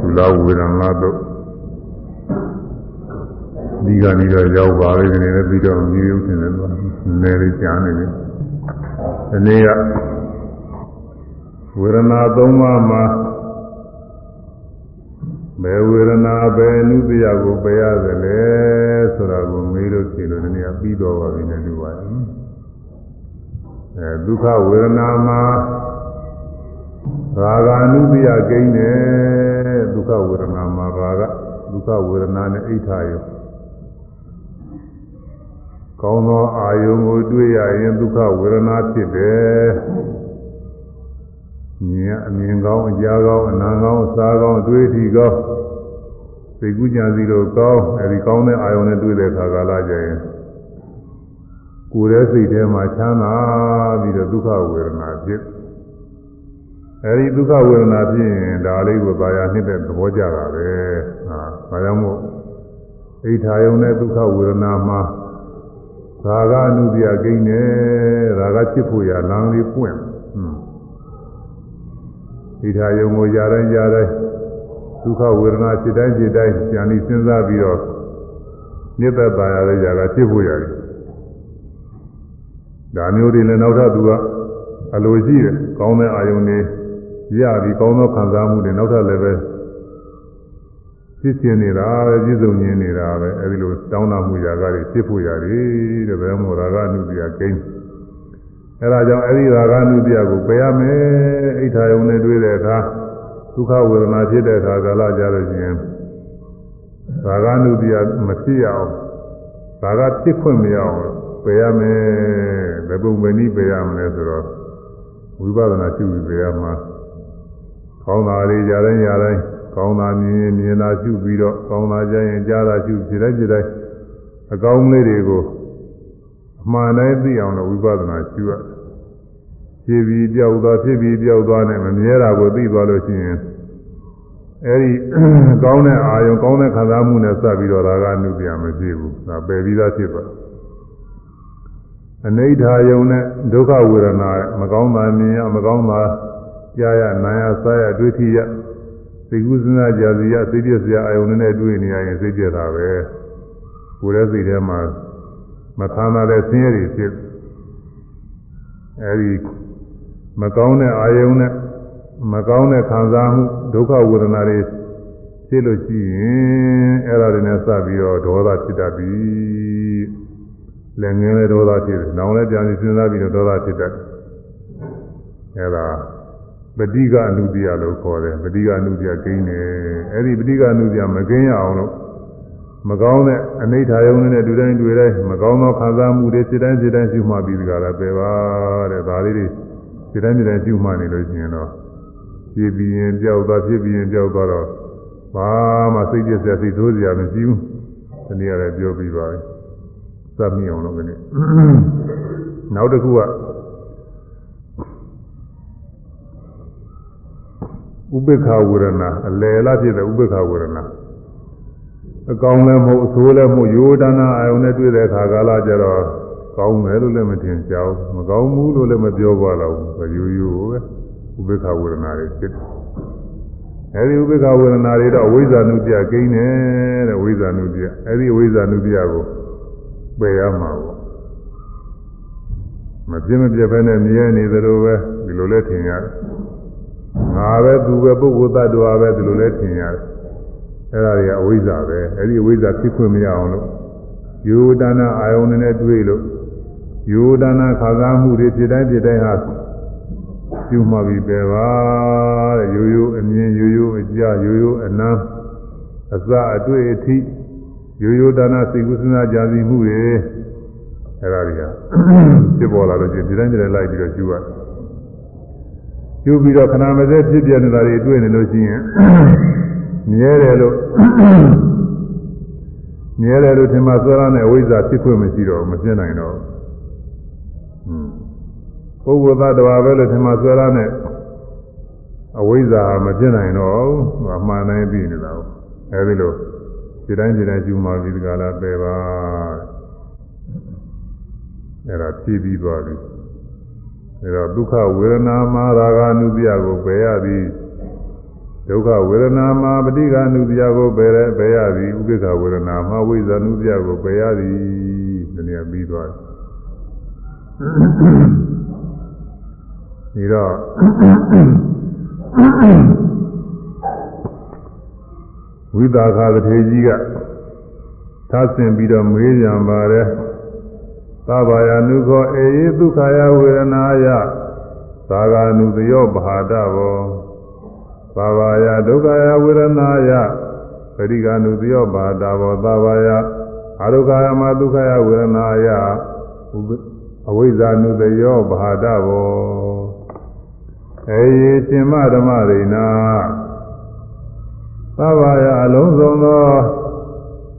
သူလာဝေဒနာတော့ဒီကနေတော့ရောက်ပါလေဒီနေ့လည်းပြီးတော့မြေရုပ်တင်တယ်သူကနည်းလေးကြားနေပြီဒီနေ့ကဝေဒနာ၃ပါးမှာဘယ်ဝေဒနာဘယ်အနုပယကိုပယ်ရသလဲဆိုတာကိုမေးလို့ဖြေလို့ဒီနေ့ကပြီးတော့ပါပြီနဲ့တူပါတယ်အဲဒုက္ခဝေဒနာမှာ ရာဂာနုပယကိန်းတယ်ဒုက္ခဝေဒနာမှာရာဂဒုက္ခဝေဒနာနဲ့အိဋ္ဌာယောကောင်းသောအာယုံကိုတွေ့ရရင်ဒုက္ခဝေဒနာဖြစ်တယ်မြင်အမြင်ကောင်းအကြားကောင်းအနာကောင်းအစားကောင်းအတွေ့အထိကောင်းစိတ်ကူးကြံစီလို့ကောင်းအဲဒီကောင်းတဲ့အာယုံနဲ့တွေ့တဲ့အခါကာလကျရင်ကိုယ်ရဲ့စိတ်ထဲမှာချမ်းသာပြီးတော့ဒုက္ခဝေဒနာဖြစ် အဲဒီဒုက္ခဝေဒနာဖြစ်ရင်ဒါလေးကိုပါရနှစ်တဲ့သဘောကြတာပဲဟာဒါကြောင့်မို့အိဋ္ဌာယုံနဲ့ဒုက္ခဝေဒနာမှာရာဂအနုတ္တိယကိန်းနဲ့ရာဂဖြစ်ဖို့ရလမ်းလေးပွင့်ဟွန်းဣထာယုံကိုຢာတိုင်းຢာတိုင်းဒုက္ခဝေဒနာဖြစ်တိုင်းဖြစ်တိုင်းဉာဏ်ဤစဉ်းစားပြီးတော့မြစ်သက်ပါရတဲ့ຢာကဖြစ်ဖို့ရတယ်ဒါမျိုးတွေလည်းနောက်ထပ်သူကအလိုရှိတယ်ကောင်းတဲ့အာယုန်တွေ ရပြီးကောင်းသောခံစားမှုတွေနောက်ထပ်လည်းပဲဖြစ်ခြင်းနေတာပဲပြည့်စုံခြင်းနေတာပဲအဲဒီလိုတောင်းတမှုຢာကတွေဖြစ်ဖို့ရတယ်တဲ့ဘယ်မှာရာဂအနုတ္တိယကိန်းအဲဒါကြောင့်အဲဒီရာဂနုတ္တိယကိုပယ်ရမယ်အိဋ္ဌာယုံနဲ့တွေ့တဲ့အခါဒုက္ခဝေဒနာဖြစ်တဲ့အခါကာလကြလို့ရှိရင်ရာဂနုတ္တိယမဖြစ်ရအောင်ရာဂဖြစ်ခွင့်မရအောင်ပယ်ရမယ်ဘယ်ပုံပဲနည်းပယ်ရမလဲဆိုတော့ဝိပဿနာရှုပြီးပယ်ရမှာ ကောင်းတာလေးကြတိုင်းကြတိုင်းကောင်းတာမြင်မြင်တာရှုပြီးတော့ကောင်းတာကြရင်ကြားတာရှုဖြစ်တိုင်းဖြစ်တိုင်းအကောင်းလေးတွေကိုအမှန်တိုင်းသိအောင်လို့ဝိပဿနာရှုရဖြစ်ပြီးပြောက်သွားဖြစ်ပြီးပြောက်သွားနဲ့မမြဲတာကိုသိသွားလို့ရှိရင်အဲဒီကောင်းတဲ့အာယုံကောင်းတဲ့ခံစားမှုနဲ့စပ်ပြီးတော့ဒါကနုပြမဖြစ်ဘူးဒါပယ်ပြီးသားဖြစ်သွားအနိဋ္ဌာယုံနဲ့ဒုက္ခဝေဒနာမကောင်းတာမြင်ရမကောင်းတာ ကြားရနာရစားရတွေ့ထိရသိကုသနာကြာစီရသိပြစရာအာယုံနဲ့တွေ့နေရရင်သိပြတာပဲကိုယ်ရဲ့စိတ်ထဲမှာမသမ်းသာတဲ့ဆင်းရဲတွေဖြစ်အဲဒီမကောင်းတဲ့အာယုံနဲ့မကောင်းတဲ့ခံစားမှုဒုက္ခဝေဒနာတွေဖြစ်လို့ရှိရင်အဲ့ဒါတွေနဲ့စပြီးတော့ဒေါသဖြစ်တတ်ပြီလည်းငင်းလည်းဒေါသဖြစ်တယ်။နောင်လည်းပြန်ပြီးစဉ်းစားပြီးတော့ဒေါသဖြစ်တတ်တယ်။အဲ့ဒါ ပဋိကအနုတ္တိယလို့ခေါ်တယ်ပဋိကအနုတ္တိယကိန်းတယ်။အဲ့ဒီပဋိကအနုတ္တိယမကိန်းရအောင်လို့မကောင်းတဲ့အနိဋ္ဌာယုံနဲ့တူတိုင်းတွေ့တိုင်းမကောင်းသောခံစားမှုတွေစိတ်တိုင်းစိတ်တိုင်းရှုမှပြီးကြတာပဲပါတဲ့ဒါလေးတွေစိတ်တိုင်းစိတ်တိုင်းရှုမှနေလို့ရှိရင်တော့ဖြစ်ပြီးရင်ကြောက်သွားဖြစ်ပြီးရင်ကြောက်သွားတော့ဘာမှစိတ်ပြည့်စရာစိတ်ဆိုးစရာမရှိဘူးဒီနေ့ရတယ်ပြောပြီးပါပြီစပ်မိအောင်လို့ဒီနေ့နောက်တစ်ခုက ဥပေက္ခဝေဒနာအလယ်လားဖြစ်တဲ့ဥပေက္ခဝေဒနာအကောင်လည်းမဟုတ်အဆိုးလည်းမဟုတ်ယောဒနာအာယုန်နဲ့တွေ့တဲ့အခါကာလကျတော့ကောင်းတယ်လို့လည်းမထင်ကြဘူးမကောင်းဘူးလို့လည်းမပြောပါတော့ဘူးရိုးရိုးပဲဥပေက္ခဝေဒနာတွေဖြစ်တယ်အဲဒီဥပေက္ခဝေဒနာတွေတော့ဝိဇ္ဇာနုပြကိန်းတယ်တဲ့ဝိဇ္ဇာနုပြအဲဒီဝိဇ္ဇာနုပြကိုပယ်ရမှာပေါ့မပြင်းမပြတ်ပဲနဲ့မြဲနေသလိုပဲဒီလိုလဲထင်ရတယ် ငါပဲသူပဲပုဂ္ဂိုလ်သတ္တဝါပဲဒီလိုလဲထင်ရတယ်အဲ့ဒါတွေကအဝိဇ္ဇာပဲအဲ့ဒီအဝိဇ္ဇာဖြစ်ခွင့်မရအောင်လို့ယောဒနာအာယုန်နဲ့တွေ့လို့ယောဒနာခါစားမှုတွေဖြစ်တိုင်းဖြစ်တိုင်းဟာပြုမှပြီးပဲပါတဲ့ရိုးရိုးအမြင်ရိုးရိုးအကြားရိုးရိုးအနမ်းအစအတွေ့အထိရိုးရိုးဒါနာစိတ်ကူးစဉ်းစားကြံစည်မှုတွေအဲ့ဒါတွေကဖြစ်ပေါ်လာလို့ချင်းဒီတိုင်းဒီတိုင်းလိုက်ပြီးတော့ကျူရတယ် ကျူပြီးတော့ခဏမစဲဖြစ်ပြနေတာတွေတွေ့နေလို့ရှိရင်မြဲတယ်လို့မြဲတယ်လို့ထင်မှသောရနဲ့အဝိဇ္ဇာဖြစ်ခွင့်မရှိတော့မဖြစ်နိုင်တော့ပုဂ္ဂိုလ်သတ္တဝါပဲလို့ထင်မှဆွဲရနဲ့အဝိဇ္ဇာမပြည့်နိုင်တော့ဘူးအမှန်တိုင်းပြီးနေတာကိုအဲဒီလိုဒီတိုင်းဒီတိုင်းကျူမှပြီးဒီကလာပယ်ပါအဲဒါဖြည့်ပြီးသွားပြီ အဲတော့ဒုက္ခဝေဒနာမှာရာဂ ानु ပြကိုပယ်ရသည်ဒုက္ခဝေဒနာမှာပဋိက္ခဏုတရားကိုပယ်ရဲပယ်ရသည်ဥပိ္ပခဝေဒနာမှာဝိဇ္ဇာနုတရားကိုပယ်ရသည်ဒီနေ့ပြီးသွားတယ်ဒီတော့ဝိသခာတထေကြီးကသာဆင်ပြီးတော့မေးကြံပါတယ် သဗ္ဗယနုခောအေယဒုက္ခယဝေဒနာယသာဂာနုတယောဘာဒဘောသဗ္ဗယဒုက္ခယဝေဒနာယပရိက္ခဏုတယောဘာဒဘောသဗ္ဗယအဒုက္ခယမဒုက္ခယဝေဒနာယအဝိဇ္ဇာနုတယောဘာဒဘောအေယရှင်မဓမ္မရိနာသဗ္ဗယအလုံးစုံသော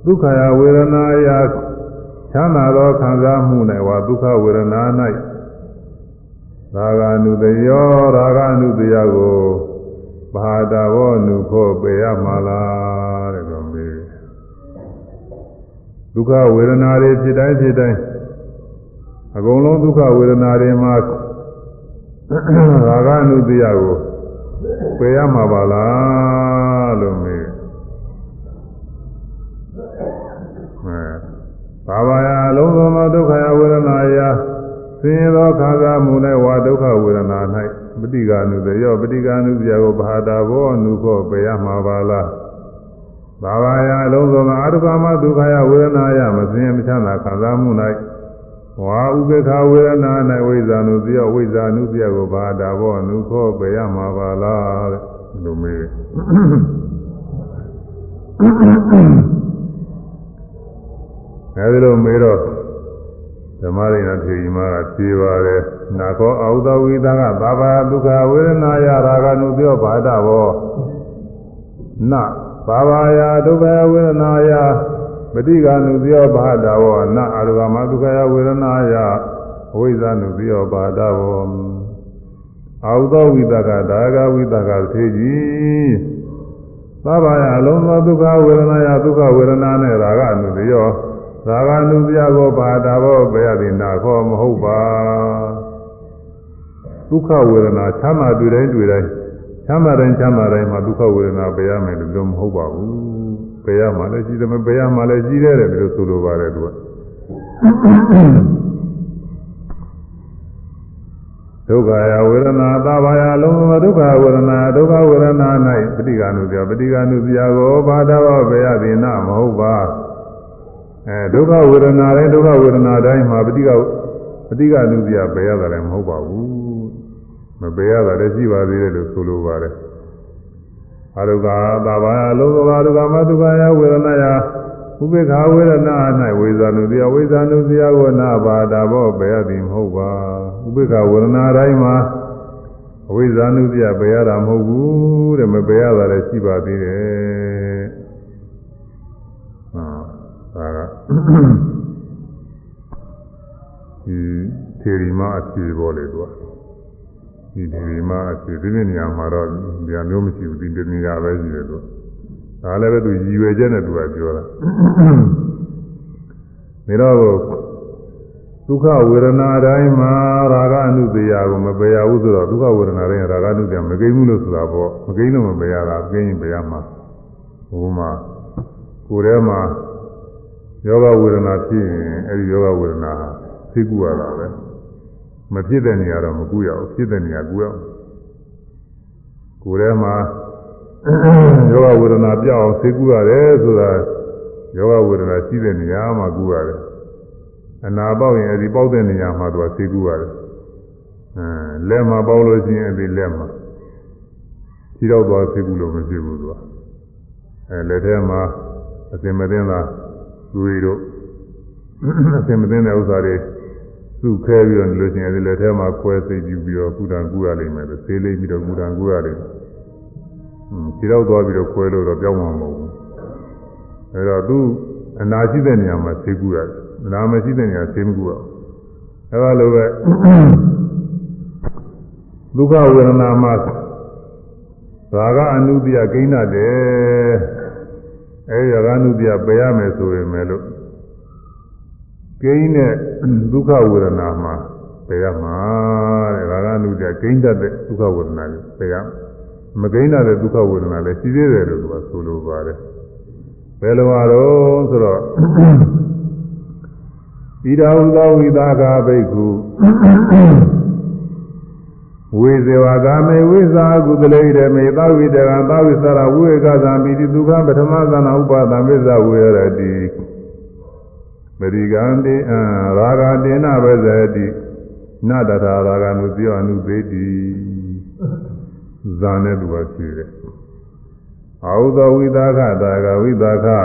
ဒုက္ခယဝေဒနာယ ချမ်းသာသောခံစားမှု၌ဝါဒုက္ခဝေဒနာ၌ရာဂ ानु တယောရာဂ ानु တရားကိုဘာတာဘောနုခောပေရမှာလားတဲ့တော့မေးဒုက္ခဝေဒနာတွေဖြစ်တိုင်းဖြစ်တိုင်းအကုန်လုံးဒုက္ခဝေဒနာတွေမှာရာဂ ानु တရားကိုပေရမှာပါလားလို့မေး ေ ဘာဝယအလုံးစုံသောဒုက္ခယဝေဒနာယဆင်းရဲသောခါသာမှု၌ဝါဒုက္ခဝေဒနာ၌ပฏิကာနုတယောပฏิကာနုပြကိုဘာတာဘောအနုခောပယ်ရမှာပါလားဘာဝယအလုံးစုံသောအတုကမဒုက္ခယဝေဒနာယမဆင်းရဲမချမ်းသာခါသာမှု၌ဝါဥပေက္ခဝေဒနာ၌ဝိဇ္ဇာနုတယောဝိဇ္ဇာနုပြကိုဘာတာဘောအနုခောပယ်ရမှာပါလားတဲ့လူမေး အဲဒီလိုမေးတော့ဓမ္မရိနာထေရီမကဖြေပါတယ်နာခောအာဟုတဝိသကဘာဘာဒုက္ခဝေဒနာယရာဂနုပြောဘာဒဘောနဘာဘာယဒုက္ခဝေဒနာယပฏิကနုပြောဘာဒဘောနအာရုဂမဒုက္ခဝေဒနာယအဝိဇ္ဇနုပြောဘာဒဘောအာဟုတဝိသကဒါဂဝိသကထေကြီးသဗ္ဗယအလုံးသောဒုက္ခဝေဒနာယဒုက္ခဝေဒနာနဲ့ရာဂနုပြော သာဂနုပြကိုဘာတာဘောဘယ်ရသည်နာခောမဟုတ်ပါဒုက္ခဝေဒနာချမ်းသာတွေ့တိုင်းတွေ့တိုင်းချမ်းသာတိုင်းချမ်းသာတိုင်းမှာဒုက္ခဝေဒနာပယ်ရမယ်လို့မဟုတ်ပါဘူးပယ်ရမှလည်းရှိတယ်မပယ်ရမှလည်းရှိတယ်တဲ့လို့ဆိုလိုပါတယ်သူကဒုက္ခယဝေဒနာသဘာယလုံးစုံဒုက္ခဝေဒနာဒုက္ခဝေဒနာ၌ပဋိက္ခဏုပြပဋိက္ခဏုပြကိုဘာတာဘောဘယ်ရသည်နာမဟုတ်ပါ အဲဒုက္ခဝေဒနာတိုင်းဒုက္ခဝေဒနာတိုင်းမှာပฏิကပฏิကနုပြပယ်ရတာလည်းမဟုတ်ပါဘူးမပယ်ရတာလည်းရှိပါသေးတယ်လို့ဆိုလိုပါတယ်အရုကသာဘာအလုံးစုံအရုကမတုကယဝေဒနာယဥပေက္ခဝေဒနာ၌ဝေဇာနုတိယဝေဇာနုတိယဝနာဘာတာဘောပယ်ရသည်မဟုတ်ပါဥပေက္ခဝေဒနာတိုင်းမှာအဝိဇ္ဇာနုတိယပယ်ရတာမဟုတ်ဘူးတဲ့မပယ်ရတာလည်းရှိပါသေးတယ် ဒါကဒီထေရီမအဖြေပေါ်လေသူကဒီထေရီမအဖြေဒီနေ့နေရာမှာတော့ဒီအမျိုးမရှိဘူးဒီနေရာပဲရှိတယ်သူဒါလည်းပဲသူရည်ရွယ်ချက်နဲ့သူကပြောတာနေတော့ဒုက္ခဝေဒနာတိုင်းမှာရာဂအနုတရာကိုမပယ်ရဘူးဆိုတော့ဒုက္ခဝေဒနာတိုင်းရာဂအနုတရာမကိန်းဘူးလို့ဆိုတာပေါ့မကိန်းလို့မပယ်ရတာကိန်းရင်ပယ်ရမှာဟိုမှာကိုယ်ထဲမှာ ယောဂဝေဒနာဖြစ်ရင်အဲဒီယောဂဝေဒနာသိကူရတာပဲမဖြစ်တဲ့နေရာတော့မကူရဘူးဖြစ်တဲ့နေရာကူရအောင်ကိုယ်ထဲမှာယောဂဝေဒနာပြောက်အောင်သိကူရတယ်ဆိုတာယောဂဝေဒနာရှိတဲ့နေရာမှာကူရတယ်အနာပေါက်ရင်အဲဒီပေါက်တဲ့နေရာမှာသူကသိကူရတယ်အဲလက်မှာပေါက်လို့ရှိရင်အဲဒီလက်မှာခြေတော့သွားသိကူလို့မဖြစ်ဘူးသူကအဲလက်ထဲမှာအစင်မသိန်းသာလူ တွေတို့အစင်မသိတဲ့ဥစ္စာတွေစုခဲပြီးတော့လို့ရှိရင်ဒီလက်ထဲမှာခွဲသိပ်ယူပြီးတော့ကုတံကူရလိမ့်မယ်လို့ဆေးလိမ့်ပြီးတော့ကုတံကူရလိမ့်မယ်။ဟွန်းခြေတော့သွားပြီးတော့ခွဲလို့တော့ပြောင်းမှာမဟုတ်ဘူး။အဲတော့သူအနာရှိတဲ့နေရာမှာဆေးကူရတယ်။အနာမရှိတဲ့နေရာဆေးမကူရဘူး။အဲလိုပဲဒုက္ခဝေဒနာမှာရာဂအနုတ္တိယကိန်းတယ် အဲဒီရာဂနုတ္တိယပယ်ရမယ်ဆိုရင်လည်းလို့ကိန်းတဲ့ဒုက္ခဝေဒနာမှာပယ်ရမှာတဲ့ရာဂနုတ္တိယကိန်းတတ်တဲ့ဒုက္ခဝေဒနာကိုပယ်ရမကိန်းတဲ့ဒုက္ခဝေဒနာလည်းရှိသေးတယ်လို့သူကဆိုလိုပါတယ်ဘယ်လိုပါတော့ဆိုတော့ဣဒာဟုသောဝိသကာဘိက္ခု ဝေဇေဝကာမေဝိဇာကုသလေရမေသဝိတကံသဝိသရဝိဝေကသံမိတိဒုက္ခပထမသနာဥပါဒံဝိဇဝေရတိပရိကံတိအရာဂတေနဝဇတိနတထာရာဂနုပြောအနုသေတိဇာနဲ့သူကဖြေတယ်အာဟုသောဝိသကတာကဝိသကဣ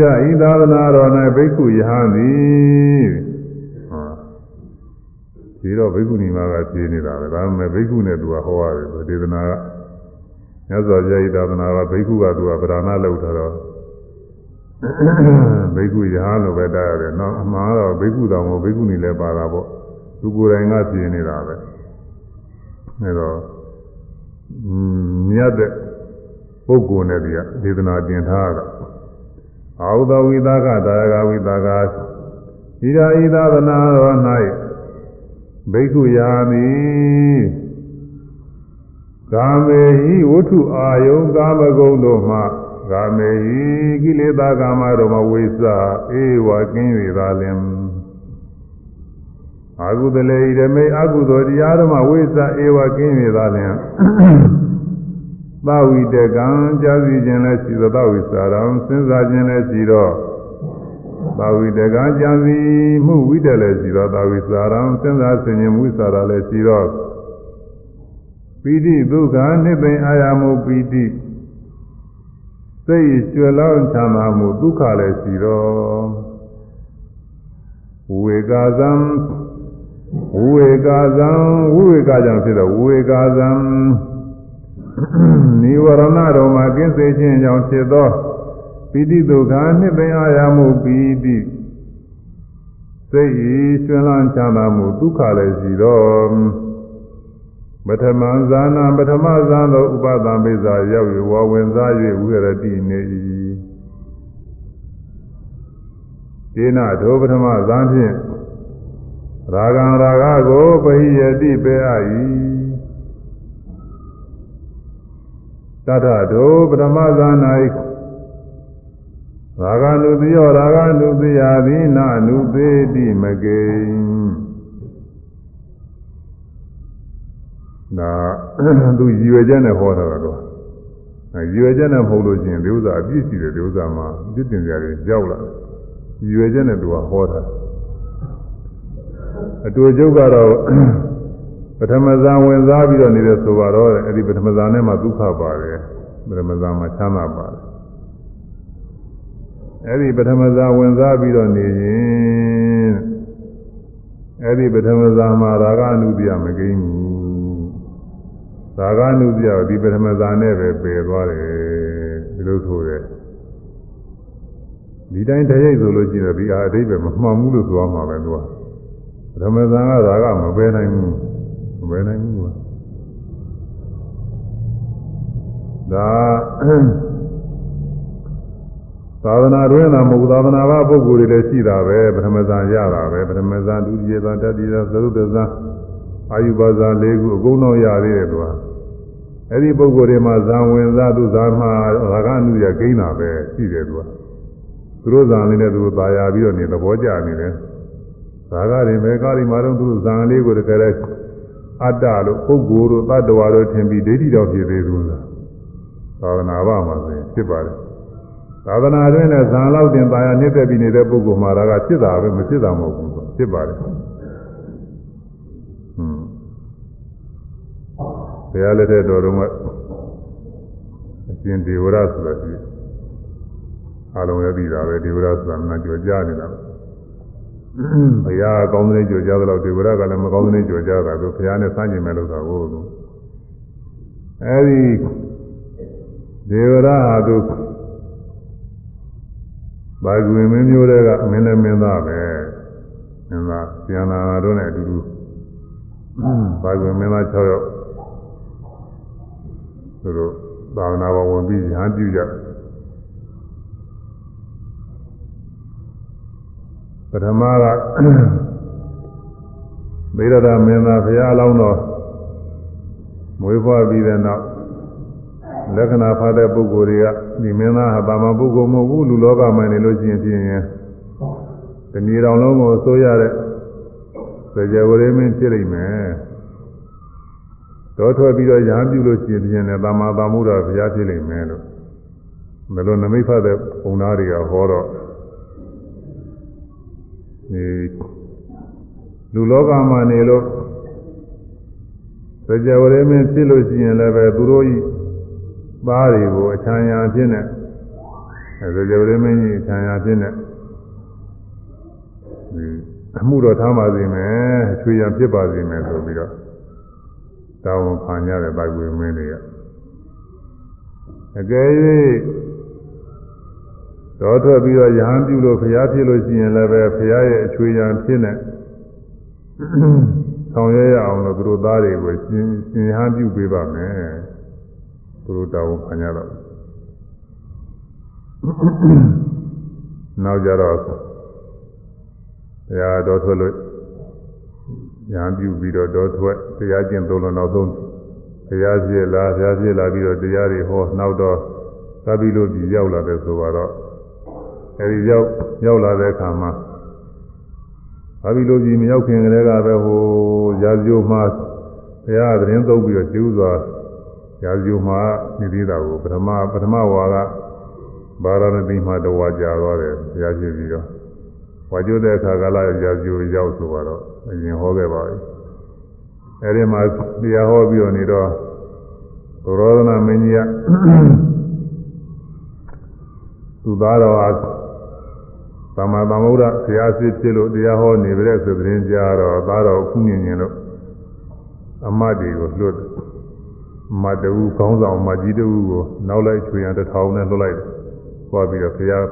ဒဣသာသနာတော်၌ဘိက္ခုယဟန်သည် ဒီတော့ဘိက္ခုနီမကဖြေနေတာပဲဒါပေမဲ့ဘိက္ခုနဲ့သူကဟောရတယ်ဒေသနာကမြတ်စွာဘုရားဤသာသနာကဘိက္ခုကသူကဗราဏလောက်ထားတော့ဘိက္ခုယဟန်လို့ပဲတားရတယ်နော်အမှန်တော့ဘိက္ခုတော်မို့ဘိက္ခုနီလည်းပါတာပေါ့သူကိုယ်တိုင်ကဖြေနေတာပဲအဲတော့မြတ်တဲ့ပုဂ္ဂိုလ်နဲ့ဒီကဒေသနာတင်ထားတာအာဟုသောဝိသကတာယကဝိသကဣဒာဣသာသနာတော်၌ ဘိက္ခုယာမိကာမေဟိဝတ္ထုအာယုကာမဂုဏ်တို့မှကာမေဟိကိလေသာကာမတို့မှဝိသအေဝကင်း၍သာလင်အာဟုတလေဓမေအကုသိုလ်တရားဓမ္မဝိသအေဝကင်း၍သာလင်သဝိတကံကြာစီခြင်းလည်းရှိသောသဝိစာရံစဉ်းစားခြင်းလည်းရှိသော သာဝိတကကြံစီမှုဝိတလည်းရှိသောသာဝိစာရံစဉ်းစားဆင်ခြင်မှုစာရလည်းရှိသောပိဋိဒုက္ခနိဗ္ဗာန်အာရမှုပိဋိစိတ်ကျွယ်လောင်းချမ်းသာမှုဒုက္ခလည်းရှိသောဝေကာဇံဝေကာဇံဝေကာကြောင့်ဖြစ်သောဝေကာဇံနိဝရဏတော်မှာကင်းစေခြင်းကြောင့်ဖြစ်သော ပိဋိဒုက္ခနှစ်သိအာရမှုပိဋိစိတ်ဤကျွမ်းလန်းချမ်းသာမှုဒုက္ခလည်းရှိသောပထမဇာနာပထမဇာသောဥပဒံပိဇာရောက်၍ဝါဝင်စား၍ဝိရတိနေ၏ဒေနဒုပထမဇာဖြင့်ရာဂံရာဂကိုပဟိယတိပေအ၏တထဒုပထမဇာ၌ ရာဂနုတိယောရာဂနုတိယသည်နာနုသေးတိမကိနာသူရည်ရွယ်ချက်နဲ့ဟောတာတော့ရည်ရွယ်ချက်နဲ့မဟုတ်လို့ရှိရင်ဒီဥစ္စာအပြည့်ရှိတယ်ဒီဥစ္စာမှာပြည့်တင်ကြတယ်ကြောက်လာရည်ရွယ်ချက်နဲ့သူကဟောတာအတူကျုပ်ကတော့ပထမဇန်ဝင်စားပြီးတော့နေတဲ့ဆိုပါတော့အဲ့ဒီပထမဇန်နဲ့မှဒုက္ခပါတယ်ပထမဇန်မှာချမ်းသာပါတယ် အဲ့ဒီပထမဇန်ဝင်စားပြီးတော့နေရင်အဲ့ဒီပထမဇန်မှာရာဂအနုတ္တိယမကိန်းဘူးရာဂအနုတ္တိယဒီပထမဇန်နဲ့ပဲပယ်သွားတယ်ဒီလိုဆိုတယ်ဒီတိုင်းတရိပ်ဆိုလို့ရှိရင်ဒီအားအတိတ်ပဲမမှန်ဘူးလို့ဆိုရမှာပဲသူကပထမဇန်ကရာဂမပယ်နိုင်ဘူးမပဲနိုင်ဘူးကွာဒါ သာသနာတွင်သာမဟုတ်သာသနာ့ဘပုဂ္ဂိုလ်တွေလည်းရှိတာပဲပထမဇန်ရတာပဲပထမဇန်ဒုတိယဇန်တတိယဇန်သရုပ်ဇန်အာယုဘဇန်၄ခုအကုန်လုံးရသေးတယ်သူကအဲ့ဒီပုဂ္ဂိုလ်တွေမှာဇန်ဝင်စားသူဇန်မှာရာဂအနုရကိန်းတာပဲရှိတယ်သူကသူတို့ဇန်လေးနဲ့သူတို့ตายာပြီးတော့နေသဘောကျနေတယ်ဇာကတွေမဲကားတွေမှာတော့သူဇန်လေးကိုတကယ်အတ္တလို့ပုဂ္ဂိုလ်တို့တ attva တို့ထင်ပြီးဒိဋ္ဌိတော်ဖြစ်သေးဘူးလားသာသနာ့ဘာမှာဆိုရင်ဖြစ်ပါတယ် သာသနာတွင်နဲ့ဇာလောက်တင်ပါရနှိမ့်သက်ပြီးနေတဲ့ပုဂ္ဂိုလ်မှာဒါကဖြစ်တာပဲမဖြစ်တာမဟုတ်ဘူးဆိုဖြစ်ပါတယ်ဟွန်းဘုရားလက်ထက်တော်တုန်းကအရှင်ဒေဝရဆိုတာရှိတယ်အားလုံးလည်းသိတာပဲဒေဝရဆိုတာငါကြော်ကြားနေတာပဲဘုရားကောင်းတဲ့ကြွကြသလောက်ဒေဝရကလည်းမကောင်းတဲ့ကြွကြတာသူဘုရားနဲ့ဆန်းကျင်မဲ့လို့သာကိုသူအဲဒီဒေဝရဟာသူ ဘာကွေမင်းမျိုးတွေကမင်းလည်းမင်းသားပဲမင်းသားပြန်လာတော့နဲ့အတူတူဘာကွေမင်းသား6ယောက်သူတို့သာဝနာဘဝင်ပြီးရဟန်းပြုကြပထမကမေရဒမင်းသားဘုရားအလောင်းတော်မွေးဖွားပြီးတဲ့နောက်လက္ခဏာဖတ်တဲ့ပုဂ္ဂိုလ်တွေက ဒီမင်းသားဟာတာမန်ပုဂ္ဂိုလ်မဟုတ်ဘူးလူလောကမှာနေလို့ရှိရင်ဖြစ်ရင်တဏီတော်လုံးကိုဆိုရတဲ့စေကြဝရိမင်းဖြစ်လိမ့်မယ်တော့ထွက်ပြီးတော့ရာပြုလို့ရှိရင်ပြင်တယ်တာမာတာမှုတော်ဘုရားဖြစ်လိမ့်မယ်လို့ဘယ်လိုနမိတ်ဖတ်တဲ့ပုံသားတွေကဟောတော့ဒီလူလောကမှာနေလို့စကြဝဠာမင်းဖြစ်လို့ရှိရင်လည်းပဲသူတို့ဤ သားတွေကိုအချမ်းရာဖြစ်နေစကြဝဠာမင်းကြီးအချမ်းရာဖြစ်နေအမှုတော်ထားပါစေမယ်အချွေရဖြစ်ပါစေမယ်ဆိုပြီးတော့တောင်းခံရတဲ့ပိုက်ဝေမင်းတွေကအကယ်၍တော်ထွက်ပြီးတော့ရဟန်းပြုလို့ဖျားဖြစ်လို့ရှိရင်လည်းပဲဖျားရဲ့အချွေရဖြစ်နေဆောင်ရွက်ရအောင်လို့သူတို့သားတွေကိုရှင်ရှင်ဟန်ပြုပေးပါမယ် သူတို့တောင်းခံရတော့နောက်ကြတော့တရားတော်ထွက်လို့ညာပြုပြီးတော့တော်ထွက်တရားကျင့်သုံးလို့နောက်ဆုံးတရားပြည့်လာတရားပြည့်လာပြီးတော့တရားတွေဟောနောက်တော့သတိလို့ပြီးရောက်လာတဲ့ဆိုတော့အဲဒီရောက်ရောက်လာတဲ့အခါမှာဘာပြီးလို့ကြီးမရောက်ခင်ကလေးကပဲဟိုရာဇိုမှာဘုရားသတင်းသုံးပြီးတော့ကျူးစွာ ရာဇိုမှာနေသေးတာကိုပထမပထမဝါကဘာရဏသီမှာတဝါကြာသွားတယ်ဘုရားရှိပြီးတော့ဝါကျိုးတဲ့အခါကလာရာဇိုရောက်ဆိုတော့အရင်ဟောခဲ့ပါပြီအဲဒီမှာတရားဟောပြီးတော့နေတော့ဘုရောဒနာမင်းကြီးကသူသားတော်ဟာသမ္မာသမ္ဗုဒ္ဓဆရာစစ်ဖြစ်လို့တရားဟောနေပြီတဲ့ဆိုတဲ့ကြားတော့သားတော်ခုမြင်မြင်လို့အမတ်တွေကိုလွတ် မတဝူခေါင်းဆောင်မကြီးတဝူကိုနောက်လိုက်ချွေရန်တစ်ထောင်နဲ့လွှတ်လိုက်သွားပြီးတော့ဘုရား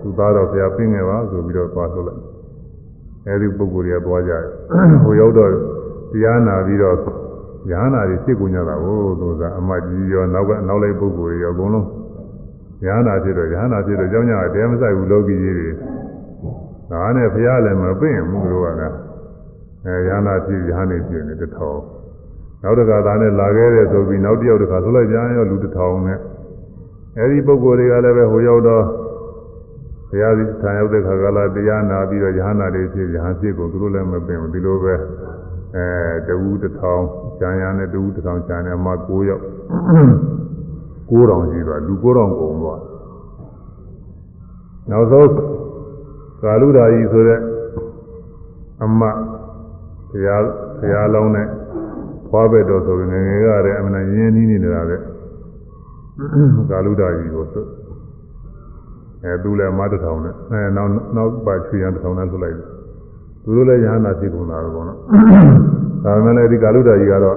သူသားတော်ဘုရားပြင်းခဲ့ပါဆိုပြီးတော့သွားလွှတ်လိုက်အဲဒီပုဂ္ဂိုလ်တွေကသွားကြတယ်ဟိုရောက်တော့တရားနာပြီးတော့ဉာဏ်နာတွေဖြစ်ကုန်ကြတာကိုသူကအမကြီးရောနောက်ကနောက်လိုက်ပုဂ္ဂိုလ်ရောအကုန်လုံးဉာဏ်နာဖြစ်တော့ဉာဏ်နာဖြစ်တော့ကြောင်းကြတယ်မဆိုင်ဘူးလောကီကြီးတွေဒါနဲ့ဘုရားလည်းမပင့်ဘူးတို့ကအဲဉာဏ်နာဖြစ်ဉာဏ်နေဖြစ်နေတထောင် နောက်တစ်ခါသားနဲ့လာခဲ့တဲ့ဆိုပြီးနောက်တစ်ယောက်တစ်ခါဆိုလိုက်ပြန်ရောလူတစ်ထောင်နဲ့အဲဒီပုဂ္ဂိုလ်တွေကလည်းပဲဟိုရောက်တော့ဘုရားစီဆံရောက်တဲ့ခါကလာတရားနာပြီးတော့ရဟနာတွေဖြစ်ရဟန်းဖြစ်ကိုသူတို့လည်းမပင့်ဘူးဒီလိုပဲအဲတဝူတစ်ထောင်ကျန်ရနဲ့တဝူတစ်ထောင်ကျန်တယ်အမှ9ယောက်9000ရှိတော့လူ9000ကုန်သွားနောက်ဆုံးကာလူဓာကြီးဆိုတဲ့အမဘုရားဘုရားလောင်းနဲ့ ဖွားဘက်တော်ဆိုရင်ငယ်ငယ်ကတည်းကအမှန်ရင်းနှီးနေတာတဲ့ကာလူဓာကြီးကိုဆိုအဲသူလည်းမတထောင်နဲ့အဲနောက်နောက်ပါချွေရန်တထောင်နဲ့လွတ်လိုက်တယ်သူတို့လည်းရဟနာဖြစ်ကုန်တာပဲပေါ့နော်ဒါပေမဲ့လည်းဒီကာလူဓာကြီးကတော့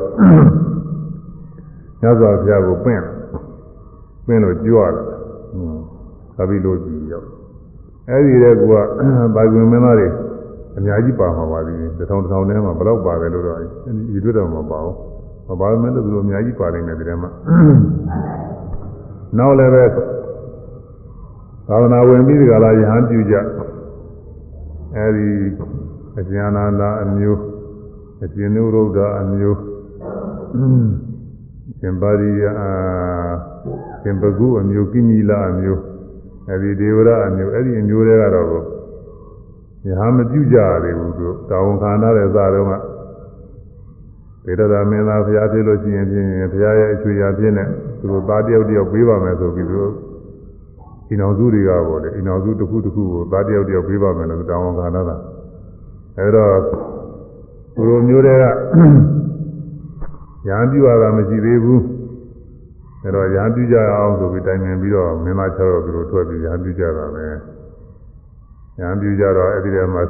ညဇောဘုရားကိုပင့်ပင့်လို့ကြွရတယ်ဟွန်းသာပြီးလို့ကြည့်ရောက်အဲ့ဒီတဲ့ကူကဘာကွင်မင်းသားတွေ အများကြီးပါမှာပါသည်တစ်ထောင်တစ်ထောင်ထဲမှာဘယ်တော့ပါတယ်လို့တော့ဒီတွေ့တော့မပါဘူးမပါမဲလို့သူတို့အများကြီးပါနေတယ်ဒီထဲမှာနောက်လည်းပဲသာသနာဝင်ပြီးဒီကလာယဟန်ပြုကြအဲ့ဒီအကျဉ်းနာနာအမျိုးအကျဉ်းနုရုဒ္ဓအမျိုးရှင်ပါရိယရှင်ပကုအမျိုးကိမိလာအမျိုးအဲဒီဒေဝရအမျိုးအဲ့ဒီအမျိုးတွေကတော့ ယဟမပြုကြရသေးဘူးသူတာဝန်ခံရတဲ့သာတော့ကဒေတသာမင်းသားဘုရားဖြစ်လို့ရှိရင်ဖြင့်ဘုရားရဲ့အချွေရာပြင်းနဲ့သူတို့သားတယောက်တယောက်ပေးပါမယ်ဆိုပြီးသူအိနောင်စုတွေကပေါ့လေအိနောင်စုတစ်ခုတစ်ခုကိုသားတယောက်တယောက်ပေးပါမယ်လို့တာဝန်ခံရတာအဲတော့သူတို့မျိုးတွေကညာပြုရတာမရှိသေးဘူးအဲတော့ရဟန်းပြုကြအောင်ဆိုပြီးတိုင်ပင်ပြီးတော့မင်းသား၆ယောက်သူတို့ထွက်ပြီးရဟန်းပြုကြတာပဲ ရဟန်းပြုကြတော့အဲ့ဒီထဲမှာ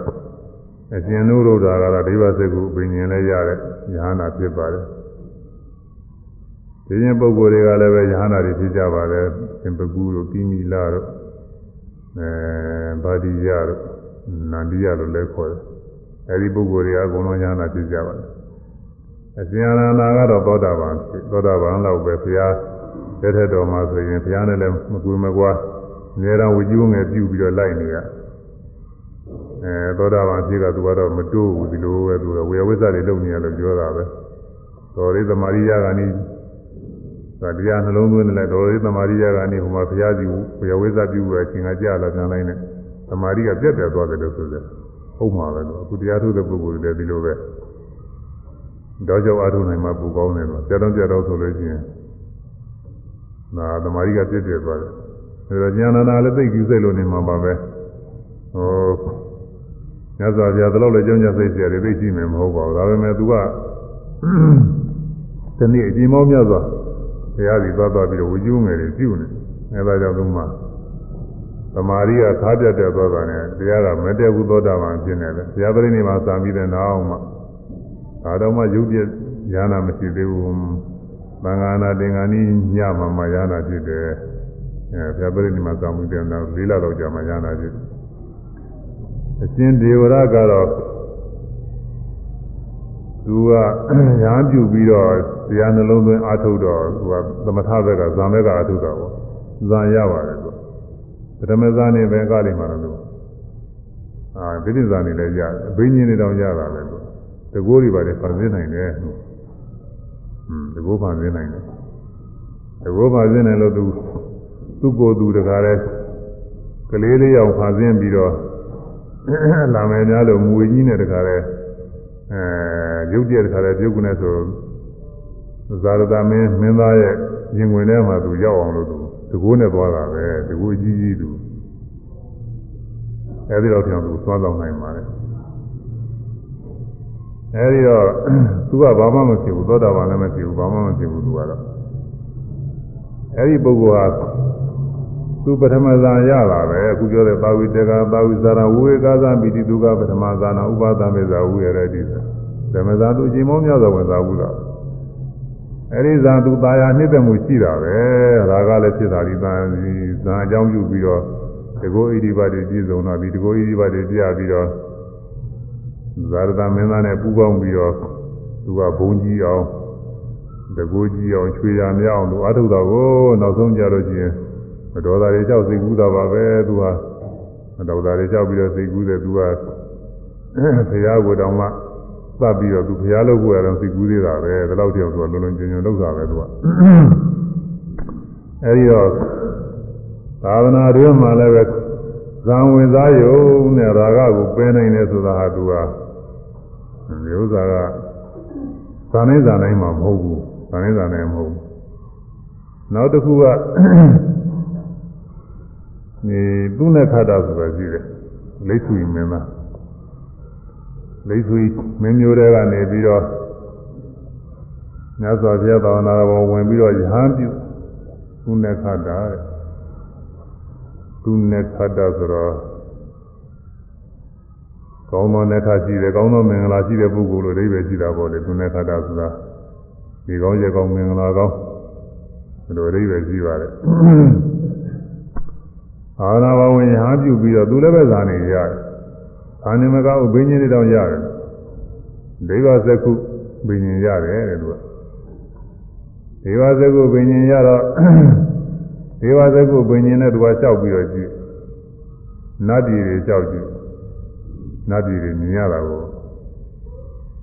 အရှင်နုရုဒ္ဓကတော့ဒိဗ္ဗစကုပင်ញင်လည်းရတဲ့ယဟနာဖြစ်ပါတယ်ဒီရင်ပုဂ္ဂိုလ်တွေကလည်းပဲယဟနာတွေဖြစ်ကြပါတယ်ရှင်ပကူတို့ပြီးမီလာတို့အဲဘာဒီယတို့နန္ဒီယတို့လည်းခေါ်တယ်အဲဒီပုဂ္ဂိုလ်တွေကအကုန်လုံးယဟနာဖြစ်ကြပါတယ်အရှင်အနန္ဒာကတော့သောတာပန်ဖြစ်သောတာပန်လောက်ပဲဘုရားတဲ့ထက်တော်မှာဆိုရင်ဘုရားနဲ့လည်းမကွေမကွာအများတော်ဝကြည့်ငယ်ပြုပြီးတော့လိုက်နေရ အဲသောတာပန်ဖြစ်ကသူကတော့မတိုးဘူးဒီလိုပဲသူကဝေယဝိဇ္ဇတွေလုပ်နေရလို့ပြောတာပဲတော်လေးသမာရိယကနေဒါတရားနှလုံးသွင်းတယ်လေတော်လေးသမာရိယကနေဟိုမှာဘုရားစီဘုရားဝိဇ္ဇပြုပဲအချိန်ကကြာလာပြန်လိုက်နဲ့သမာရိကပြက်ပြက်သွားတယ်လို့ဆိုတယ်ဟုတ်မှာပဲလို့အခုတရားထုတ်တဲ့ပုဂ္ဂိုလ်တွေလည်းဒီလိုပဲတော့ကြောက်အားထုတ်နိုင်မှပူကောင်းတယ်လို့ကြတော့ကြတော့ဆိုလို့ရှိရင်ဒါသမာရိကပြက်ပြက်သွားတယ်ဒါတော့ဉာဏနာလည်းသိကြည့်စိတ်လို့နေမှာပါပဲဟို ညဇာပြာတော့လည်းကြောင်းကြစိတ်เสียတယ်သိရှိမယ်မဟုတ်ပါဘူးဒါပေမဲ့ तू ကဒီနေ့အကြီးမောင်းမြတ်စွာဘုရားစီသွားသွားပြီးတော့ဝကျူးငယ်တွေပြုနေအဲဒါကြောင့်သူမှသမာဓိကခါပြတ်တဲ့သွားတာနဲ့တရားကမတည့်ဘူးသောတာပန်ဖြစ်နေတယ်ဘုရားပရိနိဗ္ဗာန်စံပြီးတဲ့နောက်မှဒါတော့မှယုတ်ပြဉာဏ်မရှိသေးဘူးသံဃာနာတင်္ဂာနီညမှာမှဉာဏ်ဖြစ်တယ်အဲဘုရားပရိနိဗ္ဗာန်စံပြီးတဲ့နောက်၄လလောက်ကြာမှဉာဏ်ဖြစ်တယ် အရှင်ဒေဝရကတော့သူကညာပြုပြီးတော့တရားနှလုံးသွင်းအာထုတ်တော့သူကသမထဘက်ကဇံဘက်ကအာထုတ်တာပေါ့ဇံရပါတယ်သူပထမဇာနေပဲကလိမ့်မှာလို့အာဒိဋ္ဌိဇာနေလည်းရတယ်အဘိညာဉ်တွေတောင်ရတာပဲသူတကိုးတွေပါလေဖန်ဆင်းနိုင်တယ်ဟွန်းတကိုးဖန်ဆင်းနိုင်တယ်တကိုးဖန်ဆင်းနိုင်လို့သူသူ့ကိုယ်သူတကားလဲကလေးလေးရောက်ဖန်ဆင်းပြီးတော့ လာမယ်များလို့မူကြီးနဲ့တခါလဲအဲရုပ်တရက်တခါလဲပြုတ်ကနေဆိုဇာရတမင်းမင်းသားရဲ့ရင်ဝင်ထဲမှာသူရောက်အောင်လို့သူတကိုးနဲ့သွားတာပဲတကိုးကြီးကြီးသူအဲဒီတော့ပြောင်းသူသွားတော့နိုင်ပါလေအဲဒီတော့သူကဘာမှမဖြစ်ဘူးသောတာပန်လည်းမဖြစ်ဘူးဘာမှမဖြစ်ဘူးသူကတော့အဲဒီပုဂ္ဂိုလ်ဟာ သူပထမဇာရလာပဲအခုပြောတဲ့ပါဝိတေကပါဝိဇာရဝေကာသမိတိဒုက္ခပထမဇာနာဥပါဒမေဇာဝုရတဲ့ဒီဓမ္မဇာသူချိန်မောင်းများစွာဝင်စားဘူးလားအဲဒီဇာသူตายာနှိမ့်သက်မှုရှိတာပဲဒါကလည်းဖြစ်တာဒီဇာဇာအကြောင်းပြုပြီးတော့တကောဣတိပါတိပြည့်စုံတော့ဒီတကောဣတိပါတိပြပြီးတော့ဇာရတမင်းသားနဲ့ပူးပေါင်းပြီးတော့သူကဘုံကြီးအောင်တကောကြီးအောင်ချွေရမြောက်အောင်သူအထုတော်ကိုနောက်ဆုံးကြတော့ချင်း မတော်တာတွေကြောက်စိတ်ကူးတာပါပဲသူကမတော်တာတွေကြောက်ပြီးတော့စိတ်ကူးတယ်သူကဘုရားကိုတောင်မှသတ်ပြီးတော့သူဘုရားလုပ်ဖို့ရတော့စိတ်ကူးသေးတာပဲဒီလောက်တည်းသူကလုံးလုံးကျင်ကျင်လုပ်တာပဲသူကအဲဒီတော့သာသနာ့တွင်မှာလည်းပဲဇံဝင်စားယုံနဲ့ရာဂကိုပယ်နိုင်တယ်ဆိုတာဟာသူကဒီဥစ္စာကဇာနေဇာနိုင်မှာမဟုတ်ဘူးဇာနေဇာနိုင်မဟုတ်ဘူးနောက်တစ်ခုက ဒီသူနဲ့ခါတာဆိုတာရှိတယ်လိတ်ဆွေမင်းသားလိတ်ဆွေမင်းမျိုးတွေကနေပြီးတော့မြတ်စွာဘုရားသာသနာတော်ဝင်ပြီးတော့ယဟန်ပြုသူနဲ့ခါတာတဲ့သူနဲ့ခါတာဆိုတော့ကောင်းသောနဲ့ခါရှိတယ်ကောင်းသောမင်္ဂလာရှိတဲ့ပုဂ္ဂိုလ်လိုအိဗယ်ရှိတာပေါ့လေသူနဲ့ခါတာဆိုတာဒီကောင်းရဲ့ကောင်းမင်္ဂလာကောင်းဒီလိုအိဗယ်ရှိပါတယ် အာနာဘဝင်ဟာပြုပြီးတော့သူလည်းပဲဇာနေရတယ်။ဇာနေမကဥဘိညာဉ်တွေတောင်ရတယ်။ဒိဗဇကုဘိညာဉ်ရတယ်တဲ့သူက။ဒိဗဇကုဘိညာဉ်ရတော့ဒိဗဇကုဘိညာဉ်နဲ့သူကလျှောက်ပြီးတော့ကြည့်။နတ်ပြည်တွေလျှောက်ကြည့်။နတ်ပြည်တွေမြင်ရတာကို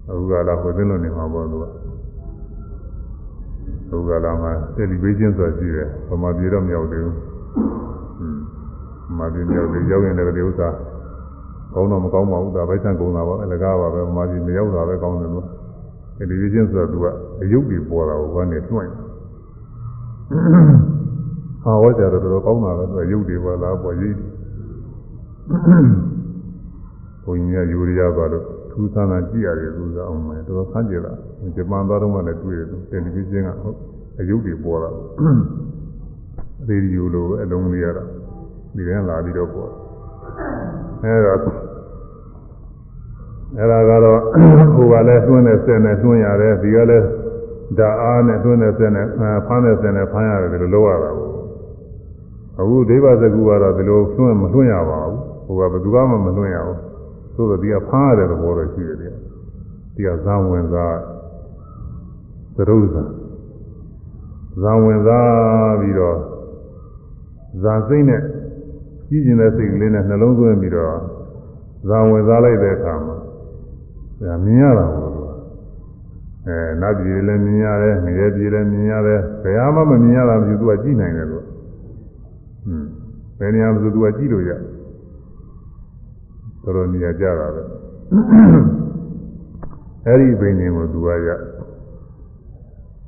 အခုကလာဟိုသိလို့နေမှာပေါ့သူက။အခုကလာမှာတယ်လီဗေးရှင်းဆိုတာရှိတယ်။ဗမာပြည်တော့မရောက်သေးဘူး။ မာပြည်မြောက်တွေရောက်ရင်လည်းဒီဥစ္စာကောင်းတော့မကောင်းပါဘူးဒါပဲဆန့်ကုန်တာပါအလကားပါပဲမာပြည်မရောက်တာပဲကောင်းတယ်လို့ဒီလိုချင်းဆိုတော့သူကအယုတ်တွေပေါ်တာကိုကနေတွန့်ဟာဝါကြတော့တော်ကောင်းတာပဲသူကယုတ်တွေပေါ်လာပေါ်ရိပ်ဘုန်းကြီးကယူရီးယားသွားလို့ထူးဆန်းတာကြည့်ရတယ်သူကအောင်မယ်တော်တော်ဆန်းကြလားဂျပန်သွားတော့မှလည်းတွေ့တယ်သူတယ်လီဗီရှင်းကဟုတ်အယုတ်တွေပေါ်တာရေဒီယိုလိုအလုံးလေးရတာ ဒီကနေ့လာပြီးတော့ပေါ်အဲဒါအဲဒါကတော့ဟိုကလည်းသွင်းတဲ့ဆက်နဲ့သွင်းရတယ်ဒီကလည်းဓာအားနဲ့သွင်းတဲ့ဆက်နဲ့ဖမ်းတဲ့ဆက်နဲ့ဖမ်းရတယ်ဒီလိုလုပ်ရတာပေါ့အခုဒိဗ္ဗစကုကတော့ဒီလိုသွင်းမသွင်းရပါဘူးဟိုကဘယ်သူမှမသွင်းရဘူးသို့တော့ဒီကဖမ်းရတဲ့သဘောတော့ရှိတယ်ဒီကဇံဝင်စားသရုပ်ဇံဇံဝင်စားပြီးတော့ဇာစိတ်နဲ့ ကြီးကျင်တဲ့စိတ်ကလေးနဲ့နှလုံးသွင်းပြီးတော့ဇာဝင်စားလိုက်တဲ့အခါမှာဒါမြင်ရတာပေါ့အဲနတ်ပြည်လည်းမြင်ရတယ်ငရဲပြည်လည်းမြင်ရတယ်ဘယ်ဟာမှမမြင်ရတာမရှိသူကကြည့်နိုင်တယ်လို့ဟွန်းဘယ်နေရာမှာသူကကြည့်လို့ရတော်တော်နေရာကြတာပဲအဲ့ဒီဘိနေကိုသူကရ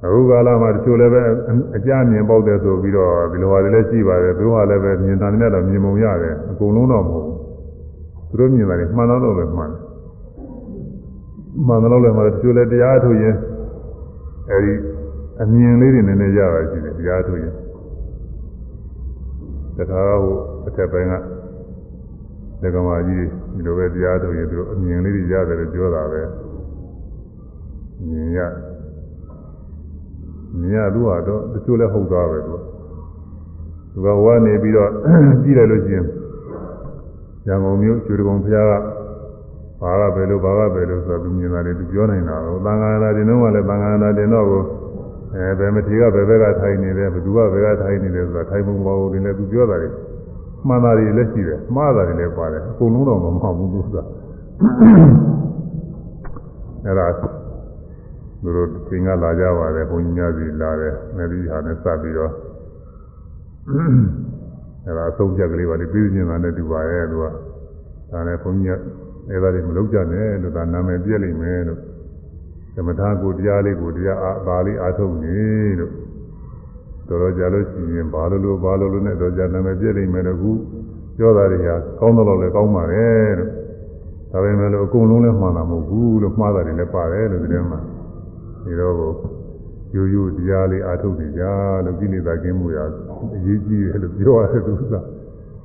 အခုကာလမှာတချို့လည်းပဲအကြမြင်ပေါက်တယ်ဆိုပြီးတော့ဒီလိုဟာတွေလည်းရှိပါတယ်သူတို့ကလည်းပဲမြင်တာနဲ့တော့မြင်ပုံရတယ်အကုန်လုံးတော့မဟုတ်ဘူးသူတို့မြင်တာတွေမှန်တော့ပဲမှန်တယ်မှန်တော့လည်းမှတချို့လည်းတရားထုတ်ရင်အဲဒီအမြင်လေးတွေနည်းနည်းရတာရှိတယ်တရားထုတ်ရင်တခါဟိုအထက်ပိုင်းကဒကမာကြီးဒီလိုပဲတရားထုတ်ရင်သူတို့အမြင်လေးတွေရတယ်လို့ပြောတာပဲမြင်ရ မြင်ရသူကတော့တချို့လည်းဟုတ်သွားပဲသူကသူကဝါနေပြီးတော့ကြည့်လိုက်လို့ရှိရင်ရန်ကုန်မြို့ကျွေးကုံဖျားကဘာကပဲလို့ဘာကပဲလို့ဆိုတော့သူမြင်တာလေသူပြောနိုင်တာတော့သံဃာနာတင်တော့ကလည်းသံဃာနာတင်တော့ကိုအဲဘယ်မထေကဘယ်ဘက်ကထိုင်နေတယ်ဘယ်သူကဘယ်ကထိုင်နေတယ်ဆိုတာထိုင်ပုံပေါ်ကိုလည်းသူပြောတာလေမှန်တာတွေလည်းရှိတယ်မှားတာတွေလည်းပါတယ်အကုန်လုံးတော့မမှန်ဘူးသူကအဲ့ဒါ သူတို့သင်္ကလာကြပါတယ်ဘုန်းကြီးများစီလာတယ်မယ်ဒီဟာနဲ့စပ်ပြီးတော့အဲ့ဒါအဆုံးဖြတ်ကလေးပါလေပြည်ညင်တာနဲ့တူပါရဲ့သူကဒါနဲ့ဘုန်းကြီးကအဲ့ဒါတွေမလုပ်ကြနဲ့လို့ဒါနာမည်ပြည့်လိမ့်မယ်လို့သမထကိုတရားလေးကိုတရားအားပါလေးအားထုတ်နေလို့တော်တော်ကြာလို့ရှိရင်ဘာလို့လို့ဘာလို့လို့နဲ့တော့ကြာနာမည်ပြည့်လိမ့်မယ်လို့ခုပြောတာတွေဟာကောင်းတော့လည်းကောင်းပါတယ်လို့ဒါပေမဲ့လို့အကုန်လုံးလည်းမှန်တာမဟုတ်ဘူးလို့မှားတာတွေလည်းပါတယ်လို့ဒီထဲမှာ ဒီတော့ကိုရိုးရိုးတရားလေးအားထုတ်နေကြလို့ကိလေသာကင်းမှုရအရေးကြီးတယ်လို့ပြောရတယ်သူက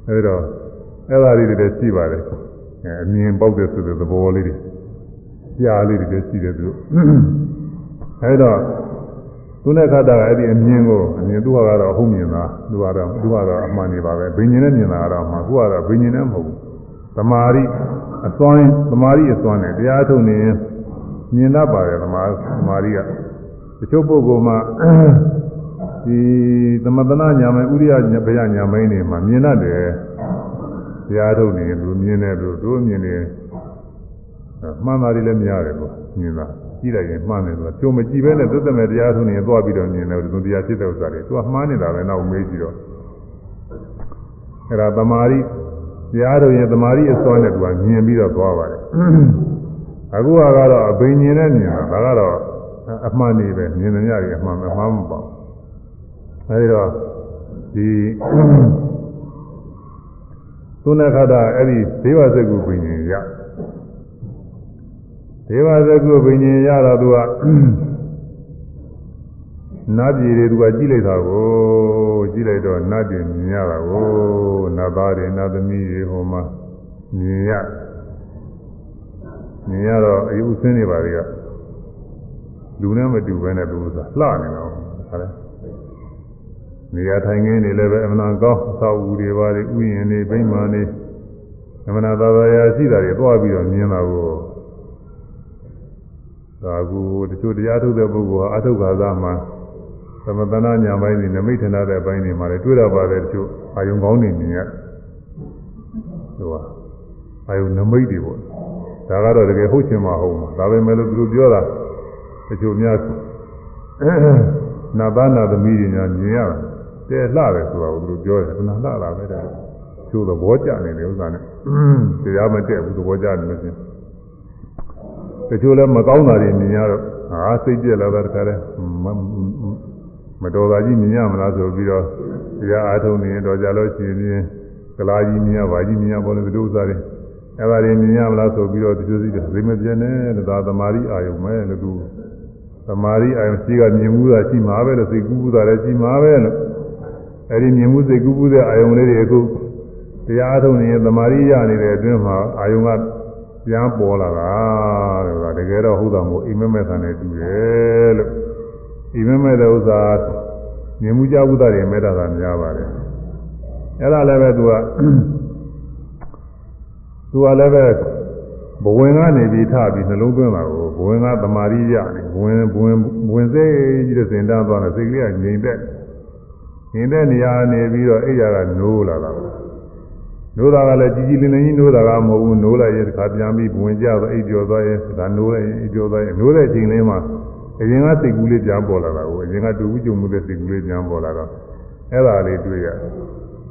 အဲဒါအဲ့ဒါလေးတွေလည်းရှိပါတယ်အဲအမြင်ပေါက်တဲ့ဆိုတဲ့သဘောလေးတွေကြားလေးတွေလည်းရှိတယ်သူအဲဒါသူနဲ့ခတ်တာကအဲ့ဒီအမြင်ကိုအမြင်သူကတော့ဟုတ်မြင်တာသူကတော့သူကတော့အမှန်နေပါပဲဘိညာဉ်နဲ့မြင်တာကတော့မှကိုကတော့ဘိညာဉ်နဲ့မဟုတ်ဘူးသမာဓိအစွမ်းသမာဓိအစွမ်းနဲ့တရားထုတ်နေရင် မြင်တတ်ပါတယ်သမာသမာဓိကတချို့ပုဂ္ဂိုလ်မှာဒီသမထနာညာမိုင်ဥရိယဘယညာမိုင်နေမှာမြင်တတ်တယ်တရားထုတ်နေသူမြင်တယ်သူတို့မြင်နေမှန်တာတွေလည်းများတယ်လို့မြင်တာကြည့်လိုက်ရင်မှန်တယ်ဆိုတာကြုံမကြည့်ပဲနဲ့သုတမဲ့တရားထုတ်နေရင်သွားပြီးတော့မြင်တယ်သူတရားဖြစ်တဲ့ဥစ္စာတွေသူကမှားနေတာပဲနောက်မေးကြည့်တော့အဲ့ဒါသမာဓိတရားထုတ်ရင်သမာဓိအစွမ်းနဲ့သူကမြင်ပြီးတော့သွားပါတယ် အခုကတော့အဘိညာဉ်နဲ့မြင်တာဒါကတော့အမှန်နေပဲမြင်နေရတယ်အမှန်မမှားမပေါ့အဲဒီတော့ဒီသုဏခတအဲ့ဒီဒေဝစကုပင်ရှင်ရဒေဝစကုပင်ရှင်ရတော့သူကနတ်ပြည်တွေသူကကြည့်လိုက်တာကိုကြည့်လိုက်တော့နတ်ပြည်မြင်ရတာကိုနတ်သားတွေနတ်သမီးတွေဟိုမှာမြင်ရ မြင်ရတော့အယူဆင်းနေပါလေကလူနဲ့မတူဘဲနဲ့သူကလှနေတော့ဟာလေနေရာထိုင်ခင်းနေလည်းပဲအမှန်ကောင်းအသောအူတွေပါလေဥယျာဉ်တွေဗိမာန်တွေအမှန်သာသာရာရှိတာတွေသွားပြီးတော့မြင်တာကိုဒါကူတချို့တရားထုတ်တဲ့ပုဂ္ဂိုလ်ဟာအထုတ်ခါသားမှာသမတနာညာပိုင်းတွေနမိတ်ထနာတဲ့အပိုင်းတွေမှာလည်းတွေ့ရပါတယ်တချို့အာယုံကောင်းနေမြင်ရဟိုဟာအာယုံနမိတ်တွေပေါ့ ဒါကတော့တကယ်ဟုတ်ချင်မှာဟုတ်မှာဒါပဲမဲ့လို့သူတို့ပြောတာတချို့များနာသားနာသမီးတွေညာမြင်ရတယ်လှတယ်ဆိုတာကိုသူတို့ပြောတယ်ခဏလှလာပဲတဲ့ချို့သဘောကျနေတယ်ဥစ္စာနဲ့တရားမတက်ဘူးသဘောကျနေလို့ချင်းတချို့လည်းမကောင်းတာတွေမြင်ရတော့ဟာစိတ်ပြက်လာတာတခါလဲမတော်တာကြီးမြင်ရမလားဆိုပြီးတော့တရားအားထုတ်နေတော့ကြလို့ရှိရင်ကလာကြီးမြင်ရပါကြီးမြင်ရပေါ်လို့ဒီလိုဥစ္စာတွေ အဲ့ဒါတွေမြင်ရမလားဆိုပြီးတော့ဒီလိုစီတယ်သိမပြင်းနဲ့လို့ဒါသမာဓိအာယုံပဲလို့သူသမာဓိအာယုံရှိကမြင်မှုတာရှိမှာပဲလို့စိတ်ကူးမှုတာလည်းရှိမှာပဲလို့အဲ့ဒီမြင်မှုစိတ်ကူးမှုတဲ့အာယုံလေးတွေအခုတရားအထုတ်နေရင်သမာဓိရနေတဲ့အတွင်းမှာအာယုံကပြန်ပေါ်လာတာလို့ကတကယ်တော့ဟုတ်တာမို့အိမ်မက်မဲ့ဆန်နဲ့တူတယ်လို့အိမ်မက်မဲ့တဲ့ဥစ္စာမြင်မှုကြောက်ဥဒ္ဒါတွေမဲ့တာသာများပါတယ်အဲ့ဒါလည်းပဲသူက သူကလည်းပဲဘဝင်ကနေပြီးထပြီးနှလုံးသွင်းတာကိုဘဝင်ကသမာဓိရနေဘဝင်ဘဝင်ဘဝင်စိတ်ကြီးတဲ့စင်တန်းသွားတယ်စိတ်ကလေးကငြိမ်သက်ငြိမ်သက်နေရနေပြီးတော့အိယာကနိုးလာတာနိုးတာကလည်းကြီးကြီးလင်းလင်းကြီးနိုးတာကမဟုတ်ဘူးနိုးလိုက်ရင်တစ်ခါပြန်ပြီးဘဝင်ကြတော့အိပ်ကျော်သွားရင်ဒါနိုးလိုက်ရင်အိပ်ကျော်သွားရင်နိုးတဲ့အချိန်လေးမှာအရင်ကစိတ်ကူးလေးပြန်ပေါ်လာတာကိုအရင်ကတူဘူးကြုံမှုတဲ့စိတ်ကူးလေးပြန်ပေါ်လာတော့အဲ့ဒါလေးတွေ့ရတယ်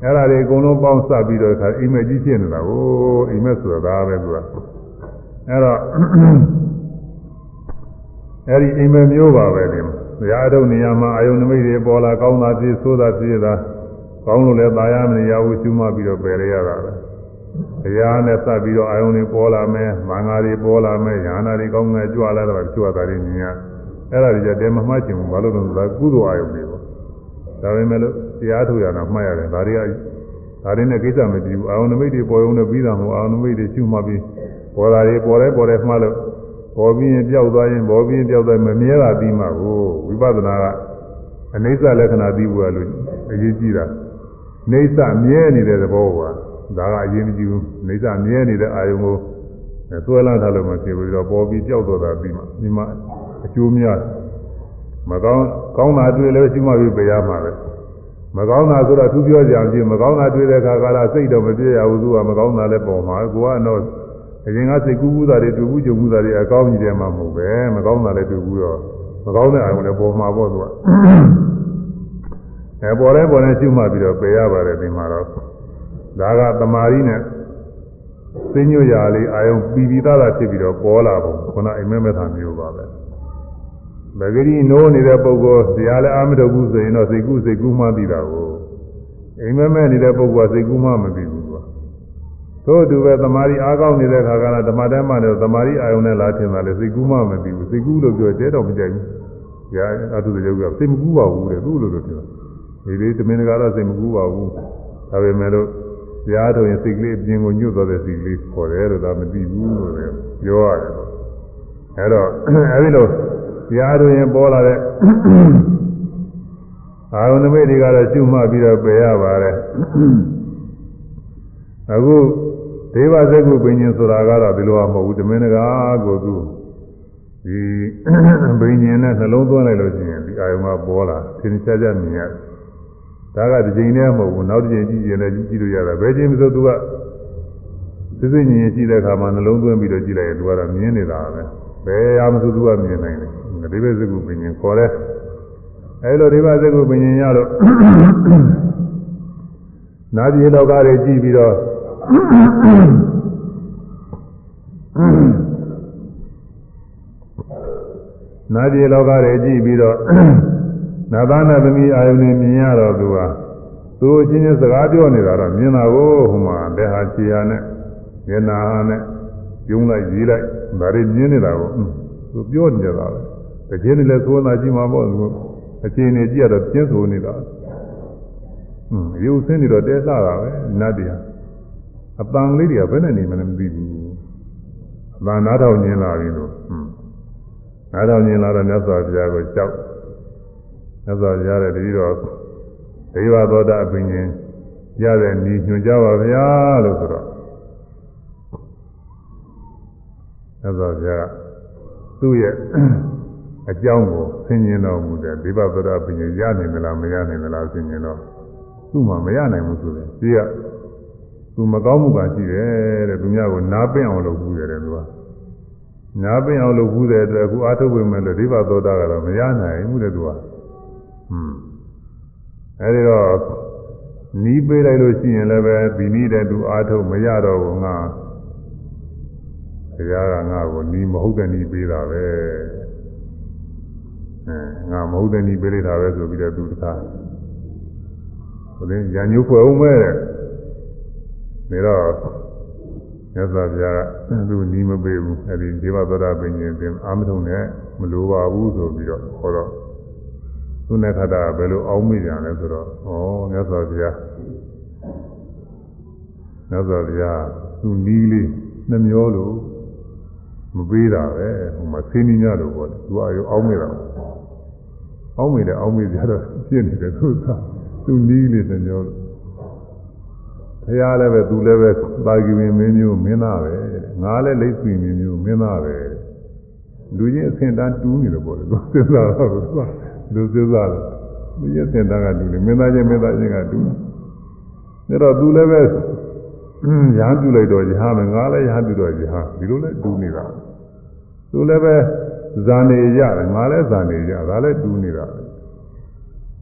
အဲ့ဒါလေးအကုန်လုံးပေါင်းစပ်ပြီးတော့ခါအိမ်မက်ကြီးဖြစ်နေတာကိုအိမ်မက်ဆိုတာဒါပဲသူကအဲ့တော့အဲ့ဒီအိမ်မက်မျိုးပါပဲဒီဘုရားထုတ်နေရာမှာအာယုန်နမိတ်တွေပေါ်လာကောင်းတာဖြစ်ဆိုးတာဖြစ်တာကောင်းလို့လည်းตายရမနေရဘူးရှုမှတ်ပြီးတော့ပယ်ရရတာပဲတရားနဲ့စပ်ပြီးတော့အာယုန်တွေပေါ်လာမယ်မင်္ဂလာတွေပေါ်လာမယ်ညာနာတွေကောင်းငယ်ကြွလာတော့ကြွတာတွေမြင်ရအဲ့ဒါတွေကြတဲမမှတ်ချင်ဘူးဘာလို့လဲဆိုတော့ကုသိုလ်အာယုန်တွေပေါ့ဒါပေမဲ့လို့ တရားထုတ်ရတာမှတ်ရတယ်ဒါတွေကဒါတွေနဲ့ကိစ္စမတည်ဘူးအာယုန်နမိတ်တွေပေါ်ရုံနဲ့ပြီးတာမဟုတ်အာယုန်နမိတ်တွေရှုမှတ်ပြီးပေါ်လာတွေပေါ်တယ်ပေါ်တယ်မှတ်လို့ပေါ်ပြီးရင်ပျောက်သွားရင်ပေါ်ပြီးရင်ပျောက်သွားမမြဲတာပြီးမှကိုဝိပဿနာကအနိစ္စလက္ခဏာသိဖို့ရလို့အရေးကြီးတာနေစ္စမြဲနေတဲ့သဘောကဒါကအရေးမကြီးဘူးနေစ္စမြဲနေတဲ့အာယုံကိုသွဲလာထားလို့မဖြစ်ဘူးတော့ပေါ်ပြီးပျောက်သွားတာပြီးမှဒီမှာအကျိုးများမကောင်းကောင်းတာတွေ့လို့ရှိမှပြီးပြရမှာပဲ မကောင်းတာဆိုတော့သူပြောကြအောင်ပြင်မကောင်းတာတွေ့တဲ့အခါကလည်းစိတ်တော့မပြည့်ရဘူးသူကမကောင်းတာလည်းပေါ်မှာကိုကတော့အရင်ကစိတ်ကူးကူးတာတွေတွေ့ဘူးကြုံဘူးတာတွေအကောင်းကြီးတယ်မှမဟုတ်ပဲမကောင်းတာလည်းတွေ့ဘူးတော့မကောင်းတဲ့အာရုံလည်းပေါ်မှာပေါ့သူကအဲပေါ်လဲပေါ်လဲရှုမှတ်ပြီးတော့ပယ်ရပါတယ်ဒီမှာတော့ဒါကတမာရီနဲ့သိညွတ်ရာလေးအာယုံပြီးပြီးသားသားဖြစ်ပြီးတော့ပေါ်လာပုံခုနအိမ်မက်မက်သာမျိုးပါပဲ ဘဂရီနိုးနေတဲ့ပုဂ္ဂိုလ်တရားလည်းအာမထုတ်ဘူးဆိုရင်တော့စိတ်ကူးစိတ်ကူးမှသိတာကိုအိမ်မက်မက်နေတဲ့ပုဂ္ဂိုလ်ကစိတ်ကူးမှမသိဘူးကွာသို့တူပဲတမာရီအားကောင်းနေတဲ့ခါကလည်းဓမ္မတမ်းမှလည်းတမာရီအာယုံနဲ့လာထင်တာလေစိတ်ကူးမှမသိဘူးစိတ်ကူးလို့ပြောတဲတော့မကြိုက်ဘူး။ညာအထုတရုပ်ကစိတ်မကူးပါဘူးတဲ့သူ့လိုလိုပြောဒီလေးတမင်တကာတော့စိတ်မကူးပါဘူးဒါပေမဲ့လို့ရားထုတ်ရင်စိတ်ကလေးအပြင်ကိုညွတ်သွားတဲ့စိတ်ကလေးခေါ်တယ်လို့ဒါမသိဘူးလို့ပြောရတယ်အဲတော့အဲဒီလို ရားထုတ်ရင်ပေါ်လာတဲ့အာရုံနမိတ်တွေကတော့ရှုမှတ်ပြီးတော့ပယ်ရပါတယ်အခုဒေဝစကုပင်ရှင်ဆိုတာကတော့ဒီလိုမဟုတ်ဘူးတမင်တကာကိုသူဒီဘိညာဉ်နဲ့နှလုံးသွင်းလိုက်လို့ရှိရင်ဒီအာယုံကပေါ်လာသင်္ချာချမြင်ရတယ်ဒါကတစ်ချိန်တည်းမဟုတ်ဘူးနောက်တစ်ချိန်ကြည့်ရင်လည်းကြည့်လို့ရတာဘယ်ချိန်မှဆိုသူကသိသိဉာဏ်ရှိတဲ့အခါမှာနှလုံးသွင်းပြီးတော့ကြည့်လိုက်ရင်သူကတော့မြင်နေတာပဲဘယ်အားမဆိုသူကမြင်နိုင်တယ် ဒီဘက်စကုပင်ရှင်ခေါ်တယ်အဲလိုဒီဘက်စကုပင်ရှင်ရလို့နာပြည်လောကတွေကြည့်ပြီးတော့နာပြည်လောကတွေကြည့်ပြီးတော့နာသနာသမီးအာယုန်နဲ့မြင်ရတော့သူဟာသူအချင်းချင်းစကားပြောနေတာတော့မြင်တာကိုဟိုမှာလက်ဟာခြေဟာနဲ့မျက်နာဟာနဲ့ယုံလိုက်ရေးလိုက်ဒါတွေမြင်နေတာကိုသူပြောနေကြတာပဲ တကယ်လည်းသုံးတာကြည့်မှာပေါ့သူအချင်းနေကြည့်ရတော့ပြင်းဆိုနေတာဟွန်းရုပ်ဆင်းနေတော့တဲလှတာပဲနတ်တရားအပန်လေးတွေကဘယ်နဲ့နေမှလည်းမသိဘူးအပန်နားထောင်ညင်လာပြီလို့ဟွန်းနားထောင်ညင်လာတော့မြတ်စွာဘုရားကိုကြောက်မြတ်စွာဘုရားတဲ့တတိတော်ဒေဝသောတာအပင်ရှင်ရတဲ့ဤညွှန်ကြပါဗျာလို့ဆိုတော့မြတ်စွာဘုရားသူ့ရဲ့ အကြောင်းကိုဆင်ញင်တော်မူတဲ့ဒေဝသောတာအပင်ရှင်ရနိုင်မလားမရနိုင်မလားဆင်ញင်တော့သူ့မှာမရနိုင်ဘူးဆိုတယ်ဒီကသူမကောင်းမှုကရှိတယ်တဲ့သူများကိုနားပင့်အောင်လုပ်ဘူးတယ်သူကနားပင့်အောင်လုပ်ဘူးတဲ့အတွက်အခုအာထုတ်ဝင်မဲ့လို့ဒေဝသောတာကတော့မရနိုင်ဘူးတဲ့သူကဟွန်းအဲဒီတော့နီးပေးလိုက်လို့ရှိရင်လည်းပဲဒီနည်းတဲ့သူအာထုတ်မရတော့ဘူးငါတရားကငါ့ကိုနီးမဟုတ်တဲ့နီးပေးတာပဲအဲ ငါမဟုတ်တဲ့နီးပေးလိုက်တာပဲဆိုပြီးတော့သူတခါဟိုလည်းရညိုးဖွဲ့အောင်မဲ့တဲ့ဒါတော့မြတ်စွာဘုရားကသူနီးမပေးဘူးအဲဒီဒေဝသောတာပင်ရှင်တင်အာမထုံနဲ့မလိုပါဘူးဆိုပြီးတော့ဟောတော့သူနဲ့ခတာဘယ်လိုအောင်းမိကြလဲဆိုတော့ဩမြတ်စွာဘုရားမြတ်စွာဘုရားသူနီးလေးနှမျောလို့မပေးတာပဲဟိုမှာဆင်းနီးညလို့ပေါ့သူအရောအောင်းမိတာ အောင်းမိတယ်အောင်းမိကြတော့ဖြစ်နေတယ်သူကသူနီးလေးနှမျောလို့ဘုရားလည်းပဲသူလည်းပဲသာဂီဝင်မင်းမျိုးမင်းသားပဲငါလည်းလိတ်ဆွေမင်းမျိုးမင်းသားပဲလူချင်းအဆင့်တန်းတူးနေတယ်ပေါ့လေသူစဉ်းစားတော့သူကလူစဉ်းစားတော့လူချင်းအဆင့်တန်းကတူတယ်မင်းသားချင်းမင်းသားချင်းကတူတယ်ဒါတော့သူလည်းပဲရာပြုလိုက်တော့ရဟမယ်ငါလည်းရာပြုတော့ရဟဒီလိုလဲတူနေတာသူလည်းပဲ ဇာနေရတယ်ငါလည်းဇာနေရဒါလည်းတူးနေတာ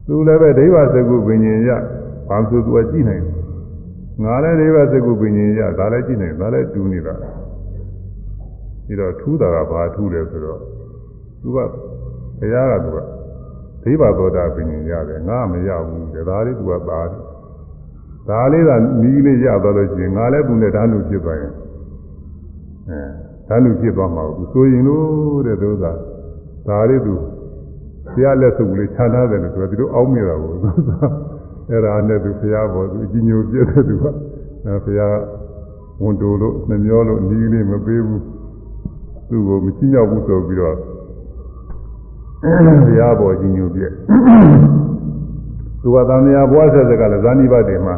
သူလည်းပဲဒိဗ္ဗစကုပညာရဘာလို့သူကကြည့်နိုင်ငါလည်းဒိဗ္ဗစကုပညာရဒါလည်းကြည့်နိုင်ဒါလည်းတူးနေတာပြီးတော့ထူးတာကဘာထူးလဲဆိုတော့သူကဘုရားကသူကဒိဗ္ဗသောတာပညာရတယ်ငါမရဘူးတဲ့ဒါလေးသူကပါတယ်ဒါလေးကနီးလေးရသွားလို့ရှိရင်ငါလည်းသူနဲ့ဓာတ်လို့ဖြစ်သွားရင်အဲ ဓာတ်လူဖြစ်သွားမှာဘူးဆိုရင်လို့တဲ့သူကဒါလေးသူဘုရားလက်စုပ်လေးခြားထားတယ်လို့ဆိုတော့ဒီလိုအောင်းမိတာကိုအဲ့ဒါနဲ့သူဘုရားပေါ်သူအကြီးညိုပြည့်တဲ့သူကအဲဘုရားဝန်တိုလို့နှမျောလို့နီးလေးမပေးဘူးသူ့ကိုမချိမြောက်ဘူးဆိုပြီးတော့ဘုရားပေါ်ကြီးညိုပြည့်သူကသံဃာဘွားဆက်စကလည်းဇာနိဘတ်တွေမှာ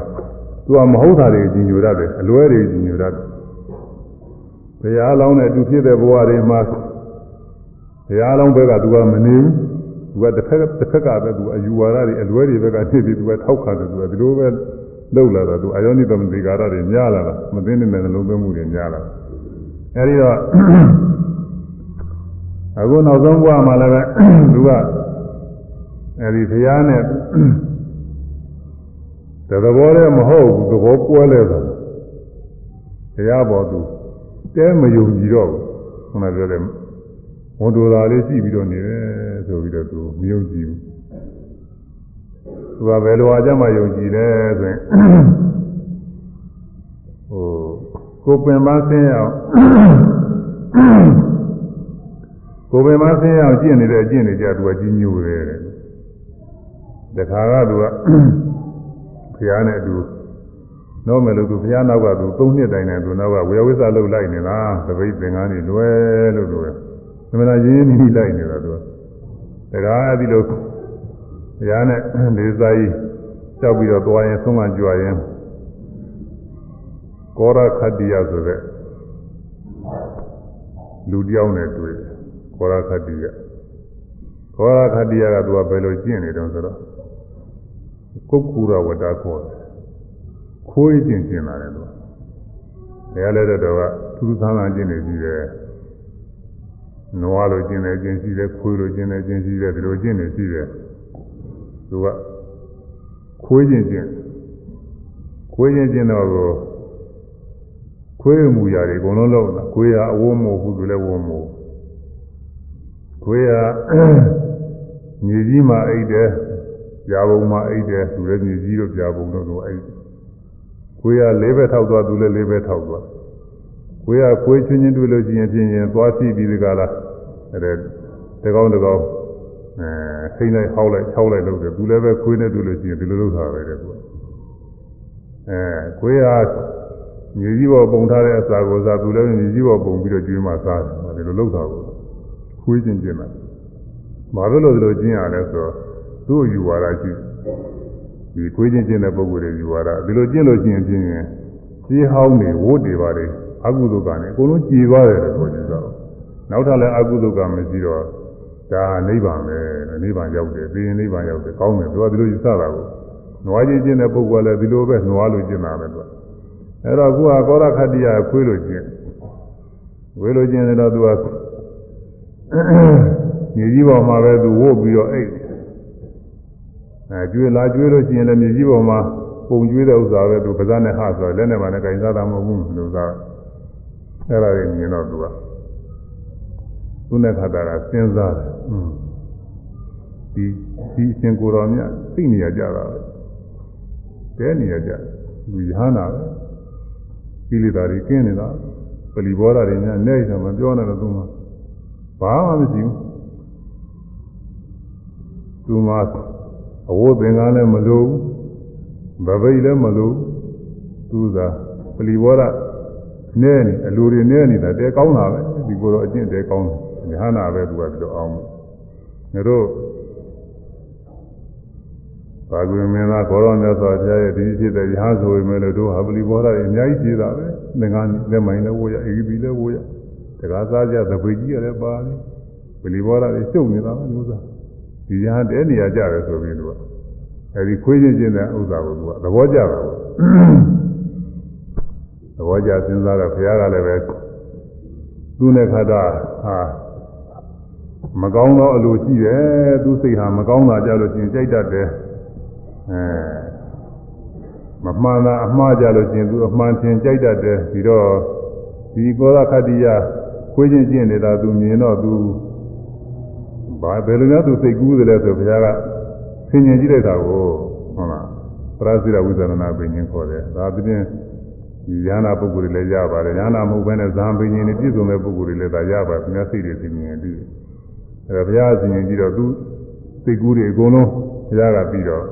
သူကမဟုတ်တာတွေကြီးညိုရတယ်အလွဲတွေကြီးညိုရတယ် ဘုရားလောင်းနဲ့အတူဖြစ်တဲ့ဘဝတွေမှာဘုရားလောင်းဘက်ကသူကမနေဘူးသူကတစ်ဖက်တစ်ဖက်ကပဲသူအယူဝါဒတွေအလွဲတွေဘက်ကဖြစ်ပြီးသူကထောက်ခံတယ်သူကဒီလိုပဲလှုပ်လာတာသူအယောနိသမတိကာရတွေများလာတာမသိနေတဲ့နှလုံးသွင်းမှုတွေများလာအဲဒီတော့အခုနောက်ဆုံးဘဝမှာလည်းပဲသူကအဲဒီဘုရားနဲ့တသဘောတည်းမဟုတ်ဘူးသဘောကွဲလဲတာတရားပေါ်သူ တဲမယုံကြည်တော့ဘူးခုနပြောတယ်ဝန်တော်သာလေးရှိပြီးတော့နေတယ်ဆိုပြီးတော့သူမယုံကြည်ဘူးသူကဘယ်လိုအကြမ်းမှယုံကြည်လဲဆိုရင်ဟိုကိုပင်ပန်းဆင်းအောင်ကိုပင်ပန်းဆင်းအောင်ကျင့်နေတဲ့အကျင့်တွေကြသူကကြီးညိုတယ်တဲ့တခါကသူကဘုရားနဲ့အ တူတော့မယ်လို့သူဘုရားနောက်ကသူ၃နှစ်တိုင်နဲ့သူနောက်ကဝေယဝိသလုတ်လိုက်နေတာသပိတ်သင်္ကန်းတွေလွယ်လို့သူသမဏရင်းနှီးလိုက်နေတာသူတကားအဲ့ဒီလိုဘုရားနဲ့လေးစားကြီးကြောက်ပြီးတော့သွားရင်ဆုံးမကြွရင်ကောရခတ္တိယဆိုတဲ့လူတယောက်နဲ့တွေ့ကောရခတ္တိယကောရခတ္တိယကသူကဘယ်လိုကျင့်နေတုံးဆိုတော့ကုက္ကူရဝတ္တခေါ်တယ် ခိုးကျင်ကျင်လာတယ်သူကဘယ်လဲတော့ကသူသူဆန်းဆန်းကျင်နေပြီတယ်နွားလိုကျင်နေကျင်ရှိတယ်ခွေးလိုကျင်နေကျင်ရှိတယ်ဒီလိုကျင်နေရှိတယ်သူကခိုးကျင်ကျင်ခွေးကျင်ကျင်တော့ကိုခွေးမူရာတွေအကုန်လုံးလောက်တာခွေးဟာအဝတ်မဟုတ်ဘူးသူလည်းဝတ်မဟုတ်ခွေးဟာမြေကြီးမှာအိတ်တယ်ပြာပုံမှာအိတ်တယ်သူလည်းမြေကြီးတို့ပြာပုံတို့တို့အိတ် ကိုယ်ကလေးဘက်ထောက်သွားသူလည်းလေးဘက်ထောက်သွားကိုယ်ကကိုယ်ချင်းချင်းတွေ့လို့ရှိရင်ပြင်းရင်သွားစီပြီးဒီကလာအဲတကောင်းတကောင်းအဲခိမ့်လိုက်ဟောက်လိုက်ခြောက်လိုက်လို့တယ်သူလည်းပဲခွေးနဲ့တွေ့လို့ရှိရင်ဒီလိုလုပ်တာပဲတဲ့သူအဲကိုယ်ကမြေကြီးပေါ်ပုံထားတဲ့အစာကိုစားသူလည်းမြေကြီးပေါ်ပုံပြီးတော့ကျွေးမှစားတယ်ဒီလိုလုပ်တာကိုခွေးချင်းချင်းလာဘာလို့လို့ဒီလိုကျင်းရလဲဆိုတော့သူ့ယူဝါဒရှိ ဒီခွေးချင်းချင်းတဲ့ပုဂ္ဂိုလ်တွေယူဝါဒဒီလိုကျင့်လို့ရှိရင်ပြင်းရင်ကြီးဟောင်းနေဝတ်တွေပါတယ်အကုသိုလ်ကလည်းအကုန်လုံးကြည်သွားတယ်လို့ပြောကြတော့နောက်ထပ်လည်းအကုသိုလ်ကမရှိတော့ဒါနိဗ္ဗာန်ပဲနိဗ္ဗာန်ရောက်တယ်ပြီးရင်နိဗ္ဗာန်ရောက်တယ်ကောင်းတယ်သူကဒီလိုယူဆတာကိုနွားချင်းချင်းတဲ့ပုဂ္ဂိုလ်ကလည်းဒီလိုပဲနွားလိုကျင့်တာပဲသူကအဲ့တော့ခုကကောရခတ္တိယခွေးလိုကျင့်ဝေလိုကျင့်တယ်တော့သူကညီကြီးပေါ်မှာပဲသူဝုတ်ပြီးတော့အိတ် အဲကျွေးလာကျွေးလို့ရှိရင်လည်းမြေကြီးပေါ်မှာပုံကျွေးတဲ့ဥစ္စာပဲသူပါးစပ်နဲ့ဟဆိုလက်နဲ့မှလည်းကင်စားတာမဟုတ်ဘူးလို့သာအဲ့ဒါတွေမြင်တော့သူကသူနဲ့ခါတာကစဉ်းစားတယ်อืมဒီဒီအရှင်ကိုတော်မြတ်သိနေရကြတာပဲတဲနေရကြလူရဟနာပဲကိလေသာတွေကင်းနေတာပလီဘောဓာတွေများနဲ့ရမပြောနဲ့တော့သူမှဘာမှမရှိဘူးသူမှ အဝတ်သင်္ကန်းလည်းမလိုဘူးဗပိတ်လည်းမလိုသူသာပလီဘောရနဲနေအလိုတွေနဲနေတာတဲကောင်းတာပဲဒီကိုတော့အကျင့်တဲကောင်းတယ်ဉာဏ်နာပဲသူကဒီလိုအောင်ငါတို့ဘာကွေမင်းသားဘောရောမြတ်စွာဘုရားရဲ့ဒီဖြစ်တဲ့ရဟဆိုပေမဲ့လို့တို့ဟာပလီဘောရတွေအများကြီးရှိတာပဲသင်္ကန်းလက်မိုင်းလည်းဝိုးရအေဂီပီလည်းဝိုးရတကားစားကြသပိတ်ကြီးရတယ်ပါလေပလီဘောရတွေရှုပ်နေတာပဲလို့သာ ဒီရဟတဲနေရာကြတယ်ဆိုပြီးသူကအဲဒီခွေးချင်းချင်းတဲ့ဥစ္စာကိုသူကသဘောကျတာပေါ့သဘောကျစဉ်းစားတော့ဘုရားကလည်းပဲသူ့နဲ့ခါတာဟာမကောင်းသောအလိုရှိတယ်သူစိတ်ဟာမကောင်းတာကြလို့ရှိရင်ကြိုက်တတ်တယ်အဲမမှန်တာအမှားကြလို့ရှိရင်သူအမှန်ထင်ကြိုက်တတ်တယ်ပြီးတော့ဒီကောရခတ္တိယခွေးချင်းကျင့်နေတာသူမြင်တော့သူ ဘာဘယ်လိုများသူစိတ်ကူးတယ်လဲဆိုဘုရားကဆင်ញင်ကြည့်လိုက်တာကိုဟုတ်လားပရစိရဝိသရဏပင်ချင်းခေါ်တယ်ဒါပြင်းဉာဏပုဂ္ဂိုလ်တွေလည်းရပါတယ်ဉာဏမဟုတ်ဘဲနဲ့ဇာပင်ချင်းတွေပြည့်စုံတဲ့ပုဂ္ဂိုလ်တွေလည်းဒါရပါတယ်သူများစိတ်တွေဆင်ញင်ပြီးအဲဒါဘုရားဆင်ញင်ကြည့်တော့သူစိတ်ကူးတွေအကုန်လုံးဘုရားကပြီးတော့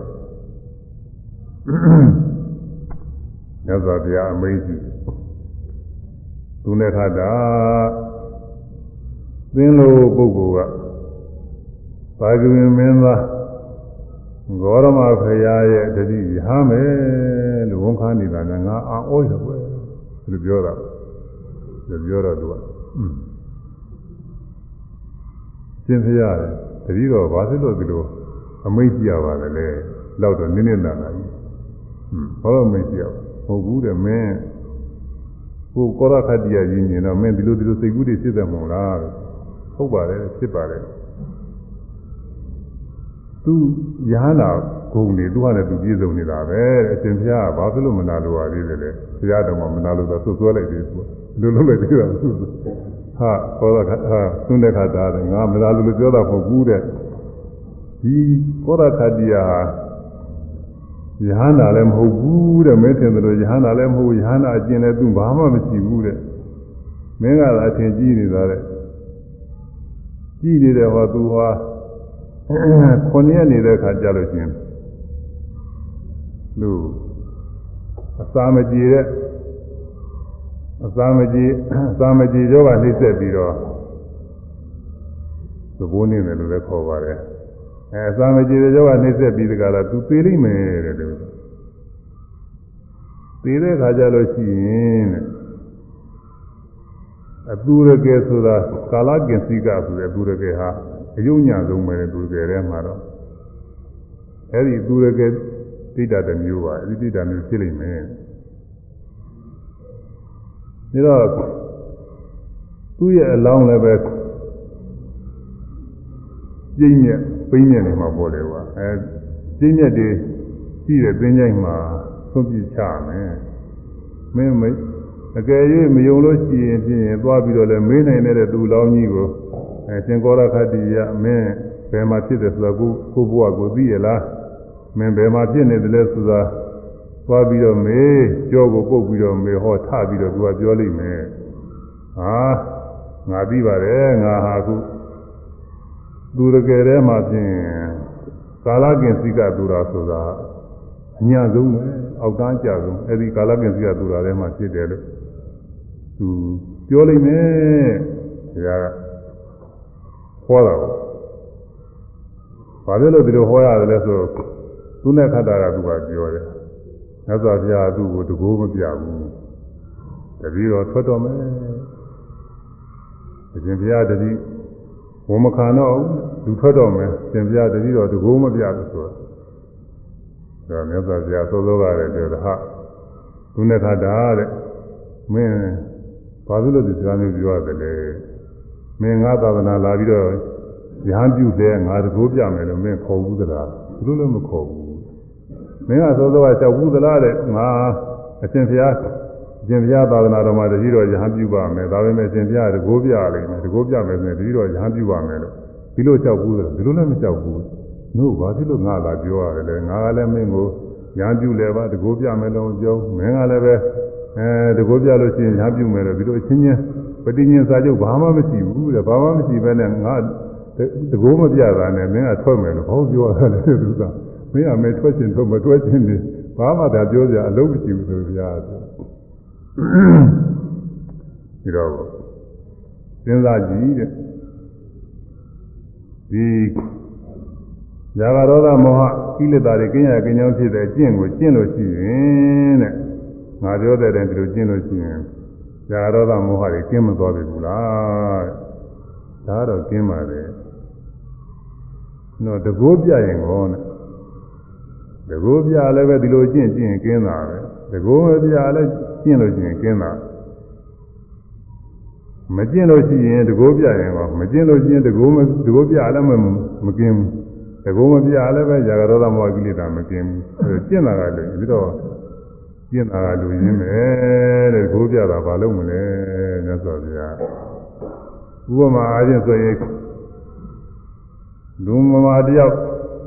မြတ်စွာဘုရားအမိန့်ရှိသူနဲ့ခါတာသင်လိုပုဂ္ဂိုလ်က သာဂဝေမင်းသားဂေါရမဖရာရဲ့တတိရဟမယ်လို့ဝန်ခံနေတာကငါအာဩရပဲလို့ပြောတာလို့ပြောတော့သူကရှင်ဖရာတယ်တတိတော့ဘာဖြစ်လို့ဒီလိုအမိတ်ကြည့်ရပါလဲလေလောက်တော့နင်းနေတာကြီးဟွန်းဘာလို့အမိတ်ကြည့်ရမဟုတ်ဘူးတဲ့မင်းကိုကောရခတ္တိယကြီးမြင်တော့မင်းဒီလိုဒီလိုစိတ်ကူးတွေဖြစ်တယ်မဟုတ်လားဟုတ်ပါတယ်ဖြစ်ပါတယ် သူရဟနာဂုံတွေသူကလည်းသူပြည့်စုံနေတာပဲအရှင်ဘုရားကဘာဖြစ်လို့မနာလိုပါသေးတယ်လဲဘုရားတော်မှာမနာလိုတော့ဆွဆွဲလိုက်သေးသူကလိုလိုလိုက်သေးတာသူဟာကောရခဟာသွန်းတဲ့ခါတာတယ်ငါမနာလိုလို့ပြောတာမဟုတ်ဘူးတဲ့ဒီကောရခတ္တိယဟာယဟန္တာလည်းမဟုတ်ဘူးတဲ့မင်းထင်တယ်လို့ယဟန္တာလည်းမဟုတ်ယဟန္တာအကျင့်လည်းသူဘာမှမရှိဘူးတဲ့မင်းကသာအထင်ကြီးနေတာတဲ့ကြီးနေတယ်ဟောသူဟာ ခုနှစ်ရက်နေတဲ့ခါကြလို့ချင်းလူအစာမကြေတဲ့အစာမကြေအစာမကြေကြောကနှိမ့်ဆက်ပြီးတော့သဘောနေတယ်လို့လည်းခေါ်ပါတယ်အဲအစာမကြေတဲ့ကြောကနှိမ့်ဆက်ပြီးတကလားသူသေးလိမ့်မယ်တဲ့လို့သေးတဲ့ခါကြလို့ရှိရင်တဲ့အတူရကယ်ဆိုတာကာလကင်စိကဆိုတဲ့အတူရကယ်ဟာ အယုံညာဆုံးပဲသူတကယ်ထဲမှာတော့အဲ့ဒီသူတကယ်ဒိဋ္ဌတမျိုးပါအဲ့ဒီဒိဋ္ဌမျိုးဖြစ်လိမ့်မယ်ဒါတော့သူ့ရဲ့အလောင်းလည်းပဲကျင်းမြက်ပိန်းမြက်နေမှာပေါ်တယ်ကွာအဲကျင်းမြက်တွေရှိတဲ့သင်္ချိုင်းမှာသွန်ပြချမယ်မင်းမအကယ်၍မယုံလို့ရှိရင်ဖြင့်သွားပြီးတော့လည်းမေးနိုင်တဲ့သူလောင်းကြီးကို အဲရှင်ကောရခတ္တိယမင်းဘယ်မှာဖြစ်တယ်ဆိုတာကိုကိုဘုရားကိုသိရလားမင်းဘယ်မှာဖြစ်နေတယ်လဲဆိုတာသွားပြီးတော့မေးကြောကိုပုတ်ပြီးတော့မေးဟောထပြီးတော့သူကပြောလိမ့်မယ်ဟာငါသိပါတယ်ငါဟာခုသူတကယ်တည်းမှာဖြင့်ကာလကင်စိကသူရာဆိုတာအညာဆုံးပဲအောက်တန်းကြဆုံးအဲဒီကာလကင်စိကသူရာထဲမှာဖြစ်တယ်လို့သူပြောလိမ့်မယ်ဒါက ဟောတာကိုဘာဖြစ်လို့ဒီလိုဟောရတယ်လဲဆိုသူနဲ့ခတ်တာကသူကပြောတယ်မြတ်စွာဘုရားသူ့ကိုတကိုးမပြဘူးတပည့်တော်ထွက်တော်မယ်အရှင်ဘုရားတတိဝမခံတော့လူထွက်တော်မယ်ရှင်ဘုရားတတိတော်တကိုးမပြဘူးဆိုတော့ဒါမြတ်စွာဘုရားသောသောကလည်းပြောတာဟာသူနဲ့ခတ်တာတဲ့မင်းဘာဖြစ်လို့ဒီစကားမျိုးပြောရတယ်လဲ မင်းငါသာသနာလာပြီးတော့ရဟန်းပြုတဲ့ငါတကိုးပြမယ်လို့မင်းခေါ်ဘူးသလားသူတို့လည်းမခေါ်ဘူးမင်းကသောသောကလျှောက်ဘူးသလားတဲ့ငါအရှင်ဘုရားအရှင်ဘုရားသာသနာတော်မှာတတိတော်ရဟန်းပြုပါမယ်ဒါပေမဲ့အရှင်ဘုရားတကိုးပြလိမ့်မယ်တကိုးပြမယ်ဆိုရင်တတိတော်ရဟန်းပြုပါမယ်လို့ဒီလိုလျှောက်ဘူးသလားဒီလိုလည်းမလျှောက်ဘူးတို့ဘာဖြစ်လို့ငါလာပြောရတယ်လဲငါကလည်းမင်းကိုရဟန်းပြုလဲပါတကိုးပြမယ်လို့ပြောမင်းကလည်းပဲအဲတကိုးပြလို့ရှိရင်ရဟန်းပြုမယ်လို့ဒီလိုအချင်းချင်း ပဋိညာဉ်စာချုပ်ဘာမှမရှိဘူးတဲ့ဘာမှမရှိဘဲနဲ့ငါတကိုးမပြတာနဲ့မင်းကထွက်မယ်လို့ဟောပြောရတယ်သူကမင်းကမဲထွက်ချင်းထွက်မထွက်ချင်းနေဘာမှသာပြောကြအလုံးမရှိဘူးဆိုပြရတယ်ဒီတော့စဉ်းစားကြည့်တဲ့ဒီဇာဂရောဂမောဟကိလေသာတွေကင်းရကင်းကြောင်းဖြစ်တဲ့အကျင့်ကိုကျင့်လို့ရှိရင်တဲ့ငါပြောတဲ့တိုင်ဒီလိုကျင့်လို့ရှိရင် ဇာရောသမောဟတွေကင်းမသွားပြီဘူးလားဒါတော့ကင်းပါလေနော်တကိုးပြရင်ကောနဲ့တကိုးပြလည်းပဲဒီလိုကျင့်ကျင့်ကင်းတာပဲတကိုးမပြလည်းကျင့်လို့ရှိရင်ကင်းတာမကျင့်လို့ရှိရင်တကိုးပြရင်ကောမကျင့်လို့ရှိရင်တကိုးမတကိုးပြလည်းမမကင်းဘူးတကိုးမပြလည်းပဲဇာရောသမောဟကိလေသာမကင်းဘူးအဲကျင့်တာကလည်းပြီးတော့ ကျင့်တာကလူရင်းပဲတဲ့တကိုးပြတာဘာလို့မလဲမြတ်စွာဘုရားဥပမာအားဖြင့်ဆိုရင်လူမမာတယောက်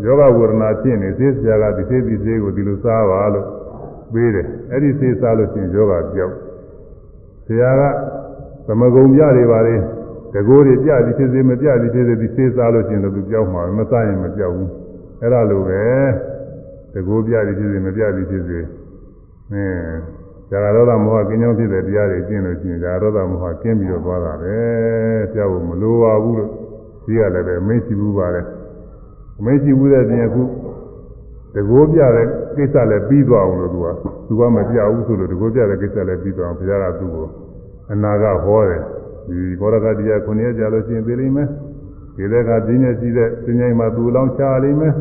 ယောဂဝေဒနာဖြစ်နေသေဆရာကဒီသေဒီသေးကိုဒီလိုစားပါလို့ပေးတယ်အဲ့ဒီသေစားလို့ရှိရင်ယောဂပြောက်ဆရာကသမဂုံပြတွေပါလေတကိုးတွေပြသည်ဖြစ်စေမပြသည်ဖြစ်စေဒီသေစားလို့ရှိရင်တော့သူပြောက်မှာမစားရင်မပြောက်ဘူးအဲ့ဒါလိုပဲတကိုးပြသည်ဖြစ်စေမပြသည်ဖြစ်စေ အဲဇာရောဒမောဟကင်းကြောင်းဖြစ်တဲ့တရားတွေကျင့်လို့ရှိရင်ဇာရောဒမောဟကင်းပြီးတော့သွားတာပဲပြောက်ဖို့မလိုပါဘူးလို့ဒီကလည်းပဲမင်းရှိဘူးပါလေမရှိဘူးတဲ့ပြင်အခုတကိုးပြတဲ့ကိစ္စလည်းပြီးသွားအောင်လို့သူကသူကမပြဘူးဆိုလို့တကိုးပြတဲ့ကိစ္စလည်းပြီးသွားအောင်ဘုရားကသူ့ကိုအနာကဟောတယ်ဒီဘောရကတရားခုနှစ်ရက်ကြာလို့ရှိရင်သိလိမ့်မယ်ဒီလက်ကပြင်းနေရှိတဲ့စဉ္ညာမှာသူ့လောင်းချလိမ့်မယ်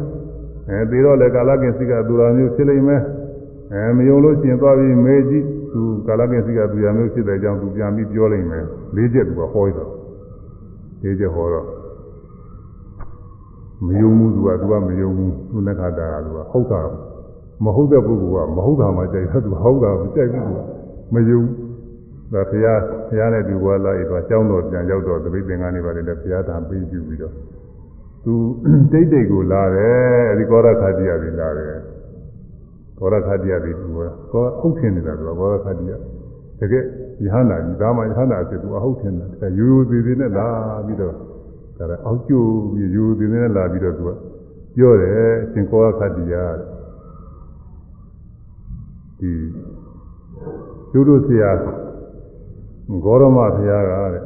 အဲပြီးတော့လည်းကာလကင်စိကသူတော်မျိုးဖြစ်လိမ့်မယ် အဲမယုံလို့ရှိရင်သွားပြီးမေးကြည့်သူကာလကင်စိကသူရမျိုးဖြစ်တဲ့အကြောင်းသူပြန်ပြီးပြောလိမ့်မယ်လေးချက်သူကဟောရတော့လေးချက်ဟောတော့မယုံဘူးသူကသူကမယုံဘူးသူနဲ့ခါတာကသူကဟုတ်တာမဟုတ်တဲ့ပုဂ္ဂိုလ်ကမဟုတ်တာမှကြိုက်တယ်သူဟုတ်တာမကြိုက်ဘူးမယုံဒါဘုရားဘုရားနဲ့ဒီဘွားလာပြီးတော့ကျောင်းတော်ပြန်ရောက်တော့တပိတ်သင်္ကန်းတွေပါတယ်လည်းဘုရားသာပေးပြုပြီးတော့သူတိတ်တိတ်ကိုလာတယ်အဲဒီကောရခတိယပြီးလာတယ် ကောရခတိယပြီးသူကကောဟုတ်ထင်နေတာသူကကောရခတိယတကယ်ယဟန္တာကြီးဒါမှယဟန္တာဆိုသူအဟုတ်ထင်တယ်ရိုးရိုးသေးသေးနဲ့လာပြီးတော့ဒါလည်းအောက်ကျပြီးရိုးသေးသေးနဲ့လာပြီးတော့သူကပြောတယ်ရှင်ကောရခတိယဒီကျိုးတို့ဆရာဂေါရမဘုရားကတဲ့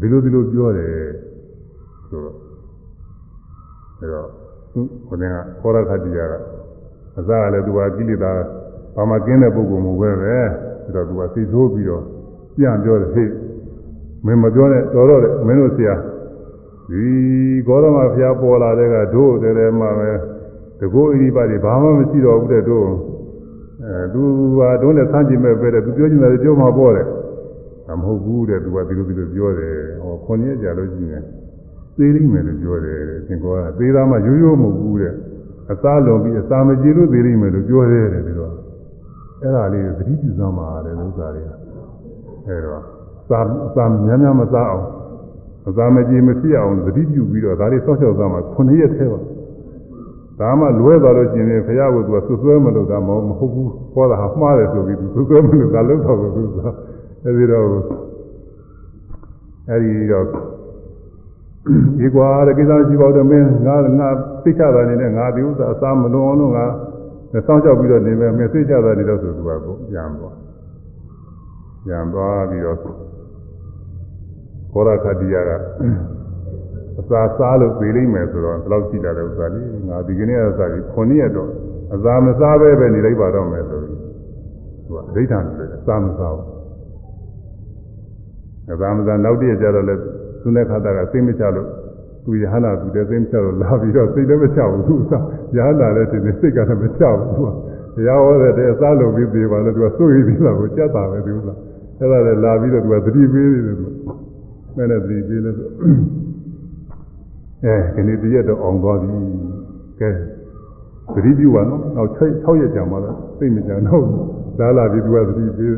ဒီလိုဒီလိုပြောတယ်ဆိုတော့အဲတော့သူခေါင်းကခောရခတိယက အစားကလည်းသူကကိလေသာဘာမှကင်းတဲ့ပုဂ္ဂိုလ်မဟုတ်ပဲပဲအဲတော့သူကသိသိုးပြီးတော့ပြန်ပြောတယ်ဟေ့မင်းမပြောနဲ့တော်တော့တယ်မင်းတို့ဆရာဒီဂေါရမဘုရားပေါ်လာတဲ့ကတို့တည်းတည်းမှပဲတကောဣရိပါတွေဘာမှမရှိတော့ဘူးတဲ့တို့အဲသူကတုံးနဲ့ဆန်းကြည့်မဲ့ပဲတဲ့သူပြောချင်တယ်ပြောမှာပေါ့တဲ့မဟုတ်ဘူးတဲ့သူကဒီလိုဒီလိုပြောတယ်ဟောခွန်ရက်ကြာလို့ရှိရင်သေးလိမ့်မယ်လို့ပြောတယ်သင်ကောကသေးသားမှရိုးရိုးမဟုတ်ဘူးတဲ့ အသားလွန်ပြီးအစာမကြည့်လို့သေးလိမ့်မယ်လို့ပြောတယ်တဲ့ဒီတော့အဲ့ဒါလေးသတိပြုစမ်းပါတဲ့ဥစ္စာတွေကအဲ့တော့စာအစာများများမစားအောင်အစာမကြည့်မဖြစ်အောင်သတိပြုပြီးတော့ဒါလေးစောင့်ရှောက်စမ်းပါ9ရက်ထဲပါဒါမှလွဲသွားလို့ရှိရင်ဘုရားကသူကဆွဆွဲမလို့ဒါမဟုတ်ဘူးဟောတာဟာမှားတယ်ဆိုပြီးသူဆွဆွဲမလို့ဒါလုံးတော့သူကအဲဒီတော့အဲဒီတော့ ဒီကွာတဲ့ကိစ္စရှိပါတော့မင်းငါငါသိချတာနေနဲ့ငါဒီဥစ္စာအစားမလွန်အောင်လို့ငါစောင့်ကြောက်ပြီးတော့နေမယ်မင်းသိချတာနေတော့ဆိုသူကကိုပြန်သွားပြန်သွားပြီးတော့ခောရခတိယကအစာစားလို့ပြေးလိမ့်မယ်ဆိုတော့ဘယ်လောက်ရှိတာလဲဥစ္စာလေးငါဒီကနေ့အစားကြီး9ရက်တော့အစာမစားပဲပဲနေလိုက်ပါတော့မယ်ဆိုပြီးသူကအဋ္ဌာန်တယ်အစာမစားဘူးအစာမစားနောက်တည့်ကျတော့လဲ သူနဲ့ခါတာကစိတ်မချလို့သူယဟနာသူတဲ့စိတ်မချလို့လာပြီးတော့စိတ်လည်းမချဘူးသူကယဟနာလည်းတင်နေစိတ်ကလည်းမချဘူးသူကတရားဟောတဲ့အစားလုံးပြီးပြေပါလို့သူကစိုးရိမ်ပြီးလာကိုကြက်တာပဲသူကအဲ့ဒါလည်းလာပြီးတော့သူကသတိပေးနေတယ်သူကမဲ့နဲ့သတိပေးလို့အဲဒီနေ့တရက်တော့အောင်သွားပြီကဲသတိပြုပါနော်နောက်6 6ရက်ကြာမှလည်းသိမကြတော့ဒါလာပြီးသူကသတိပေး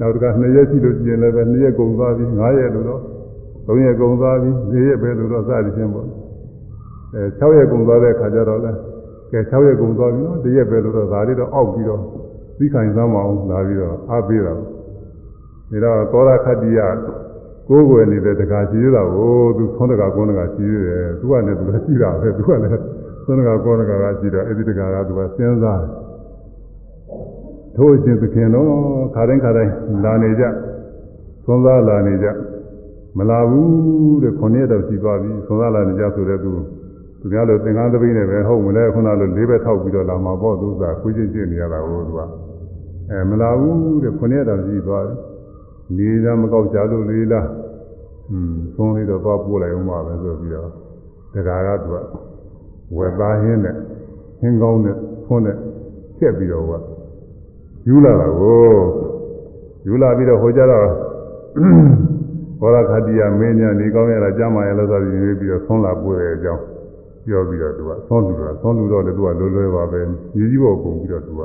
နောက်တက2ရက်ရှိလို့ကျင်လည်းပဲ2ရက်ကုန်သွားပြီ9ရက်လို့တော့ 3ရက်ကုန်သွားပြီ4ရက်ပဲလို့တော့စသည်ချင်းပေါ့အဲ6ရက်ကုန်သွားတဲ့ခါကျတော့လဲကဲ6ရက်ကုန်သွားပြီနော်1ရက်ပဲလို့တော့ဒါလေးတော့အောက်ပြီးတော့သိခိုင်သမ်းမအောင်လာပြီးတော့အားပေးတာဒါတော့သောရခတ္တိယကိုယ်ွယ်နေတဲ့တကာရှိရတာကိုသူသွန်းတကာကောတကာရှိရတယ်သူကလည်းသူလည်းရှိတာပဲသူကလည်းသွန်းတကာကောတကာကရှိတော့အဲ့ဒီတကာကသူကစဉ်းစားထို့အရှင်သခင်တော့ခါတိုင်းခါတိုင်းလာနေကြသွန်းစားလာနေကြ မလာဘူးတဲ့ခုနှစ်တော့ရှိသွားပြီသွန်းစားလာနေကြဆိုတဲ့သူသူများလို့သင်္ကန်းသပိနဲ့ပဲဟုတ်မလဲခုနလိုလေးဘက်ထောက်ပြီးတော့လာမှာပေါ့သူကခွေးချင်းချင်းနေရတာကိုသူကအဲမလာဘူးတဲ့ခုနှစ်တော့ရှိသွားပြီလေးလားမကောက်ကြလို့လေးလားอืมသုံးလေးတော့သွားပို့လိုက်အောင်ပါပဲဆိုပြီးတော့တခါကသူကဝက်သားဟင်းနဲ့ဟင်းကောင်းနဲ့ဖွန်းနဲ့ချက်ပြီးတော့ကယူလာတာကိုယူလာပြီးတော့ဟိုကြတော့ ဘောရခတိယမင်းညာနေကောင်းရတာကြမ်းမာရလို့ဆိုပြီးနေပြီးတော့ဆုံးလာပို့တဲ့အကြောင်းပြောပြီးတော့သူကဆုံးလူတော့ဆုံးလူတော့လည်းသူကလွယ်လွယ်ပါပဲညီကြီးဘောပုံပြီးတော့သူက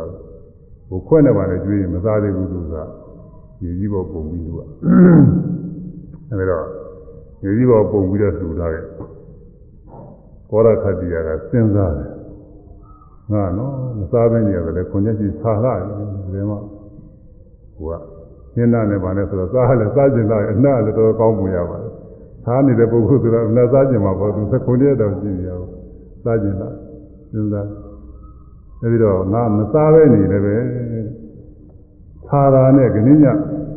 ဟိုခွဲ့နေပါလေကျွေးရင်မစားသေးဘူးသူကညီကြီးဘောပုံပြီးသူကအဲဒါတော့ညီကြီးဘောပုံပြီးတော့သူထားတဲ့ဘောရခတိယကစဉ်းစားတယ်ငါနော်မစားဘဲနေရတယ်ခွန်ချက်ကြီးဆာလာတယ်ဒီမှာဟိုက ညနာနဲ့ပါနဲ့ဆိုတော့စားလည်းစားကျင်တော့အနှလည်းတော်ကောင်းမှုရပါတယ်သားနေတဲ့ပုဂ္ဂိုလ်ဆိုတော့အနှစားကျင်မှာပေါ့သူသခွန်ရက်တော့ရှိနေရောစားကျင်တာစဉ်းစားအဲဒီတော့ငါမစားဘဲနေလည်းပဲသာသာနဲ့ခဏည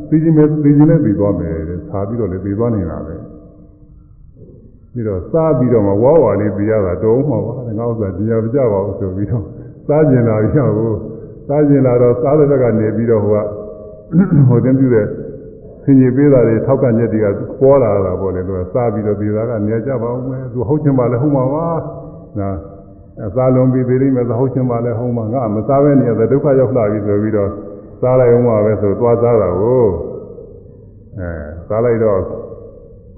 သိချင်းမဲ့သိချင်းနဲ့ပြီးသွားမယ်တဲ့သာပြီးတော့လည်းပြီးသွားနေတာပဲပြီးတော့စားပြီးတော့မှဝါဝါလေးပြရတာတုံးမှာပါငါဥစ္စာတရားမကြပါဘူးဆိုပြီးတော့စားကျင်လာပြီဟောစားကျင်လာတော့စားတဲ့ဘက်ကနေပြီးတော့ဟိုက ဟိုတင်ပြတဲ့ဆင်ကြီးပေးတာတွေထောက်ကညက်တွေကပေါ်လာတာပေါ့လေသူကစားပြီးတော့ဒီသားကနေကြပါဦးမယ်သူဟုတ်ချင်ပါလဲဟုတ်မှာပါနာအစားလုံးပြီးသေးလိမ့်မယ်ဟုတ်ချင်ပါလဲဟုတ်မှာငါမစားဘဲနေရတဲ့ဒုက္ခရောက်လာပြီဆိုပြီးတော့စားလိုက်အောင်ပါပဲဆိုသွားစားတာကိုအဲစားလိုက်တော့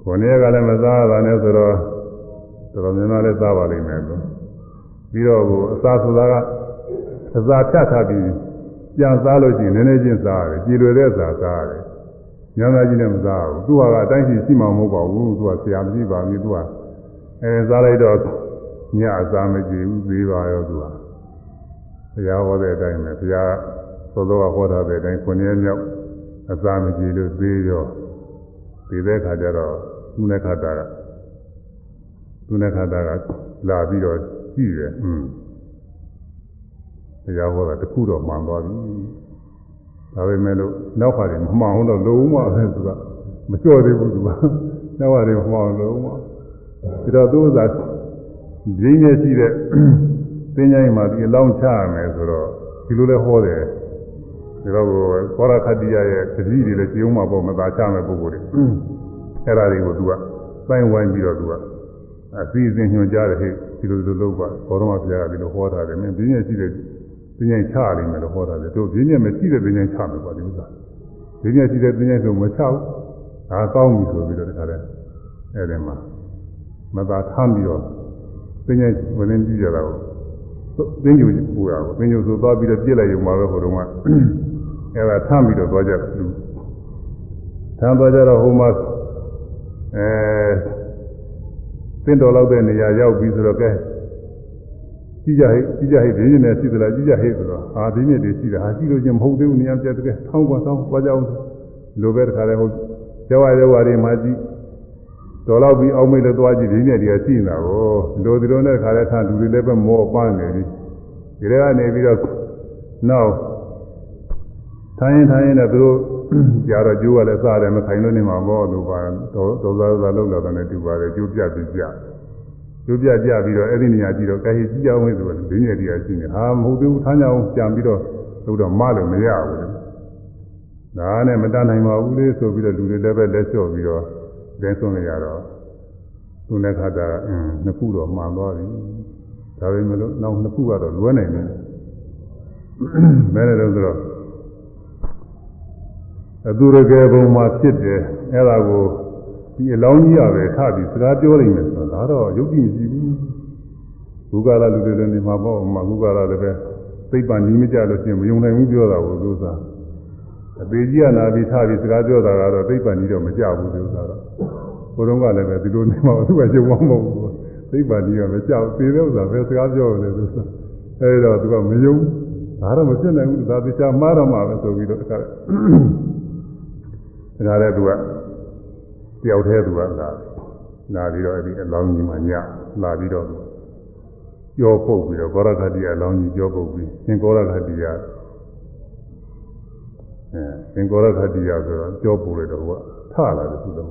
ကိုနေကလည်းမစားရတာနဲ့ဆိုတော့တော်တော်များများလည်းစားပါလိမ့်မယ်သူပြီးတော့ကိုအစားဆိုတာကအစာဖြတ်ထားပြီး ပြန်စားလို့ရှိရင်နည်းနည်းချင်းစားရတယ်ကြည်လွယ်တဲ့စားစားရတယ်ညံသာကြီးနဲ့မစားဘူးသူကအတိုင်းရှိရှိမှမဟုတ်ပါဘူးသူကဆရာမရှိပါဘူးသူကအဲစားလိုက်တော့ညအစာမကြည့်ဘူးသေးပါရောသူကဘုရားဟောတဲ့အတိုင်းပဲဘုရားသောသောကဟောထားတဲ့အတိုင်းခုနှစ်မြောက်အစာမကြည့်လို့သေးရောဒီတဲ့ခါကျတော့သူနဲ့ခါတာကသူနဲ့ခါတာကလာပြီးတော့ကြည့်တယ်อืม တရားဟောတာတခုတော့မှန်သွားပြီဒါပေမဲ့လို့နောက်ခါတွေမမှန်အောင်တော့လုံးဝပဲသူကမကြော့သေးဘူးသူကနောက်ခါတွေမမှန်အောင်လုံးဝဒါတော့သူဥစ္စာရင်းရရှိတဲ့သင်္ချိုင်းမှာဒီအလောင်းချရမယ်ဆိုတော့ဒီလိုလဲဟောတယ်ဒါတော့ဘောရခတိယရဲ့တတိတွေလည်းကျုံမှာပေါ့မသာချမယ်ပုဂ္ဂိုလ်တွေအဲ့ဒါတွေကိုသူကစိုင်းဝိုင်းပြီးတော့သူကအစီအစဉ်ညွှန်ကြားတယ်ဟဲ့ဒီလိုလိုလုပ်ပါဘောရမဘုရားကဒီလိုဟောထားတယ်မင်းဒီနေ့ရှိတဲ့ ပညာချလိမ့်မယ်လို့ဟောတာလေတို့ပညာမရှိတဲ့ပညာချမယ်ပေါ့ဒီဥစ္စာပညာရှိတဲ့ပညာဆိုမချဘူးဒါကောင်းပြီဆိုပြီးတော့တခါတည်းအဲ့ဒီမှာမသာထမ်းပြီးတော့ပညာဝင်နေကြည့်ကြတာကိုသင်္ကြန်ပူတာကိုသင်္ကြန်ဆိုသွားပြီးတော့ပြစ်လိုက်ရုံပါပဲဟိုတုန်းကအဲ့ဒါထမ်းပြီးတော့သွားကြတယ်ထမ်းသွားကြတော့ဟိုမှာအဲသင်တော်လောက်တဲ့နေရာရောက်ပြီးဆိုတော့ကဲ ကြည့်ကြဟိကြည့်ကြဟိဒီနေ့နဲ့ရှိသလားကြည့်ကြဟိဆိုတော့ဟာဒီနေ့တည်းရှိတာဟာရှိလို့ချင်းမဟုတ်သေးဘူးနေရာပြတ်တဲ့ထောင်းပါထောင်းသွားကြအောင်လိုပဲတခါလဲဟုတ်ကျောဝကျောဝတွေမှာကြည့်တော်တော့ပြီးအောက်မိတ်လို့သွားကြည့်ဒီနေ့တည်းရှိနေတာကိုလိုဒီလိုနဲ့တခါလဲထားလူတွေလည်းပဲမောပန်းနေပြီဒီထဲကနေပြီးတော့နောက်ထိုင်းထိုင်းနဲ့သူတို့ကြာတော့ကျိုးကလည်းစားတယ်မခိုင်လို့နေမှာပေါ့လို့ပါတော်တော်သားသားလောက်လာတယ်တူပါတယ်ကျိုးပြပြပြ ကျိုးပြကြပြီးတော့အဲ့ဒီနေရာကြည့်တော့ကဲကြည့်ကြအောင်ဆိုတော့ဒင်းရည်တရားရှိနေဟာမဟုတ်သေးဘူးထမ်းကြအောင်ကြံပြီးတော့လို့တော့မလို့မရဘူးဒါနဲ့မတတ်နိုင်ပါဘူးလေဆိုပြီးတော့လူတွေလည်းပဲလက်လျှော့ပြီးတော့ဒင်းဆုံးနေရတော့သူနဲ့ခါတာအင်းနှစ်ခုတော့မှန်သွားပြီဒါပေမဲ့လို့နောက်နှစ်ခုကတော့လွဲနိုင်တယ်မဲတယ်လို့ဆိုတော့အသူရကယ်ပုံမှာဖြစ်တယ်အဲ့ဒါကို ဒီအလောင်းကြီးရပဲထပြီးစကားပြောနိုင်မယ်ဆိုတော့ဒါတော့ယုတ်ကြည်မရှိဘူးဘုရားလာလူတွေလည်းနေမှာပေါ့မှာဘုရားလာလည်းပဲသိပ္ပံကြီးမကြလို့ရှိရင်မယုံနိုင်ဘူးပြောတာကိုသူစားအသေးကြီးကလာပြီးထပြီးစကားပြောတာကတော့သိပ္ပံကြီးတော့မကြဘူးသူစားတော့ဘုရုံးကလည်းပဲဒီလိုနေမှာသူကရုံမမဟုတ်ဘူးသိပ္ပံကြီးကမကြောက်သေးတဲ့ဥစ္စာပဲစကားပြောတယ်သူစားအဲဒီတော့သူကမယုံဒါတော့မဖြစ်နိုင်ဘူးဒါသေချာမှားတော့မှာပဲဆိုပြီးတော့တခါတခါလဲသူက တယောက်တည်းသူကလာလာပြီးတော့အဲ့ဒီအလောင်းကြီးမှညလာပြီးတော့ကြောပုတ်ပြီးတော့ကောရခတိအလောင်းကြီးကြောပုတ်ပြီးသင်ကောရခတိရအဲသင်ကောရခတိရဆိုတော့ကြောပုတ်လိုက်တော့ကထလာတယ်သူတော့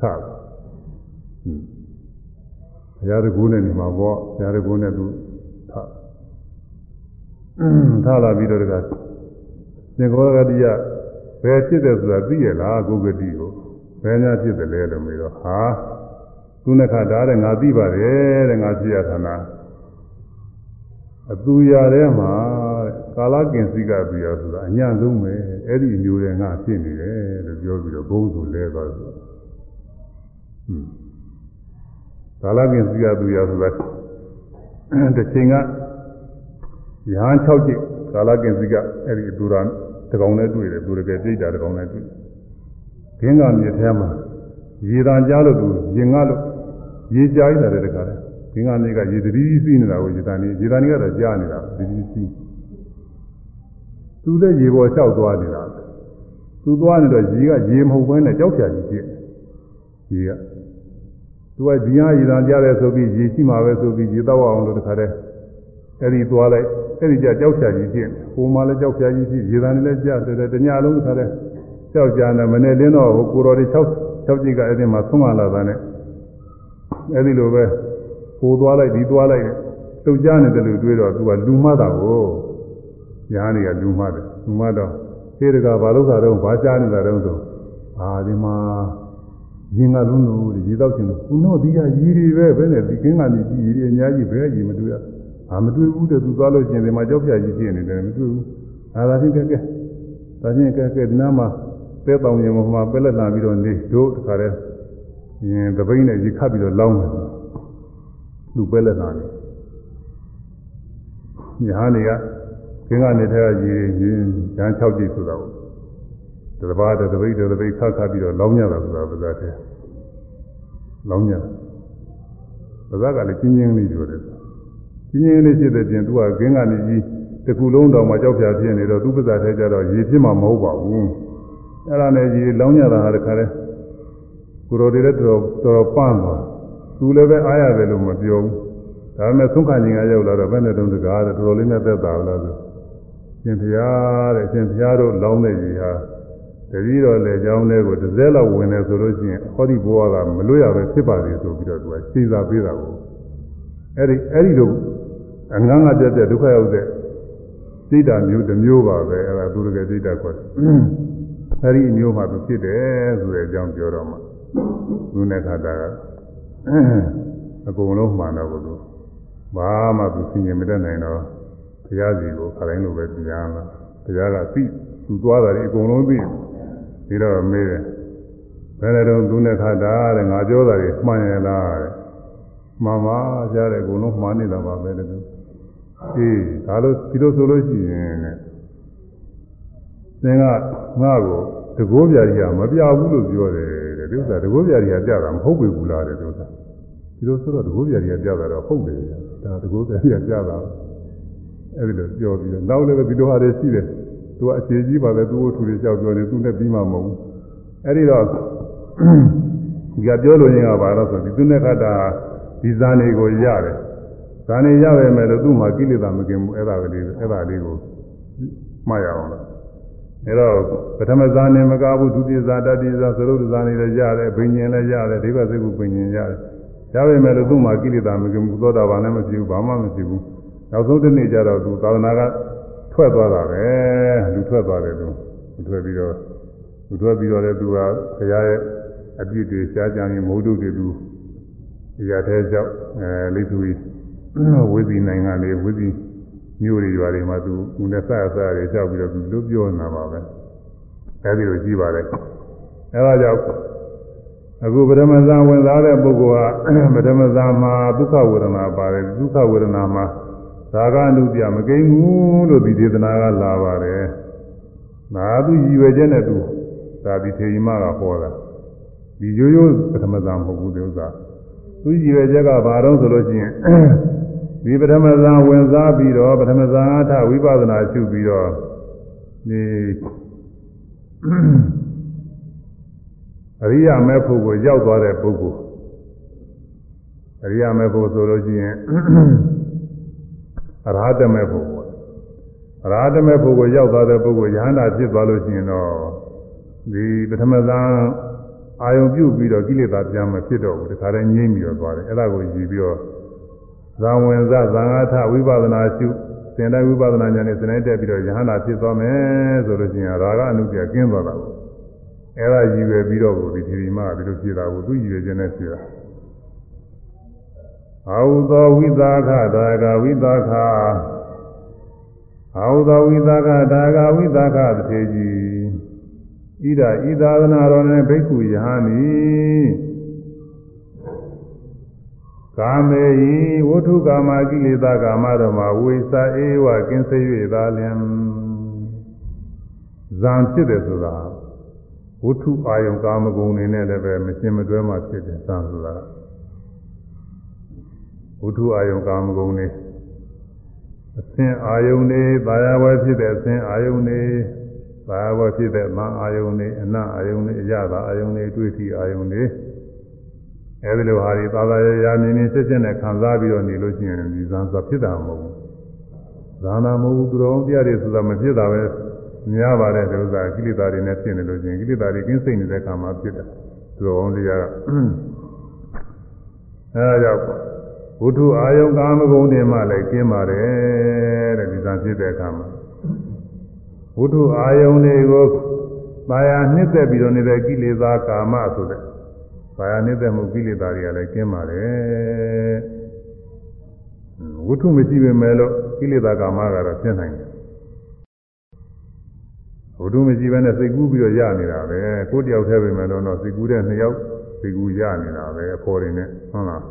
ထလာဟွန်းဘုရားတကူနဲ့နေမှာပေါ့ဘုရားတကူနဲ့သူထထလာပြီးတော့တကသင်ကောရခတိရဘယ်ဖြစ်တယ်ဆိုတာသိရလားကိုဂတိကို ဘယ်များဖြစ်တယ်လဲလို့မေးတော့ဟာသူနဲ့ခါတားတဲ့ငါသိပါတယ်တဲ့ငါဖြစ်ရသနာအသူရထဲမှာတဲ့ကာလကင်စိကသူရဆိုတာအညာဆုံးပဲအဲ့ဒီအမျိုးတွေငါဖြစ်နေတယ်လို့ပြောပြီးတော့ဘုန်းဆိုလဲသွားဆိုဟွန်းကာလကင်စိကသူရဆိုတာတစ်ချိန်ကရဟန်း6ကျိကာလကင်စိကအဲ့ဒီသူရတကောင်နဲ့တွေ့တယ်သူတကယ်ပြိတ္တာတကောင်နဲ့တွေ့ ခင်းကမြေထဲမှာရေတံကြားလို့သူရင်ငါလို့ရေကြားရတဲ့တခါလဲခင်းကမြေကရေတတိစီးနေတာကိုရေတံနေရေတံနေကတော့ကြားနေတာတတိစီးသူလည်းရေပေါ်လျှောက်သွားနေတာသူသွားနေတော့ရေကရေမဟုတ်ဘဲနဲ့ကြောက်ဖြာကြီးဖြစ်ရေကသူကဒီဟာရေတံကြားတယ်ဆိုပြီးရေရှိမှာပဲဆိုပြီးရေတော့အောင်လို့တခါတည်းအဲ့ဒီသွားလိုက်အဲ့ဒီကြကြောက်ဖြာကြီးဖြစ်ဟိုမှာလည်းကြောက်ဖြာကြီးဖြစ်ရေတံလည်းကြားတယ်တညလုံးတခါတည်း ကြောက်ကြတယ်မနေ့လင်းတော့ဟိုကိုတော်တွေ6 6ကြိတ်ကအဲ့ဒီမှာဆုံးမလာတာနဲ့အဲ့ဒီလိုပဲဟိုသွားလိုက်ဒီသွားလိုက်တုတ်ကြနေတယ်လို့တွေးတော့သူကလူမှတ်တာကိုညာနေကလူမှတ်တယ်လူမှတ်တော့သေတကဘာလို့သာတော့ဘာကြားနေတာတော့ဆိုအာဒီမှာရင်ကလုံးလို့ရေတော့ချင်းလို့ခုတော့ဒီကရီတွေပဲဘယ်နဲ့ဒီကင်းကနေကြီးရီအများကြီးပဲကြီးမတွေ့ရအာမတွေ့ဘူးတဲ့သူသွားလို့ချင်းဒီမှာကြောက်ပြကြီးဖြစ်နေတယ်မတွေ့ဘူးအာဒါချင်းကဲကဲဒါချင်းကဲကဲဒီနားမှာ ပဲတောင်ရင်မှာပဲလက်လာပြီးတော့နေတို့တခါတည်းရင်သပိန်းနဲ့ရေခတ်ပြီးတော့လောင်းတယ်လူပဲလက်လာနေညာနေကခင်းကနေထဲကရေရင်ရန်6ကြိတ်ဆိုတာကိုတရဘာတသပိတ်တသပိတ်ခတ်ခတ်ပြီးတော့လောင်းရတာဆိုတာပါဇာတဲ့လောင်းရပါဇာကလည်းကျင်းချင်းလေးပြောတယ်ကျင်းချင်းလေးဖြစ်တဲ့ပြင်သူကခင်းကနေကြီးတကူလုံးတော်မှာကြောက်ဖြာဖြစ်နေတော့သူ့ပါဇာထဲကျတော့ရေဖြစ်မှာမဟုတ်ပါဘူး အဲ့ဒါနဲ့ကြီးလောင်းရတာဟာတခါလဲကိုရိုတွေလည်းတော်တော်ပန်းသွားသူလည်းပဲအားရတယ်လို့မပြောဘူးဒါပေမဲ့သုံးခါချင်းကရောက်လာတော့ဘယ်နဲ့တုံးတကားတော်တော်လေးနဲ့သက်သာလားဆိုရှင်ဘုရားတဲ့ရှင်ဘုရားတို့လောင်းတဲ့ကြီးဟာတတိတော်လေကြောင်းလေးကိုတစ်စက်လောက်ဝင်တယ်ဆိုလို့ရှိရင်ဟောဒီဘဝကမလွတ်ရပဲဖြစ်ပါလေဆိုပြီးတော့သူကရှင်းစာပေးတာကိုအဲ့ဒီအဲ့ဒီလိုအငန်းငါပြတ်ပြတ်ဒုက္ခရောက်တဲ့စိတ်ဓာမျိုးတစ်မျိုးပါပဲအဲ့ဒါသူတကယ်စိတ်ဓာခေါ်တယ် အဲ့ဒီအမျိုးမှသူဖြစ်တယ်ဆိုတဲ့အကြောင်းပြောတော့မှသူနဲ့ခါတာကအကုန်လုံးမှန်တော့ဘူးဘာမှသူသိရင်မတတ်နိုင်တော့ဘုရားစီကိုခတိုင်းလိုပဲတရားလာဘုရားကသိသူသွားတာဒီအကုန်လုံးသိပြီးတော့မေးတယ်ဘယ်နဲ့တော့သူနဲ့ခါတာတဲ့ငါပြောတာတွေမှန်ရလားတဲ့မှန်ပါကြားတယ်အကုန်လုံးမှန်နေတာပါပဲတဲ့သူအေးဒါလို့ဒီလိုဆိုလို့ရှိရင်တဲ့သင်ကငါ့ကို တကိုးပြာကြီးကမပြဘူးလို့ပြောတယ်တဲ့ဒီဥစ္စာတကိုးပြာကြီးကပြတာမဟုတ်ပြီဘူးလားတဲ့ဒီဥစ္စာဒီလိုဆိုတော့တကိုးပြာကြီးကပြတာတော့ဟုတ်တယ်ဒါတကိုးပြာကြီးကပြတာအဲ့ဒီလိုပြောပြီးတော့နောက်လည်းဒီလိုဟာတွေရှိတယ်သူကအခြေကြီးပါပဲသူ့ကိုထူတွေကြောက်ပြောနေသူနဲ့ပြီးမှမဟုတ်ဘူးအဲ့ဒီတော့ဒီကပြောလို့ရင်ကဘာလို့ဆိုဒီသူနဲ့ခတ်တာဒီဇာနေကိုရတယ်ဇာနေရပဲမဲ့လို့သူ့မှာကိလေသာမကင်ဘူးအဲ့ဒါကလေးအဲ့ဒါလေးကိုမှတ်ရအောင်လို့ အဲတော့ပထမဇာနေမကဘူးဒုတိယဇာတတိယဇာသရုပ်ဇာနေလည်းရတယ်ဘိညာဉ်လည်းရတယ်ဒိဗ္ဗစကုဘိညာဉ်ရတယ်ရပါမယ်လို့သူ့မှာကိလေသာမကင်ဘူးသောတာပန်လည်းမဖြစ်ဘူးဘာမှမဖြစ်ဘူးနောက်ဆုံးတစ်နေ့ကျတော့သူသာသနာကထွက်သွားတာပဲလူထွက်သွားတယ်သူထွက်ပြီးတော့သူထွက်ပြီးတော့လည်းသူကဘုရားရဲ့အပြစ်တွေရှားကြံရင်မဟုတ်တို့တွေသူဒီရတဲ့ကြောင့်အဲလိသူကြီးဝိဇီနိုင်ငံလေးဝိဇီ မြို့တွေရွာတွေမှာသူဦးနဲ့ဆဆတွေကြောက်ပြီးတော့သူတို့ပြောနေတာပါပဲအဲဒီလိုကြီးပါတယ်အဲဒါကြောင့်အခုပထမဇန်ဝင်စားတဲ့ပုဂ္ဂိုလ်ကပထမဇန်မှာဒုက္ခဝေဒနာပါတယ်ဒုက္ခဝေဒနာမှာသာဂအနုပြမကိန်းဘူးလို့ဒီဒေသနာကလာပါတယ်။ဒါသူရည်ရွယ်ချက်နဲ့သူသာဒီထေရီမကဟောတာဒီရိုးရိုးပထမဇန်မဟုတ်ဘူးဒီဥစ္စာသူရည်ရွယ်ချက်ကဘာတော့ဆိုလို့ရှိရင် ဒီပထမဇန်ဝင်စားပြီးတော့ပထမဇန်အထဝိပဿနာရှုပြီးတော့ဒီအရိယာမေဖို့ကိုရောက်သွားတဲ့ပုဂ္ဂိုလ်အရိယာမေဖို့ဆိုလို့ရှိရင်အရဟတမေဖို့ပေါ့အရဟတမေဖို့ကိုရောက်သွားတဲ့ပုဂ္ဂိုလ်ယဟန္တာဖြစ်သွားလို့ရှိရင်တော့ဒီပထမဇန်အာယုံပြုတ်ပြီးတော့ကိလေသာပြန်မဖြစ်တော့ဘူးတခါတည်းငြိမ့်ပြီးတော့သွားတယ်အဲ့ဒါကိုယူပြီးတော့ ဇံဝင်ဇဇံငါထဝိပဿနာရှုသင်တိုင်းဝိပဿနာဉာဏ်နဲ့သင်တိုင်းတက်ပြီးတော့ယဟန္တာဖြစ်သွားမယ်ဆိုလို့ရှိရင်ရာဂအနုပြကင်းသွားတာကိုအဲ့ဒါယူရပြီးတော့ဒီဒီမကဒီလိုဖြစ်တာကိုသူယူရခြင်းနဲ့ဖြစ်တာအာဟုသောဝိသခဒါကဝိသခအာဟုသောဝိသကဒါဂဝိသကတထေကြီးဣဒဣသာသနာတော်နဲ့ဘိက္ခုယဟန်ဤ ကာမေဟိဝဋ္ထုကာမကိလေသာကာမတော်မှာဝိသအေဝကင်းစေ၍သာလျင်ဇံဖြစ်တယ်ဆိုတာဝဋ္ထုအာယုံကာမဂုဏ်တွေနဲ့လည်းပဲမရှင်းမတွဲမှဖြစ်တယ်ဇံဆိုတာဝဋ္ထုအာယုံကာမဂုဏ်တွေအသင်အာယုန်နေပါရဝဲဖြစ်တဲ့အသင်အာယုန်နေပါရဝဲဖြစ်တဲ့မအာယုန်နေအနအာယုန်နေအရသာအာယုန်နေတွေ့ထီအာယုန်နေ အဲဒီလိုဟာဒီသာသာရရာမြင်မြင်စစ်စစ်နဲ့ခံစားပြီးတော့နေလို့ရှိရင်ဒီဇန်ဆိုဖြစ်တာမဟုတ်ဘူးဇာနာမဟုတ်ဘူးသူတော်တရားတွေဆိုတာမဖြစ်တာပဲများပါတယ်ဒီဥစ္စာကိလေသာတွေနဲ့ဖြစ်နေလို့ရှိရင်ကိလေသာတွေကင်းစိတ်နေတဲ့ခါမှာဖြစ်တယ်သူတော်တရားကအဲဒါကြောင့်ဘုထုအာယုံကာမဂုဏ်တွေမှလည်းကျင်းပါတယ်တဲ့ဒီစားဖြစ်တဲ့အခါမှာဘုထုအာယုံတွေကိုပါရနှစ်သက်ပြီးတော့နေတဲ့ကိလေသာကာမဆိုတဲ့ ပါရနှစ်သက်မှုကိလေသာတွေကလည်းကျင်းပါတယ်ဝုထုမရှိပေမဲ့လို့ကိလေသာကာမကတော့ဖြစ်နိုင်တယ်ဝုထုမရှိဘဲနဲ့စိတ်ကူးပြီးတော့ရနေတာပဲကိုယ်တယောက်တည်းပဲမဲ့လို့တော့စိတ်ကူးတဲ့နှစ်ယောက်စိတ်ကူးရနေတာပဲအဖော်တွေနဲ့ဟုတ်လား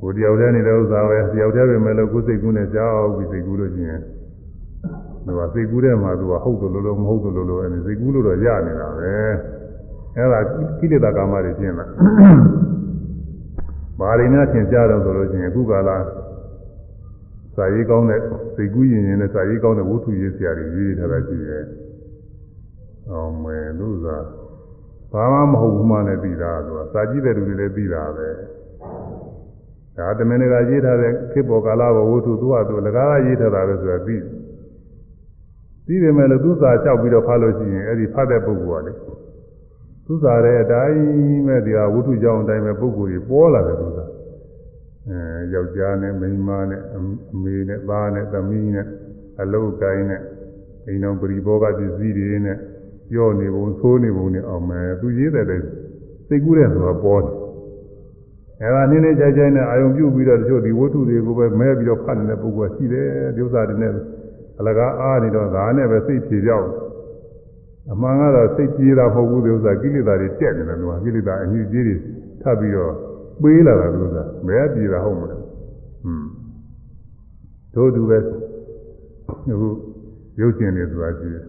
ကိုတယောက်တည်းနေတဲ့ဥစ္စာပဲတယောက်တည်းပဲမဲ့လို့ကိုယ်စိတ်ကူးနဲ့ကြောက်ပြီးစိတ်ကူးလို့ရှိရင်သူကစိတ်ကူးတဲ့မှာသူကဟုတ်တယ်လို့လို့မဟုတ်တယ်လို့လို့အဲစိတ်ကူးလို့တော့ရနေတာပဲ အဲဒါကိလေသာကာမတွေကျင်းလာဘာတွေများသင်ကြတော့ဆိုလို့ရှိရင်အခုကာလစာရေးကောင်းတဲ့စိတ်ကူးရင်ရင်နဲ့စာရေးကောင်းတဲ့ဝတ္ထုရေးဆရာတွေရေးထားတာရှိတယ်။အောင်မယ်လို့သာဘာမှမဟုတ်ဘူးမှလည်းပြီးတာသူကစာကြည့်တဲ့လူတွေလည်းပြီးတာပဲ။ဒါတမင်တကာရေးထားတဲ့ခေတ်ပေါ်ကာလဘဝတ္ထုသူကသူလကားရေးထားတာပဲဆိုတာပြီးပြီးပေမဲ့လို့သူစာလျှောက်ပြီးတော့ဖတ်လို့ရှိရင်အဲ့ဒီဖတ်တဲ့ပုဂ္ဂိုလ်ကလေ သူစာတဲ့အတိုင်းပဲဒီဟာဝတ္ထုကြောင့်အတိုင်းပဲပုဂ္ဂိုလ်ကြီးပေါ်လာတယ်သူစာအဲယောက်ျားနဲ့မိန်းမနဲ့အမေနဲ့သားနဲ့သမီးနဲ့အလုပ်ကိုင်းနဲ့အိမ်တော်ပရိဘောဂပစ္စည်းတွေနဲ့ပြောနေပုံသိုးနေပုံနဲ့အောင်မယ်သူရေးတဲ့တဲ့စိတ်ကူးတဲ့ဆိုတာပေါ်တယ်အဲဒါနည်းနည်းကြိုက်ကြိုက်နဲ့အာယုံပြုတ်ပြီးတော့တချို့ဒီဝတ္ထုတွေကိုပဲမဲပြီးတော့ဖတ်နေတဲ့ပုဂ္ဂိုလ်ရှိတယ်ဒီဥစ္စာတွေနဲ့အလကားအားနေတော့ဒါနဲ့ပဲစိတ်ဖြေပြောက် အမှန်ကတော့စိတ်ပြေးတာမဟုတ်ဘူးဒီဥစ္စာကိလေသာတွေတက်နေတယ်လို့ကိလေသာအညစ်အကြေးတွေထပ်ပြီးတော့ပေးလာတာဒီဥစ္စာမဲပြေးတာဟုတ်မလားဟွန်းတို့သူပဲအခုရုပ်ရှင်တွေဆိုတာရှိတယ်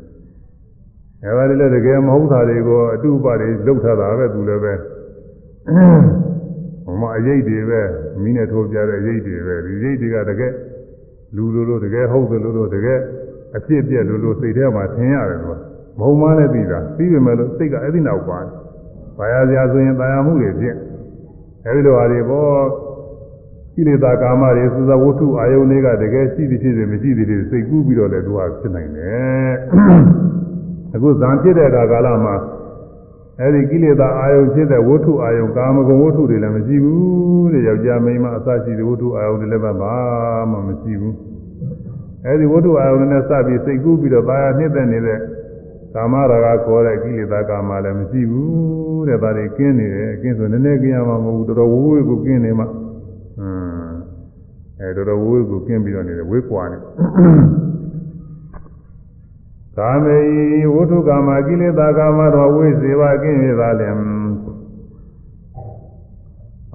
အဲဒါတွေလည်းတကယ်မဟုတ်တာတွေကိုအတုပတွေလုပ်ထားတာပဲသူလည်းပဲဟိုမှာအရေးတွေပဲမိနဲ့ထိုးပြတဲ့အရေးတွေပဲဒီရေးတွေကတကယ်လူလိုလိုတကယ်ဟုတ်တယ်လို့လို့တကယ်အဖြစ်ပြက်လို့လို့စိတ်ထဲမှာထင်ရတယ်ကွာ မဟုတ်မှလည်းသိတာသိပေမဲ့လို့စိတ်ကအဲ့ဒီနောက်ပါဘာယာစရာဆိုရင်တာယာမှုတွေဖြစ်အဲဒီလိုဟာတွေပေါ့ကိလေသာကာမတွေသုဇဝတ္ထုအာယုန်တွေကတကယ်ရှိသည်ဖြစ်စေမရှိသည်ဖြစ်စိတ်ကူးပြီးတော့လည်းသူကဖြစ်နိုင်တယ်အခုဇံဖြစ်တဲ့အခါကာလမှာအဲဒီကိလေသာအာယုန်ဖြစ်တဲ့ဝတ္ထုအာယုန်ကာမဂုဏ်ဝတ္ထုတွေလည်းမရှိဘူးတဲ့ယောက်ျားမိန်းမအစရှိတဲ့ဝတ္ထုအာယုန်တွေလည်းဘာမှမရှိဘူးအဲဒီဝတ္ထုအာယုန်နဲ့စပြီးစိတ်ကူးပြီးတော့ဘာယာနှစ်သက်နေတဲ့ ကာမရာဂခေါ်တဲ့ကိလေသာကာမလည်းမရှိဘူးတဲ့ဒါတွေကင်းနေတယ်ကင်းဆိုနည်းနည်းကင်းရမှာမဟုတ်ဘူးတော်တော်ဝိုးဝေးကိုကင်းနေမှဟွန်းအဲတော်တော်ဝိုးဝေးကိုကင်းပြီးတော့နေတယ်ဝေးကွာနေကာမေဝုထုကာမကိလေသာကာမတော်ဝိစေဝကင်းရသာလင်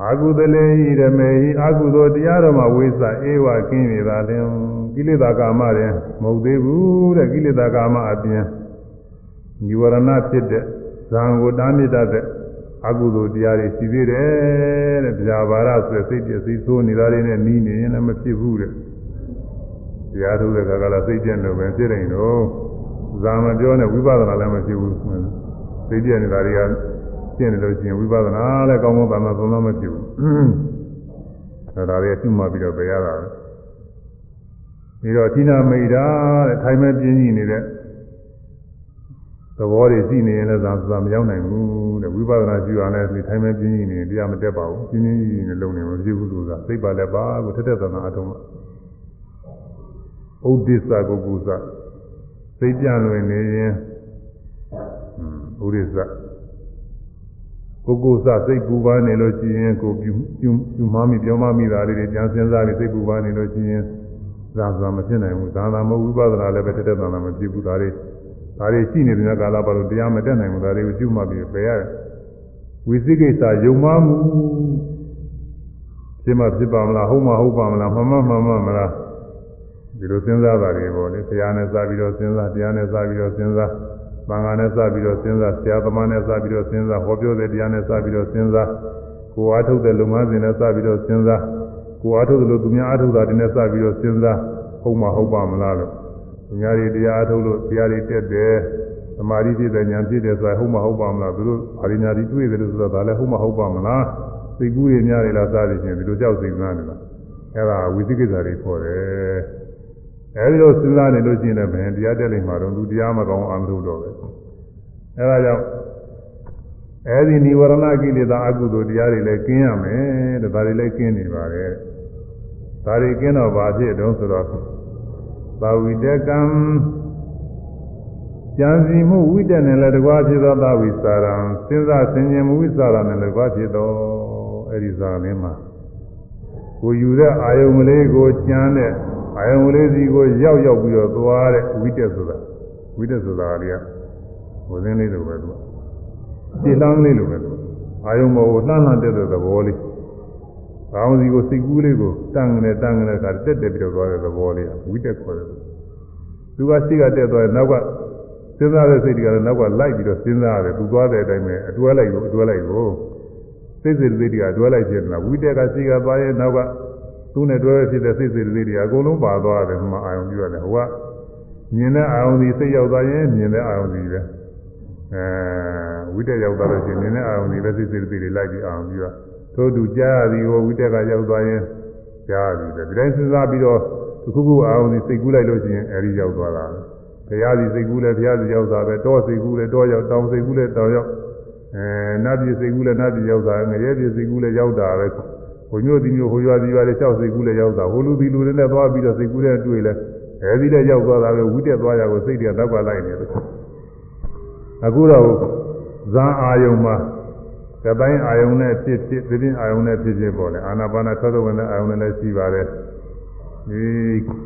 အာကုသလေဟိရမေဟိအာကုသောတရားတော်မှာဝိသအေဝကင်းရသာလင်ကိလေသာကာမတွေမဟုတ်သေးဘူးတဲ့ကိလေသာကာမအပြင် និဝရဏဖြစ်တဲ့ဇံကိုတားမြစ်တတ်တဲ့အကုသိုလ်တရားတွေရှိသေးတယ်တဲ့ဗျာပါရဆိုစိတ်ပြည့်စိတ်ဆိုးနေတာတွေနဲ့နီးနေရင်လည်းမဖြစ်ဘူးတဲ့တရားထုတ်တဲ့ခါကလည်းစိတ်ပြည့်လို့ပဲဖြစ်နေတော့ဇာမပြောနဲ့ဝိပဿနာလည်းမဖြစ်ဘူးစိတ်ပြည့်နေတာတွေကရှင်းနေလို့ရှိရင်ဝိပဿနာလည်းကောင်းကောင်းသာသာသုံးလို့မဖြစ်ဘူးအဲဒါတွေရှိမှပြီးတော့ပြရတာပဲပြီးတော့ဌိနာမိတ်တာတဲ့ထိုင်မဲ့ပြင်းကြီးနေတဲ့ သဘောတွေရှိနေရင်လည်းသာသာမရောက်နိုင်ဘူးတဲ့ဝိပဿနာရှိရလဲဒီထိုင်မဲ့ပြင်းကြီးနေတရားမတက်ပါဘူးပြင်းပြင်းကြီးနေလုံးနေမဖြစ်ဘူးလို့သာသိပါလည်းပါကိုထက်တဲ့သနာအထုံးမှာဥဒိစ္စကုကုသသိပြလွင်နေရင်ဥဒိစ္စကုကုသစိတ်ပူပါနေလို့ရှိရင်ကိုပြုပြုပြုမှမိပြောမှမိတာလေးတွေပြန်စဉ်းစားပြီးစိတ်ပူပါနေလို့ရှိရင်ဇာဇာမဖြစ်နိုင်ဘူးဇာဇာမဟုတ်ဝိပဿနာလည်းပဲတက်တက်သာသာမဖြစ်ဘူးဒါတွေ ဒါတွေရှိနေတဲ့ကာလပါလို့တရားမတက်နိုင်ဘူးဒါတွေကိုကျွမှပြီးပယ်ရတယ်ဝိသိကိစ္စယုံမှမှုဖြစ်မှဖြစ်ပါမလားဟုတ်မှဟုတ်ပါမလားမှန်မှမှန်မှမလားဒီလိုစဉ်းစားတာတွေပေါ့လေတရားနဲ့စပြီးတော့စဉ်းစားတရားနဲ့စပြီးတော့စဉ်းစားသံဃာနဲ့စပြီးတော့စဉ်းစားဆရာသမားနဲ့စပြီးတော့စဉ်းစားဟောပြောတဲ့တရားနဲ့စပြီးတော့စဉ်းစားကိုအားထုတ်တဲ့လုံငန်းစဉ်နဲ့စပြီးတော့စဉ်းစားကိုအားထုတ်တယ်လို့သူများအားထုတ်တာတွေနဲ့စပြီးတော့စဉ်းစားဟုတ်မှဟုတ်ပါမလားလို့ သူများတွေတရားအားထုတ်လို့တရားတွေတက်တယ်သမာဓိဖြစ်တဲ့ဉာဏ်ဖြစ်တယ်ဆိုတာဟုတ်မှဟုတ်ပါမလားသူတို့အာရိညာတိတွေ့တယ်လို့ဆိုတော့ဒါလည်းဟုတ်မှဟုတ်ပါမလားစိတ်ကူးတွေများတယ်လားစသည်ဖြင့်ဒီလိုကြောက်စိတ်နာနေလားအဲ့ဒါဝိသိကိစ္စတွေခေါ်တယ်အဲဒီလိုစဉ်းစားနေလို့ရှိရင်လည်းဘယ်တရားတက်လိမ့်မှာတော့သူတရားမကောင်းအောင်လုပ်တော့ပဲအဲဒါကြောင့်အဲဒီនិဝရဏကိလေသာအကုသိုလ်တရားတွေလည်းကျင်းရမယ်တဲ့ဒါတွေလည်းကျင်းနေပါတယ်ဒါတွေကျင်းတော့ဘာဖြစ်တုံးဆိုတော့ သာဝိတကံကြံစီမှုဝိတက်နဲ့လည်းတကွာဖြစ်သောသာဝိစာရံစဉ်းစားဆင်ခြင်မှုဝိစာရနဲ့လည်းတကွာဖြစ်သောအဲဒီဇာလင်းမှာကိုယူတဲ့အာယုံကလေးကိုကြမ်းတဲ့အာယုံကလေးစီကိုရောက်ရောက်ပြီးတော့သွားတဲ့ဝိတက်ဆိုတာဝိတက်ဆိုတာကလေးကဟိုစင်းလေးလိုပဲသူကခြေလမ်းလေးလိုပဲသူအာယုံဘောကိုလှမ်းလှမ်းတက်တဲ့သဘောလေး ကောင်းစီကိုစိတ်ကူးလေးကိုတန်းနေတန်းနေကတက်တက်ပြီးတော့သွားတဲ့သဘောလေးဝိတက်ခေါ်တယ်သူကရှိကတက်သွားတယ်နောက်ကစဉ်းစားတဲ့စိတ်တွေကလည်းနောက်ကလိုက်ပြီးတော့စဉ်းစားရတယ်သူသွားတဲ့အတိုင်းပဲအတွဲလိုက်ကိုအတွဲလိုက်ကိုစိတ်စိတ်စိတ်တွေကအတွဲလိုက်ဖြစ်နေတာဝိတက်ကရှိကသွားရဲ့နောက်ကသူ့နဲ့တွဲဖြစ်တဲ့စိတ်စိတ်စိတ်တွေအကုန်လုံးပါသွားတယ်မှအာယုံပြုရတယ်ဟိုကမြင်တဲ့အာယုံဒီစိတ်ရောက်သွားရင်မြင်တဲ့အာယုံဒီပဲအဲဝိတက်ရောက်သွားလို့ရှိရင်မြင်တဲ့အာယုံဒီပဲစိတ်စိတ်စိတ်တွေလိုက်ပြီးအာယုံပြုရထို့တူကြား ရသည်ဟိုဝိတက်ကရောက်သွားရင်ကြားရသည်ပဲဒီတိုင်းစဉ်းစားပြီးတော့တစ်ခုခုအာယုံဒီစိတ်ကူးလိုက်လို့ရှိရင်အဲဒီရောက်သွားတာဘုရားစီစိတ်ကူးလဲဘုရားစီရောက်တာပဲတောစိတ်ကူးလဲတောရောက်တောင်စိတ်ကူးလဲတောင်ရောက်အဲနတ်ပြည်စိတ်ကူးလဲနတ်ပြည်ရောက်တာငရဲပြည်စိတ်ကူးလဲရောက်တာပဲဟိုမျိုးဒီမျိုးဟိုရွာဒီရွာလေးလျှောက်စိတ်ကူးလဲရောက်တာဟိုလူဒီလူတွေနဲ့သွားပြီးတော့စိတ်ကူးလဲတွေ့လဲအဲဒီလည်းရောက်သွားတာပဲဝိတက်သွားရကိုစိတ်တွေကတောက်ကလိုက်နေတယ်အခုတော့ဇာအာယုံမှာ ကပိုင်းအာယုံနဲ့ဖြစ်ဖြစ်ပြင်းအာယုံနဲ့ဖြစ်ဖြစ်ပေါ်တယ်အာနာပါနာသောတဝင်တဲ့အာယုံနဲ့လည်းရှိပါတယ်ဒီ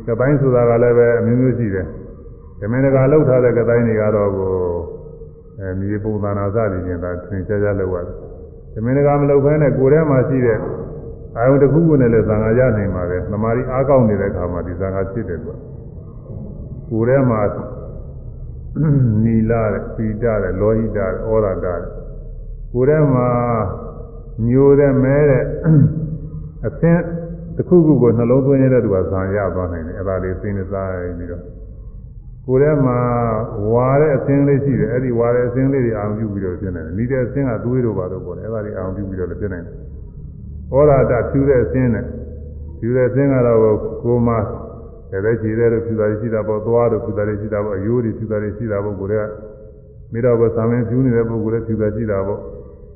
ကပိုင်းဆိုတာကလည်းပဲအမျိုးမျိုးရှိတယ်ဓမင်းတကာလှုပ်ထားတဲ့ကတိုင်းတွေကတော့ကိုအဲမြေပုံသနာစသည်ချင်းသာသင်ကြကြလောက်ရတယ်ဓမင်းတကာမလှုပ်ဖဲနဲ့ကိုယ်ထဲမှာရှိတဲ့အာယုန်တစ်ခုခုနဲ့လည်းသံဃာရနိုင်ပါတယ်သမာဓိအားကောင်းနေတဲ့အခါမှာဒီသံဃာဖြစ်တယ်ကွာကိုယ်ထဲမှာနီလာတဲ့ပိတာတဲ့လောဟိတာတဲ့ဩရတာတဲ့ ကိုယ်ထဲမှာညိုတဲ့မဲတဲ့အသင်းတစ်ခုခုကိုနှလုံးသွင်းရတဲ့သူကဇံရသွားနိုင်တယ်အဲ့ဒါလေးသိနေစားပြီးတော့ကိုယ်ထဲမှာဝါတဲ့အသင်းလေးရှိတယ်အဲ့ဒီဝါတဲ့အသင်းလေးတွေအာရုံပြုပြီးတော့ဖြစ်နေတယ်နီးတဲ့အသင်းကသွေးတို့ပါတော့ပေါ့လေအဲ့ဒါတွေအာရုံပြုပြီးတော့လည်းဖြစ်နေတယ်ဩရာတဖြူတဲ့အသင်းနဲ့ဖြူတဲ့အသင်းကတော့ကိုယ်မှာလည်းပဲခြေတဲ့လို့ဖြူတာရှိတာပေါ့သွားတို့ဖြူတာရှိတာပေါ့အယိုးတွေဖြူတာရှိတာပေါ့ကိုယ်ကမိတော့ကသာမင်းဖြူနေတဲ့ပုဂ္ဂိုလ်လည်းဖြူတာရှိတာပေါ့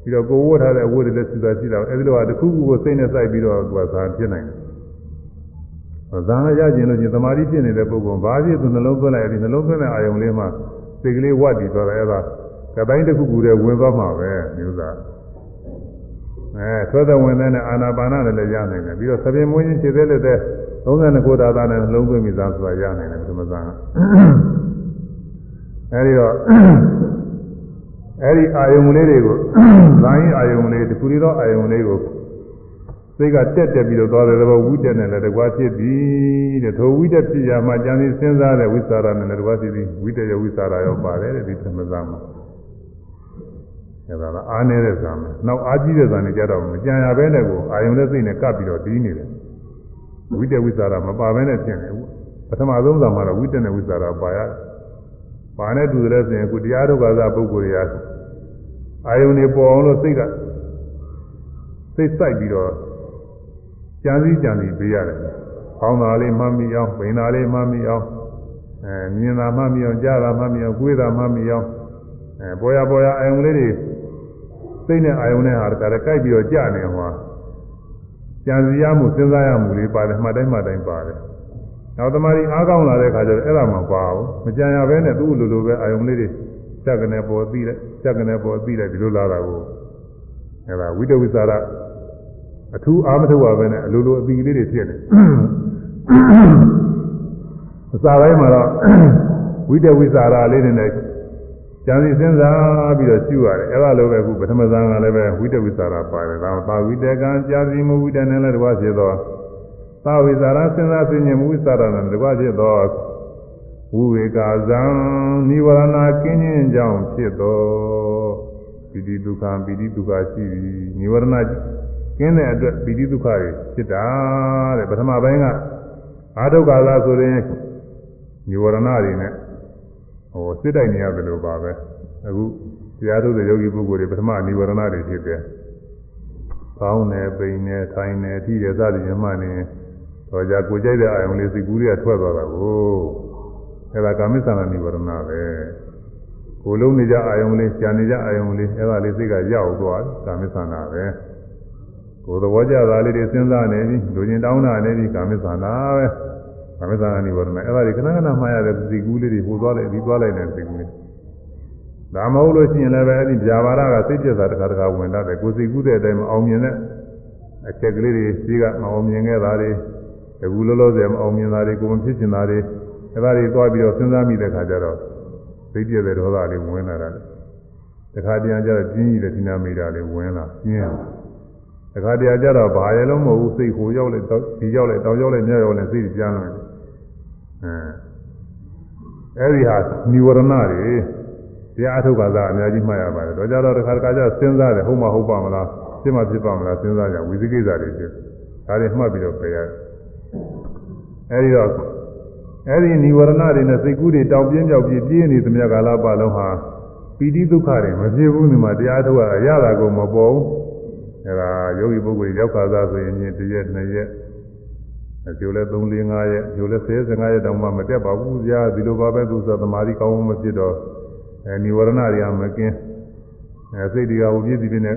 ပြီးတော့ကိုယ်ဝတ်ထားတဲ့အဝတ်တွေလည်းဖြူတာရှိတာပေါ့အဲ့ဒီလိုဟာတစ်ခုခုကိုစိတ်နဲ့စိုက်ပြီးတော့သူကသာဖြစ်နိုင်တယ်ဇာန်ရကျင်လို့ချင်းသမာဓိဖြစ်နေတဲ့ပုဂ္ဂိုလ်ဘာဖြစ်သူနှလုံးသွင်းလိုက်ဒီနှလုံးသွင်းတဲ့အာယုံလေးမှာစိတ်ကလေးဝတ်တည်သွားတယ်အဲ့ဒါကတိုင်းတစ်ခုခုတည်းဝင်သွားမှာပဲမျိုးသားအဲသွဲတဲ့ဝင်တဲ့အာနာပါနနဲ့လည်းရနိုင်တယ်ပြီးတော့သပြေမွေးချင်းခြေသေးလက်တဲ့32ခုသာသာနဲ့နှလုံးသွင်းပြီးသားဆိုတာရနိုင်တယ်ဒီမဇာန်အဲဒီတော့ အဲဒီအာယုံလေးတွေကိုဇာန်အာယုံလေးတစ်ခုတည်းသောအာယုံလေးကိုစိတ်ကတက်တက်ပြီးတော့သွားတယ်တော့ဝိတက်နဲ့လည်းတကွာဖြစ်ပြီတဲ့ထိုဝိတက်ဖြစ်ရမှကြံစည်စဉ်းစားတဲ့ဝိသရာနဲ့လည်းတကွာဖြစ်ပြီးဝိတက်ရောဝိသရာရောပါတယ်တဲ့ဒီသမဇာမှာအဲဒါကအားနေတဲ့ဇာမှာနောက်အားကြီးတဲ့ဇာနဲ့ကြတော့မကြံရဘဲနဲ့ကိုအာယုံနဲ့စိတ်နဲ့ကပ်ပြီးတော့တီးနေတယ်ဝိတက်ဝိသရာမပါဘဲနဲ့ဖြစ်နေဘူးပထမဆုံးဇာမှာတော့ဝိတက်နဲ့ဝိသရာပါရတယ် ပါနဲ့တူတယ်ဆိုရင်အခုတရားထုတ်ကစားပုဂ္ဂိုလ်တွေကအာယုန်နေပေါ်အောင်လို့စိတ်ကစိတ်စိုက်ပြီးတော့ကြံစည်းကြံစည်ပေးရတယ်။ကောင်းတာလေးမှတ်မိအောင်၊ပိန်တာလေးမှတ်မိအောင်၊အဲမြင်တာမှတ်မိအောင်၊ကြားတာမှတ်မိအောင်၊ကိုယ်တာမှတ်မိအောင်အဲပေါ်ရပေါ်ရအာယုံလေးတွေစိတ်နဲ့အာယုံနဲ့ဟာတခါတည်းကြိုက်ပြီးတော့ကြာနေဟောကြံစည်ရမှုစဉ်းစားရမှုလေးပါတယ်မှတ်တိုင်းမှတ်တိုင်းပါတယ်။ နောက်တမားကြီးအားကောင်းလာတဲ့ခါကျတော့အဲ့ဒါမှပါဘူး။မကြံရဘဲနဲ့သူ့လိုလိုပဲအာယုံလေးတွေချက်ကနေပေါ်သိတယ်ချက်ကနေပေါ်သိတယ်ဒီလိုလာတာကိုအဲ့ဒါဝိတဝိသရာအထူးအားမထုတ်ပါပဲနဲ့အလိုလိုအပီလေးတွေဖြစ်နေအစာပိုင်းမှာတော့ဝိတဝိစာရလေးတွေနဲ့ကြံစီစဉ်းစားပြီးတော့ရှုရတယ်အဲ့ဒါလိုပဲအခုပထမဇန်ကလည်းပဲဝိတဝိစာရပါတယ်ဒါသာဝိတကံကြာစီမဝိတနဲ့လည်းတကွာဖြစ်သော သာဝိစာရစဉ်းစားသိဉ္ဇမဝိစာရနဲ့တကွာဖြစ်သောဝိဝေကာဇံနိဝရဏကင်းခြင်းကြောင့်ဖြစ်သောပိဋိဒုက္ခပိဋိဒုက္ခရှိသည်နိဝရဏကင်းတဲ့အတွက်ပိဋိဒုက္ခတွေဖြစ်တာတဲ့ပထမပိုင်းကအာဒုက္ခသာဆိုရင်နိဝရဏတွေနဲ့ဟိုစစ်တိုက်နေရတယ်လို့ပါပဲအခုတရားထုတ်တဲ့ယောဂီပုဂ္ဂိုလ်တွေပထမနိဝရဏတွေဖြစ်တယ်။ကောင်းတယ်ပိန်တယ်ထိုင်တယ်ထိရစသည်မှနေ တော့ကြကိုကြိုက်တဲ့အာယုံလေးစိတ်ကူးတွေကထွက်သွားတာကိုအဲဒါကာမိသနာနိဝရဏပဲ။ကိုလုံးနေကြအာယုံလေးကြာနေကြအာယုံလေးအဲဒါလေးစိတ်ကရောက်သွားကာမိသနာပဲ။ကိုယ်သဘောကျတာလေးတွေစဉ်းစားနေပြီလူချင်းတောင်းတာနေပြီကာမိသနာပဲ။သမသနာနိဝရဏအဲ့ဒါတွေခဏခဏမှားရတဲ့သိကူးလေးတွေပို့သွားလိုက်ပြီးသွားလိုက်တဲ့သိကူးလေးဒါမဟုတ်လို့ရှိရင်လည်းပဲအဲ့ဒီဗျာပါဒကစိတ်ပြက်တာတစ်ခါတစ်ခါဝင်တတ်တယ်ကိုယ်သိကူးတဲ့အတိုင်းမအောင်မြင်တဲ့အချက်ကလေးတွေရှိကမအောင်မြင်ခဲ့တာတွေ အခုလောလောဆယ်မအောင်မြင်တာတွေကိုမဖြစ်ချင်တာတွေအဲ့ဒါတွေသွားပြီးတော့စဉ်းစားမိတဲ့ခါကျတော့စိတ်ပြက်တဲ့ဒေါသလေးဝင်လာတာတခါတည်းကျတော့ပြင်းကြီးတဲ့ဒီနာမိတာလေးဝင်လာပြင်းတခါတည်းကျတော့ဘာရဲ့လုံးမဟုတ်ဘူးစိတ်ဟိုရောက်လိုက်ဒီရောက်လိုက်တောင်ရောက်လိုက်မြောက်ရောက်လိုက်စိတ်ပြန်လာတယ်အဲဒီဟာនិဝရဏတွေတရားအထုတ်ပါသားအများကြီးမှတ်ရပါတယ်တော့ကြတော့တစ်ခါတစ်ခါကျစဉ်းစားတယ်ဟုတ်မဟုတ်ပါမလားဖြစ်မဖြစ်ပါမလားစဉ်းစားကြဝိသိကိစ္စတွေဖြစ်ဒါတွေမှတ်ပြီးတော့ပြရတယ် အဲဒီတော့အဲဒီនិဝရဏတွေနဲ့စိတ်ကူးတွေတောင်ပြင်းပြောက်ပြင်းပြင်းနေသမျှကာလပတ်လုံးဟာပီတိဒုက္ခတွေမဖြစ်ဘူးဒီမှာတရားထုတ်ရရတာကိုမပေါ်ဘူးအဲဒါယောဂီပုဂ္ဂိုလ်ရောက်ခါသားဆိုရင်တစ်ရက်နှစ်ရက်အကျိုးလဲ3 4 5ရက်အကျိုးလဲ10 15ရက်တောင်မှမတက်ပါဘူးကြာဒီလိုပါပဲသူဆိုသမာဓိကောင်းမှမဖြစ်တော့အဲនិဝရဏတွေကမကင်းအဲစိတ်တွေကဟိုပြည့်စည်ပြည့်နဲ့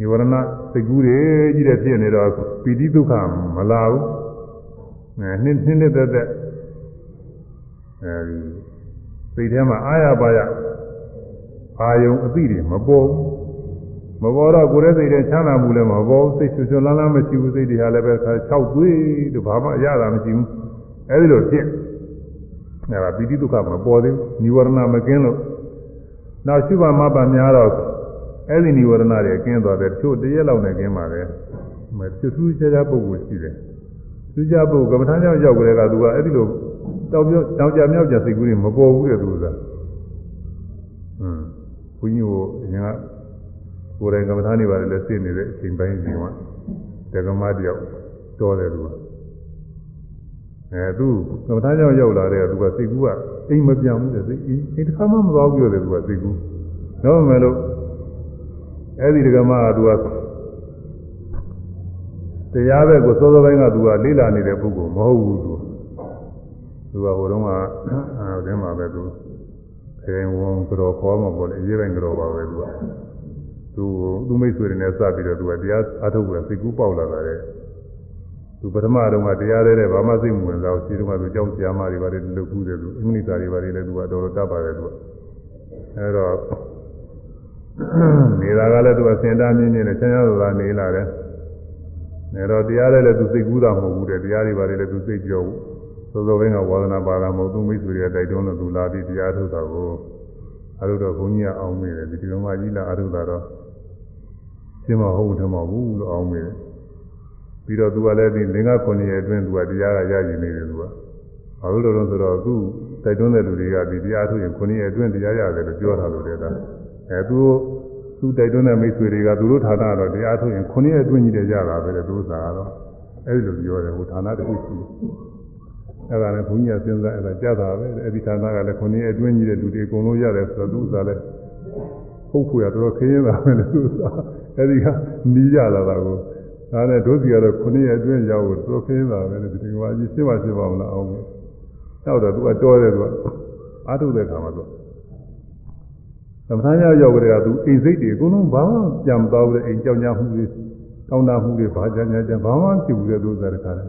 និဝရဏစိတ်ကူးတွေကြီးတဲ့ဖြစ်နေတော့ပီတိဒုက္ခမလာဘူးအဲ နှစ်နှစ်နှစ်သက်သက်အဲဒီစိတ်ထဲမှာအာရပါရအာယုံအသိတွေမပေါ်ဘူးမပေါ်တော့ကိုယ်ရဲ့စိတ်ထဲချမ်းသာမှုလည်းမပေါ်စိတ်ချွချွလန်းလန်းမရှိဘူးစိတ်တွေဟာလည်းပဲ၆သွေးတို့ဘာမှအရသာမရှိဘူးအဲဒီလိုဖြစ်အဲဒါပိဋိဒုက္ခမပေါ်သေးဘူးនិဝရဏမကင်းလို့နောက်ရှုပါမပါများတော့အဲဒီនិဝရဏတွေကျင်းသွားတယ်တချို့တရက်လောက်နဲ့ကျင်းပါပဲမသူသူချာချာပုဂ္ဂိုလ်ရှိတယ် သူချာပုဂ္ဂိုလ်ကမ္မထာကြောင့်ရောက်ကြတဲ့ကသူကအဲဒီလိုတောက်ပြောတောက်ကြမြောက်ကြစိတ်ကူးတွေမပေါ်ဘူးတဲ့သူကဟွန်းဘုန်းကြီးကိုအရင်ကကိုယ်တိုင်ကမ္မထာနေပါတယ်လဲသိနေတဲ့အချိန်ပိုင်းစီကတက္ကမတယောက်တော်တယ်သူကအဲသူကမ္မထာကြောင့်ရောက်လာတဲ့သူကစိတ်ကူးကအိမ်မပြောင်းဘူးတဲ့စိတ်အိမ်တစ်ခါမှမသွားဘူးပြောတယ်သူကစိတ်ကူးတော့မယ်လို့အဲ့ဒီတက္ကမကသူက တရားပဲကိုစောစောပိုင်းကသူကလိလာနေတဲ့ပုဂ္ဂိုလ်မဟုတ်ဘူးသူသူကဟိုတုန်းကအဲဒီမှာပဲသူခေဝန်ကြောခေါ်မှာပေါ့လေရေးပိုင်းကြောပါပဲသူကသူသူမိတ်ဆွေတွေနဲ့စပြီးတော့သူကတရားအထုတ်ပြီးစိတ်ကူးပေါက်လာတာတဲ့သူပထမတုန်းကတရားတဲ့တဲ့ဘာမှစိတ်မဝင်စားဘူးခြေတုန်းကသူကြောင်းကြာမတွေပါတယ်လုတ်ကူးတယ်သူအင်္ဂလိပ်စာတွေပါတယ်လည်းသူကတော်တော်တတ်ပါတယ်သူကအဲတော့နေတာကလည်းသူကစင်တာမြင့်မြင့်နဲ့ချမ်းသာသာနေလာတယ် နေတော့တရားတဲ့လည်းသူစိတ်ကူးတာမဟုတ်ဘူးတဲ့တရားတွေပါတယ်လည်းသူစိတ်ကြောက်ဘူးသောသောဘင်းကဝါဒနာပါတာမဟုတ်သူမိတ်ဆွေတွေတိုက်တွန်းလို့သူလာပြီးတရားထုတ်တာကိုအရုတော့ဘုန်းကြီးကအောင်မိတယ်ဒီဒီလိုမှကြီးလာအရုတာတော့ရှင်းမဟုတ်တယ်မဟုတ်ဘူးလို့အောင်းမိတယ်ပြီးတော့သူကလည်းဒီလင်္ကာ9ရက်အတွင်းသူကတရားကရည်နေတယ်သူကဘာလို့လဲဆိုတော့သူတိုက်တွန်းတဲ့လူတွေကဒီတရားထုတ်ရင်9ရက်အတွင်းတရားရတယ်လို့ပြောတာလို့တဲ့ကအဲသူ သူတိုက်တွန်းတဲ့မိတ်ဆွေတွေကသူတို့ဌာနကတော့တရားထုတ်ရင်9ရက်အတွင်းကြီးတယ်ရတာပဲလေသူစာကတော့အဲဒီလိုပြောတယ်ဟိုဌာနတစ်ခုရှိအဲ့ဒါလည်းဘုန်းကြီးကစဉ်းစားအဲ့ဒါကြားတာပဲအဲ့ဒီဌာနကလည်း9ရက်အတွင်းကြီးတဲ့လူတွေအကုန်လုံးရတယ်ဆိုတော့သူစာလည်းဟုတ်ခွေရတော်တော်ခင်းရတာပဲလေသူစာအဲဒီကနီးကြလာတာကိုဒါနဲ့ဒုစီကတော့ခုနှစ်ရက်အတွင်းရောက်လို့သူခင်းတာပဲလေဒီကဘာကြီးရှင်းပါရှင်းပါမလားအောင်လို့နောက်တော့သူကတော်တယ်သူကအာထုတဲ့ခါမှာသူ သမထညာရောက်ကြတဲ့ကသူအိမ်စိတ်တွေအကုန်လုံးဘာမှပြန်မသွားဘူးလေအိမ်ကြောင်ကြမှုတွေတောင်းတမှုတွေဘာကြညာကြဘာမှဖြစ်ဘူးလေသူစားတခါလဲ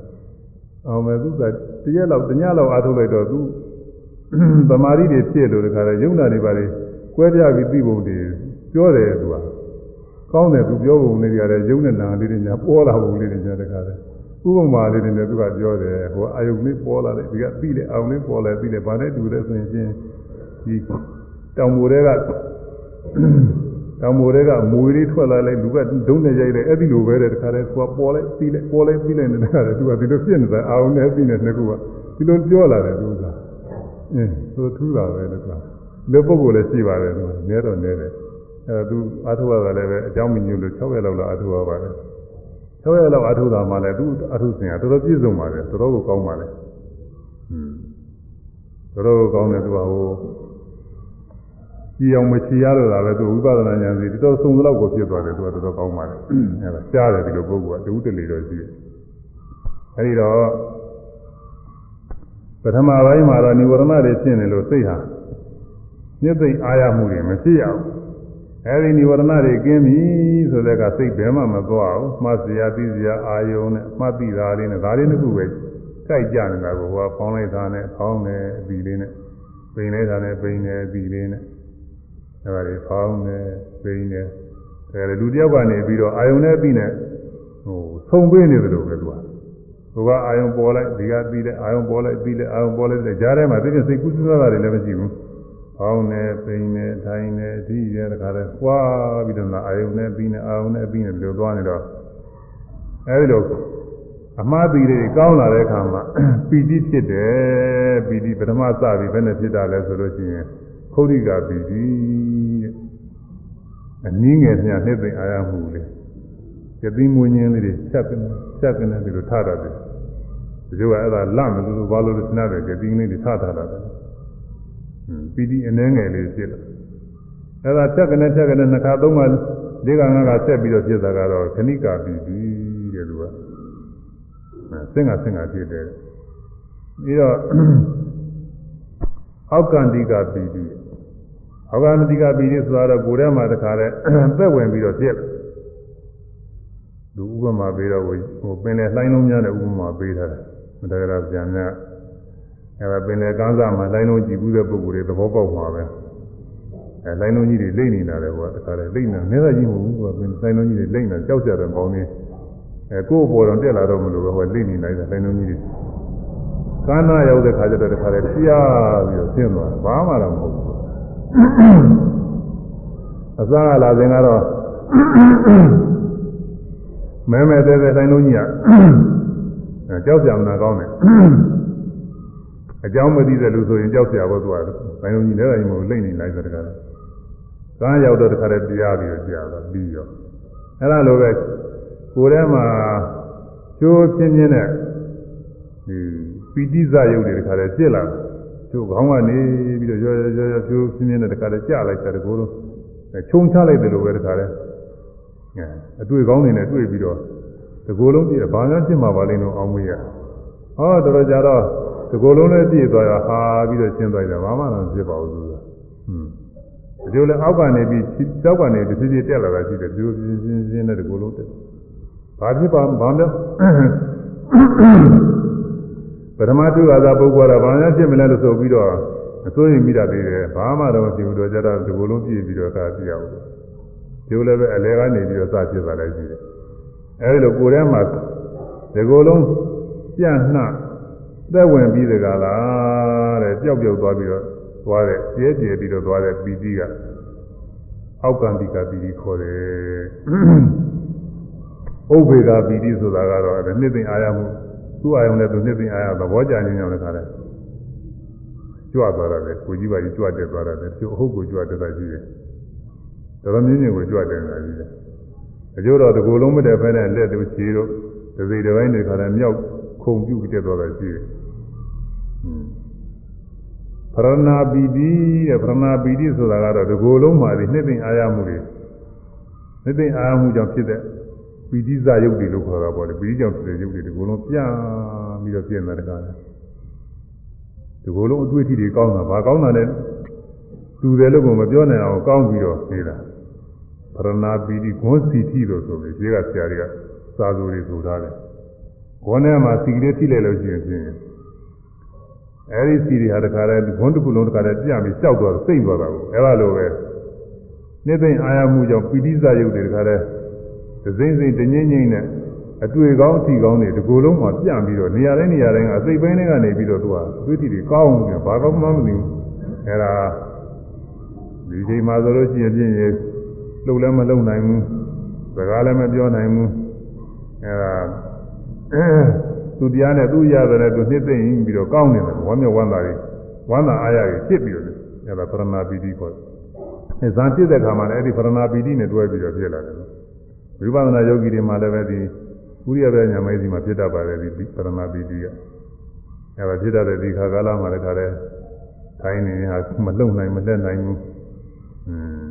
အောင်မယ်သူကတရက်လောက်တညလောက်အာထုလိုက်တော့သူသမာဓိတွေဖြစ်လို့တခါလဲယုံနာတွေပါလေကွဲပြားပြီးသိဖို့တွေပြောတယ်သူကကောင်းတယ်သူပြောပုံလေးတွေကလည်းရုံးနဲ့နာလေးတွေညာပေါ်လာပုံလေးတွေညာတခါလဲဟဥပမာလေးတွေနဲ့သူကပြောတယ်ဟိုအာယုလေးပေါ်လာတယ်ဒီကပြီးလေအောင်လေးပေါ်လာပြီးလေဘာနဲ့တူလဲဆိုရင်ချင်းဒီတောင်မိုတွေက တောင်မိုတွေကမွေလေးထွက်လာလိုက်လူကဒုံးနဲ့ရိုက်လိုက်အဲ့ဒီလိုပဲတဲ့တခါတည်းသူကပေါ်လိုက်ပြီးလေပေါ်လိုက်ပြီးလိုက်နေတဲ့ခါတည်းသူကဒီလိုဖြစ်နေတာအောင်နဲ့ပြီးနေနှစ်ခုကဒီလိုပြောလာတယ်သူကအင်းသူထူးတာပဲလို့ကလူပုဂ္ဂိုလ်လည်းရှိပါတယ်သူကနဲတော့နဲတယ်အဲသူအထုရတာလည်းပဲအကြောင်းမညွှန်လို့6ရက်လောက်လာအထုရပါတယ်6ရက်လောက်အထုတာမှလည်းသူအထုစဉ်ကတော်တော်ပြည့်စုံပါတယ်တော်တော်ကိုကောင်းပါလေอืมတော်တော်ကိုကောင်းတယ်သူကဟို ကြည်အောင်မချီရတော့တာပဲသူဝိပဿနာဉာဏ်စီတော်စုံလောက်ကိုဖြစ်သွားတယ်သူကတော်တော်ကောင်းပါလေအဲဒါကြားတယ်ဒီလိုပုဂ္ဂိုလ်ကတူးတလီတော့ရှိတယ်အဲဒီတော့ပထမပိုင်းမှာတော့និဝရဏတွေဖြစ်နေလို့စိတ်ဟာညစ်သိအာရမှုတွေမဖြစ်ရဘူးအဲဒီនិဝရဏတွေကင်းပြီဆိုတဲ့ကစိတ်ဘယ်မှမသွားဘူးမှတ်စရာသိစရာအာယုံနဲ့မှတ်သိတာလေးနဲ့ဒါလေးတစ်ခုပဲကြိုက်ကြနေတာကိုဟိုကဖောင်းလိုက်တာနဲ့ဖောင်းတယ်အပြီးလေးနဲ့ပိန်လိုက်တာနဲ့ပိန်တယ်အပြီးလေးနဲ့ အဲဒါတွေဖောင်းတယ်ပိန်တယ်အဲလူတယောက်ကနေပြီးတော့အာယုံနဲ့ပြီးနဲ့ဟိုဆုံပေးနေတယ်လို့ပဲသူကဟိုကအာယုံပေါ်လိုက်ဒီကပြီးလိုက်အာယုံပေါ်လိုက်ပြီးလိုက်အာယုံပေါ်လိုက်တဲ့ကြားထဲမှာသိတဲ့စိတ်ကူးစဉ်းစားတာတွေလည်းမရှိဘူးပေါင်းနေပိန်နေထိုင်နေဒီရဲတခါလဲပွားပြီးတော့အာယုန်နဲ့ပြီးနေအာယုန်နဲ့ပြီးနေဒီလိုသွားနေတော့အဲဒီလိုအမှားပြီးတွေကောင်းလာတဲ့အခါမှာပီတိဖြစ်တယ်ပီတိပထမစပြီးဘယ်နဲ့ဖြစ်တာလဲဆိုလို့ရှိရင် ခௌရိကပီတိတဲ့အနည်းငယ်ပြန်နှိမ့်သိအာရမှုလေးကတိမွင်းခြင်းလေးတွေဖြတ်ကနေဖြတ်ကနေဒီလိုထတာတယ်ဒီလိုကအဲ့ဒါလမလို့ဘာလို့လဲစဉ်းစားတယ်ကတိလေးတွေထထားတာတယ်ပီတိအနှဲငယ်လေးဖြစ်လာအဲဒါဖြတ်ကနေဖြတ်ကနေနှစ်ခါသုံးခါလေးခါငါးခါဆက်ပြီးတော့ဖြစ်တာကတော့ခဏိကာပီတိတဲ့လူကအဲစင်္ဂစင်္ဂဖြစ်တယ်ပြီးတော့အောက်ကန္တိကပီတိ အောက်ကန္တိကပီတိဆိုတာတော့ကိုယ်ထဲမှာတခါလဲသက်ဝင်ပြီးတော့ဖြစ်လာလူဥပမာပေးတော့ဟိုပင်လေလှိုင်းလုံးများတဲ့ဥပမာပေးထားတယ်မတကယ်တော့ပြန်များအဲဒါပင်လေကန်းစားမှာလိုင်းလုံးကြည့်ဘူးတဲ့ပုဂ္ဂိုလ်တွေသဘောပေါက်မှာပဲအဲလိုင်းလုံးကြီးတွေလိမ့်နေတာလေဟိုကတခါလေလိမ့်နေနေသာကြီးမဟုတ်ဘူးကပင်လိုင်းလုံးကြီးတွေလိမ့်နေကြောက်ကြတယ်ကောင်းနေအဲကိုယ့်ဘော်တော်တက်လာတော့မလို့ပဲဟိုလိမ့်နေလိုက်တာလိုင်းလုံးကြီးတွေကန်းနာရောက်တဲ့ခါကျတော့တခါလေပြားပြီးတော့ဆင်းသွားတယ်ဘာမှတော့မဟုတ်ဘူး အစကလာစဉ်ကတော့မဲမဲသေးသေးတိုင်းလုံးကြီးကကြောက်ကြမနာကောင်းတယ်အကြောင်းမသိတဲ့လူဆိုရင်ကြောက်ကြဘောသူကတိုင်းလုံးကြီးလည်းတိုင်းမဟုတ်လိမ့်နေလိုက်ဆိုတကားကားရောက်တော့တခါတည်းတရားပြီးတော့ကြာတော့ပြီးရောအဲ့ဒါလိုပဲကိုယ်ထဲမှာကျိုးပြင်းပြင်းနဲ့ဒီပိဋိဇယုတ်တွေတခါတည်းပြစ်လာတယ် ကျိုးခေါင်းကနေပြီးတော့ရောရောရောကျိုးပြင်းပြင်းနဲ့တခါတည်းကြာလိုက်တယ်ကိုယ်လုံးခြုံချလိုက်တယ်လို့ပဲတခါတည်းအဲအတွေ့ကောင်းနေနဲ့တွေ့ပြီးတော့ဒီကိုယ်လုံးပြည့်ဘာမှဖြစ်မှာပါလိမ့်တော့အောင်မရဟောတော်တော်ကြာတော့ဒီကိုယ်လုံးလည်းပြည့်သွားရဟာပြီးတော့ရှင်းသွားတယ်ဘာမှတော့ဖြစ်ပါဘူးသူကဟွန်းဒီလိုလဲအောက်ကနေပြီးကြောက်ကနေတစ်ဖြည်းဖြည်းတက်လာတာရှိတယ်ဒီလိုပြင်းပြင်းပြင်းနဲ့ဒီကိုယ်လုံးတက်ဘာဖြစ်ပါဘာလဲ ပထမတုကသာပုဂ္ဂိုလ်ကဘာများဖြစ်မလဲလို့ဆိုပြီးတော့အစိုးရင်မိတာသေးတယ်ဘာမှတော့မဖြစ်ဘူးတော့ကြတော့ဒီကိုယ်လုံးပြည့်ပြီးတော့သာပြရအောင်ဒီလိုလည်းပဲအလဲကနေပြီးတော့စဖြစ်သွားလိုက်ရှိတယ်အဲဒီလိုကိုယ်ထဲမှာဒီကိုယ်လုံးပြန့်နှံ့သက်ဝင်ပြီးတကလားတဲ့ပျောက်ပျောက်သွားပြီးတော့သွားတဲ့ကျဲကျဲပြီးတော့သွားတဲ့ပီတိကအောက်ကံတိကပီတိခေါ်တယ်ဥပေက္ခပီတိဆိုတာကတော့အဲ့နှစ်သိမ့်အာရမှု သူ့အာယုံနဲ့သူနှစ်သိမ့်အာရသဘောကြခြင်းကြောင့်လည်းခါတယ်ကြွသွားတယ်ကိုကြီးပါကြီးကြွတက်သွားတယ်ကျို့အဟုတ်ကိုကြွတက်တာရှိတယ်တော်တော်မြင့်မြင့်ကိုကြွတက်နေတာကြီးတယ်အကျိုးတော့ဒီကိုယ်လုံးမတည့်ဖဲနဲ့လက်သူချီတို့ဒီစိတ်တစ်ပိုင်းတွေခါတယ်မြောက်ခုံပြုတ်တက်သွားတာရှိတယ်ပရဏာပီတိတဲ့ပရဏာပီတိဆိုတာကတော့ဒီကိုယ်လုံးမှာဒီနှစ်သိမ့်အာရမှုတွေနှစ်သိမ့်အာရမှုကြောင့်ဖြစ်တဲ့ ပီတိဇယုတ်တွေလို့ခေါ်တာပေါ့လေပီတိကြောင့်ဖြစ်တဲ့ယုတ်တွေဒီကိုယ်လုံးပြပြီးတော့ပြင်းလာတဲ့ကားဒီကိုယ်လုံးအတွေ့အထိတွေကောင်းတာဘာကောင်းတာလဲသူတယ်လို့ကမပြောနိုင်အောင်ကောင်းပြီးတော့နေတာပရဏာပီတိဂွန်းစီတိလို့ဆိုပြီးဒီကဆရာတွေကစာသူတွေဆိုထားတယ်ဂွန်းထဲမှာစီကလေးထိလိုက်လို့ရှိရင်ဖြင့်အဲဒီစီတွေဟာတခါတည်းဂွန်းတစ်ခုလုံးတခါတည်းပြပြီးကြောက်သွားစိတ်သွားတာကိုအဲလိုပဲနေ့သိမ့်အာရမှုကြောင့်ပီတိဇယုတ်တွေတခါတည်း ဒစိမ့်စိမ့်တငိမ့်ငိမ့်နဲ့အတွေ့ကောင်းအထီကောင်းတွေဒီကိုယ်လုံးမှာပြန့်ပြီးတော့နေရာတိုင်းနေရာတိုင်းကအစိတ်ပိုင်းတွေကနေပြီးတော့သူကသွေးထီတွေကောင်းပြီးဘာကောင်းမှမသိဘူးအဲဒါဒီချိန်မှာဆိုလို့ရှိရင်ပြင်းရင်လှုပ်လည်းမလှုပ်နိုင်ဘူးစကားလည်းမပြောနိုင်ဘူးအဲဒါသူတရားနဲ့သူရတယ်လည်းသူနှစ်သိမ့်ပြီးတော့ကောင်းနေတယ်ဝမ်းမြောက်ဝမ်းသာတွေဝမ်းသာအားရတွေဖြစ်ပြီးတော့အဲဒါပရဏာပီတိခေါ်တယ်အဲဇာဖြစ်တဲ့ခါမှာလည်းအဲ့ဒီပရဏာပီတိနဲ့တွဲပြီးတော့ဖြစ်လာတယ် ဝိပဿနာယောဂီတွေမှာလည်းပဲဒီဥရိယပဲညာမိုင်းစီမှာဖြစ်တတ်ပါတယ်ဒီပရမပီတိကအဲဒါဖြစ်တတ်တဲ့ဒီခါကာလမှာလည်းဒါလည်းထိုင်းနေဟာမလုံနိုင်မလက်နိုင်ဘူးอืม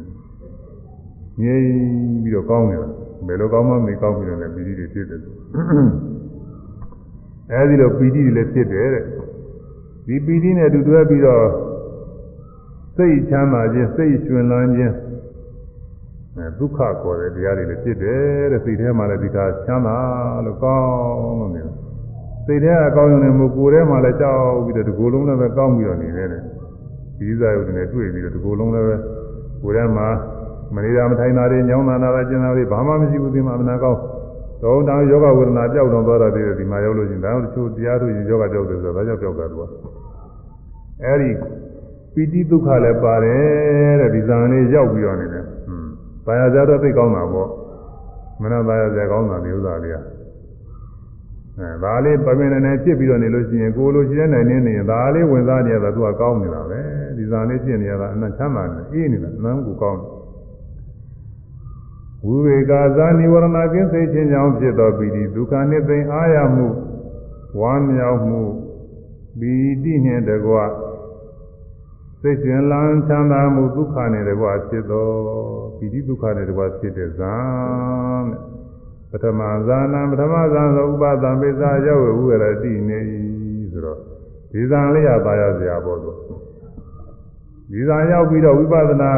ငြိမ်ပြီးတော့ကောင်းနေတာဘယ်လိုကောင်းမှမကောင်းပြီးတော့လည်းပီတိတွေဖြစ်တယ်အဲဒီလိုပီတိတွေလည်းဖြစ်တယ်တဲ့ဒီပီတိနဲ့တူတွဲပြီးတော့စိတ်ချမ်းသာခြင်းစိတ်ရှင်လန်းခြင်းအဲ ဒုက္ခခေါ်တဲ့တရားတွေလည်းဖြစ်တယ်တဲ့စိတ်ထဲမှာလည်းဒီကချမ်းသာလို့ကောင်းလို့နေတယ်စိတ်ထဲကကောင်းရုံနဲ့မဟုတ်ကိုယ်ထဲမှာလည်းကြောက်ပြီးတော့ဒီကိုယ်လုံးလည်းပဲကောင်းပြီးတော့နေတယ်တဲ့ဒီစားရုပ်တွေနဲ့တွေ့ပြီးတော့ဒီကိုယ်လုံးလည်းပဲကိုယ်ထဲမှာမနေတာမထိုင်တာတွေညောင်းတာနာတာကျင်တာတွေဘာမှမရှိဘူးဒီမှာအမှန်ကောင်းတော့တောင်ယောဂဝေဒနာကြောက်တော့သွားတာတွေဒီမှာရောက်လို့ရှိရင်ဒါတချို့တရားတို့ရင်ယောဂကြောက်တယ်ဆိုတော့ဒါကြောင့်ကြောက်တာသူကအဲဒီပီတိဒုက္ခလည်းပါတယ်တဲ့ဒီဇာန်လေးရောက်ပြီးတော့နေတယ်။ ဘာယာကြတော့သိကောင်းတာပေါ့။မနဘာယာကြကောင်းတာဒီဥစ္စာလေးက။အဲဒါလေးပမင်းနေဖြစ်ပြီးတော့နေလို့ရှိရင်ကိုလိုရှိတဲ့နိုင်နေနေရင်ဒါလေးဝင်စားနေရတာသူကကောင်းနေတာပဲ။ဒီဇာလေးဖြစ်နေရတာအနချမ်းသာနေအေးနေတာအနမ်းကိုကောင်းတယ်ဝိဝေကာဇာနိဝရဏကင်းစိတ်ချင်းကြောင့်ဖြစ်သောပီတိဒုက္ခနှင့်သိအာရမှုဝမ်းမြောက်မှုပီတိနှင့်တကွ စိတ်ရှင်လန်းချမ်းသာမှုဒုက္ခနဲ့တကွဖြစ်သောပီတိဒုက္ခနဲ့တကွဖြစ်တဲ့ဇာတဲ့ပထမဇာနာပထမဇာသောဥပါဒံပိစာရောက်ဝိရတိနေဆိုတော့ဒီဇာလေးရပါရစရာပေါ့လို့ဒီဇာရောက်ပြီးတော့ဝိပဿနာ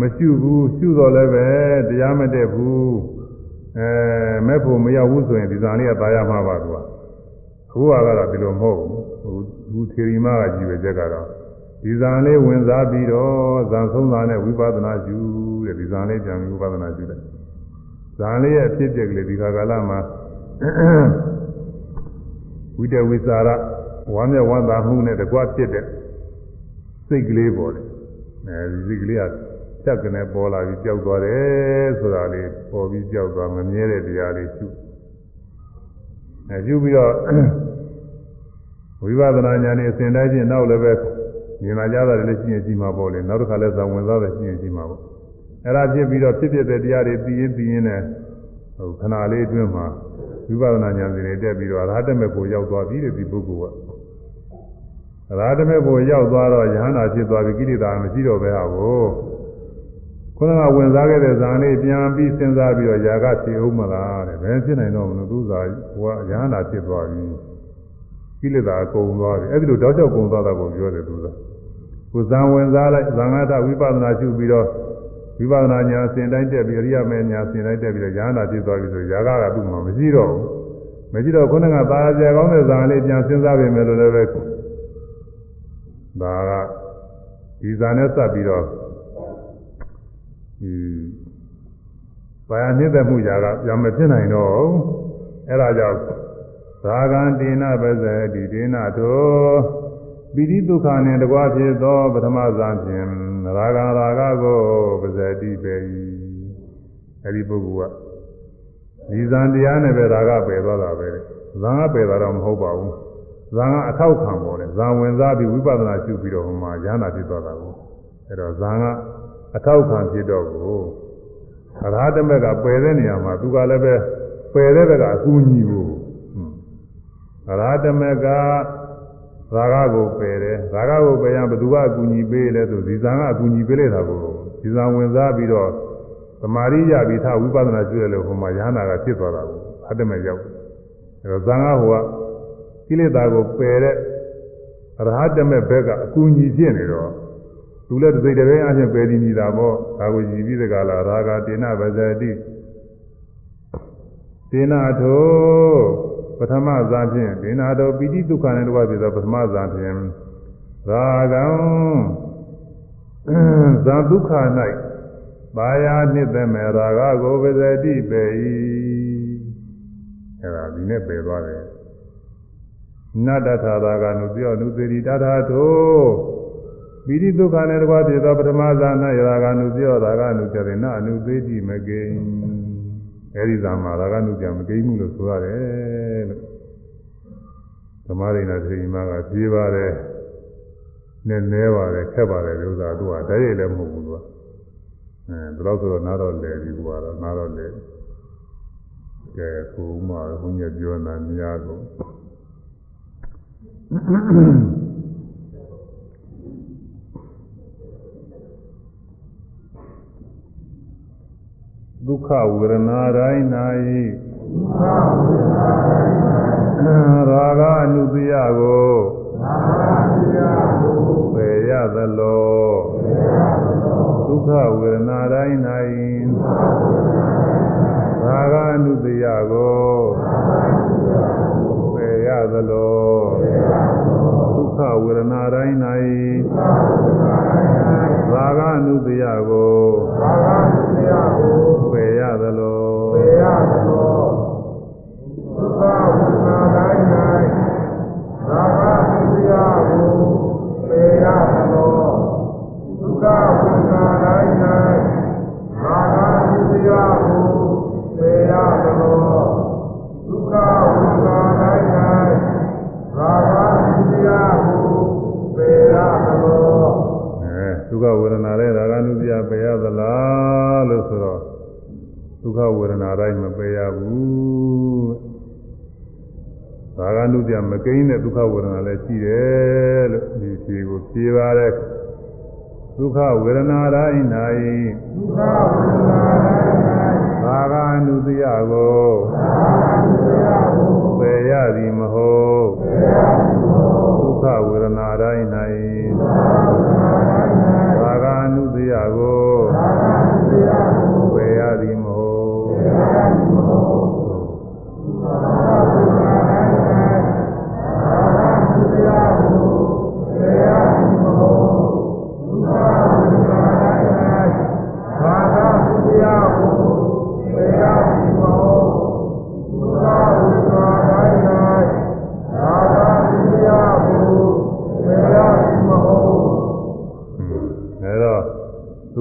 မရှိဘူးရှုတော့လည်းပဲတရားမတည့်ဘူးအဲမဲ့ဖို့မရောက်ဘူးဆိုရင်ဒီဇာလေးကပါရမှာပါသူကအခုကတော့ဒီလိုမဟုတ်ဘူးဟိုဒီထေရီမကကြည့်ပဲချက်ကတော့ ဒီဇာလေးဝင်စားပြီးတော့ဇာဆုံးတာနဲ့ဝိပဿနာယူတဲ့ဒီဇာလေးပြန်ပြီးဝိပဿနာယူတယ်ဇာလေးရဲ့အဖြစ်အပျက်ကလေးဒီခါကာလမှာဝိတဝိစာရဝမ်းမြောက်ဝမ်းသာမှုနဲ့တကွဖြစ်တဲ့စိတ်ကလေးပေါ်တယ်အဲဒီစိတ်ကလေးကချက်ကနေပေါ်လာပြီးကြောက်သွားတယ်ဆိုတာလေးပေါ်ပြီးကြောက်သွားမမြဲတဲ့တရားလေးရှုအဲရှုပြီးတော့ဝိပဿနာဉာဏ်နဲ့အစဉ်တိုင်းချင်းနောက်လည်းပဲ မြင်လာကြတာလည်းရှိရင်ရှိမှာပေါ့လေနောက်တစ်ခါလဲဇာဝင်စားတယ်ရှိရင်ရှိမှာပေါ့အဲ့ဒါဖြစ်ပြီးတော့ဖြစ်ဖြစ်တဲ့တရားတွေသိရင်သိရင်လည်းဟိုခဏလေးအတွင်းမှာဝိပဿနာဉာဏ်စီတွေတက်ပြီးတော့အရဟတမေကိုရောက်သွားပြီတဲ့ဒီပုဂ္ဂိုလ်ကအရဟတမေကိုရောက်သွားတော့ယဟန္တာဖြစ်သွားပြီကိလေသာမရှိတော့ပဲဟာကိုခုနကဝင်စားခဲ့တဲ့ဇာန်လေးပြန်ပြီးစဉ်းစားပြီးတော့ຢာကဖြစ်အောင်မလားတဲ့ဘယ်ဖြစ်နိုင်တော့မလို့သူသာဟိုကယဟန္တာဖြစ်သွားပြီ ကိလေသာအကုန်သွားပြီအဲ့ဒီလိုတောက်ချောက်ကုန်သွားတာကိုပြောတယ်သူကကိုဇံဝင်စားလိုက်ဇံဃာတဝိပဿနာရှုပြီးတော့ဝိပဿနာညာအစဉ်တိုင်းတက်ပြီးအရိယာမေညာအစဉ်တိုင်းတက်ပြီးတော့ဉာဏ်နာဖြစ်သွားပြီဆိုရာဂကသူ့မှာမရှိတော့ဘူးမရှိတော့ခုနကသာကြကောင်းတဲ့ဇာလေးပြန်စဉ်းစားပြင်မယ်လို့လည်းပဲဒါကဒီဇာနဲ့စပ်ပြီးတော့ဒီဘာယာနှိမ့်သက်မှုຢာကပြန်မဖြစ်နိုင်တော့အဲ့ဒါကြောင့် သာဂန္တိနာပဇေတိဒေနာတောပိဋိဒုက္ခနှင့်တကွာဖြစ်သောပထမဇာဖြင့်ရာဂရာဂကိုပဇေတိပေ၏အဲ့ဒီပုဂ္ဂိုလ်ကဒီဇံတရားနဲ့ပဲရာဂပယ်သွားတာပဲဇံကပယ်တာတော့မဟုတ်ပါဘူးဇံကအထောက်ခံပေါ်တယ်ဇံဝင်စားပြီးဝိပဿနာရှုပြီးတော့ဟိုမှာဉာဏ်နာဖြစ်သွားတာကိုအဲ့တော့ဇံကအထောက်ခံဖြစ်တော့ကိုအရဟတမေကပယ်တဲ့နေရာမှာသူကလည်းပဲပယ်တဲ့ဘက်ကအကူအညီကိုအ ရဟတမေကရာဂကိုပယ်တယ်ရာဂကိုပယ်ရင်ဘယ်သူကအကူအညီပေးလဲဆိုဒီဇံကအကူအညီပေးလိုက်တာကိုဒီဇံဝင်စားပြီးတော့သမာဓိရပြီးထားဝိပဿနာကျွဲလို့ဟိုမှာယဟနာကဖြစ်သွားတာကိုအတ္တမေရောက်အဲတော့ဇံကဟိုကကိလေသာကိုပယ်တဲ့အရဟတမေဘက်ကအကူအညီဖြစ်နေတော့သူလည်းတစ်စိတ်တစ်ပိုင်းအချင်းပယ်ပြီးနေတာပေါ့ဒါကိုရည်ပြီးတဲ့ကလာရာဂတေနဗဇတိတေနထော ပထမဇာဖြင့်ဒေနာတော်ပိဋိဒုက္ခနဲ့တကွဖြစ်သောပထမဇာဖြင့်ရာဂံဇာဒုက္ခ၌ဘာယာနှစ်သက်မဲ့ရာဂကိုပဇတိပေ၏အဲ့ဒါဒီနဲ့ပယ်သွားတယ်နတ္တထာရာဂနုပြောနုသေတိတထာထိုပိဋိဒုက္ခနဲ့တကွာဖြစ်သောပထမဇာနာရာဂနုပြောရာဂနုကြတယ်နအနုသေတိမကိဉ္အဲ့ဒီဇာမှာရာဂနုကြမကိဉ္မှုလို့ဆိုရတယ်လို့ဓမ္မရိနာသေရီမကပြေးပါတယ်နဲ့နဲပါတယ်ခက်ပါတယ်ဥစ္စာသူကတည်းရလည်းမဟုတ်ဘူးသူကအဲဒါတော့ဆိုတော့နားတော့လဲပြီးကွာတော့နားတော့လဲကဲကိုဥမာဘုန်းကြီးပြောနေတာများကုန် ဒုက္ခဝေဒနာတိုင်း၌ရာဂအနုတ္တိယကိုပယ်ရသလောဒုက္ခဝေဒနာတိုင်း၌ရာဂအနုတ္တိယကိုပယ်ရသလောဒုက္ခဝေဒနာတိုင်း၌ရာဂအနုတ္တိယကိုပ ဒုက္ခဝေဒနာလည်းရာဂနုပြပယ်ရသလားလို့ဆိုတော့ဒုက္ခဝေဒနာတိုင်းမပယ်ရဘူး ရာဂနုပြမကိန်းတဲ့ဒုက္ခဝေဒနာလည်းရှိတယ်လို့ဒီဖြေကိုဖြေပါတယ်ဒုက္ခဝေဒနာတိုင်း၌ရာဂအနုတယကိုပယ်ရသည်မဟုတ်ဒုက္ခဝေဒနာတိုင်း၌ရာဂအနုတယကို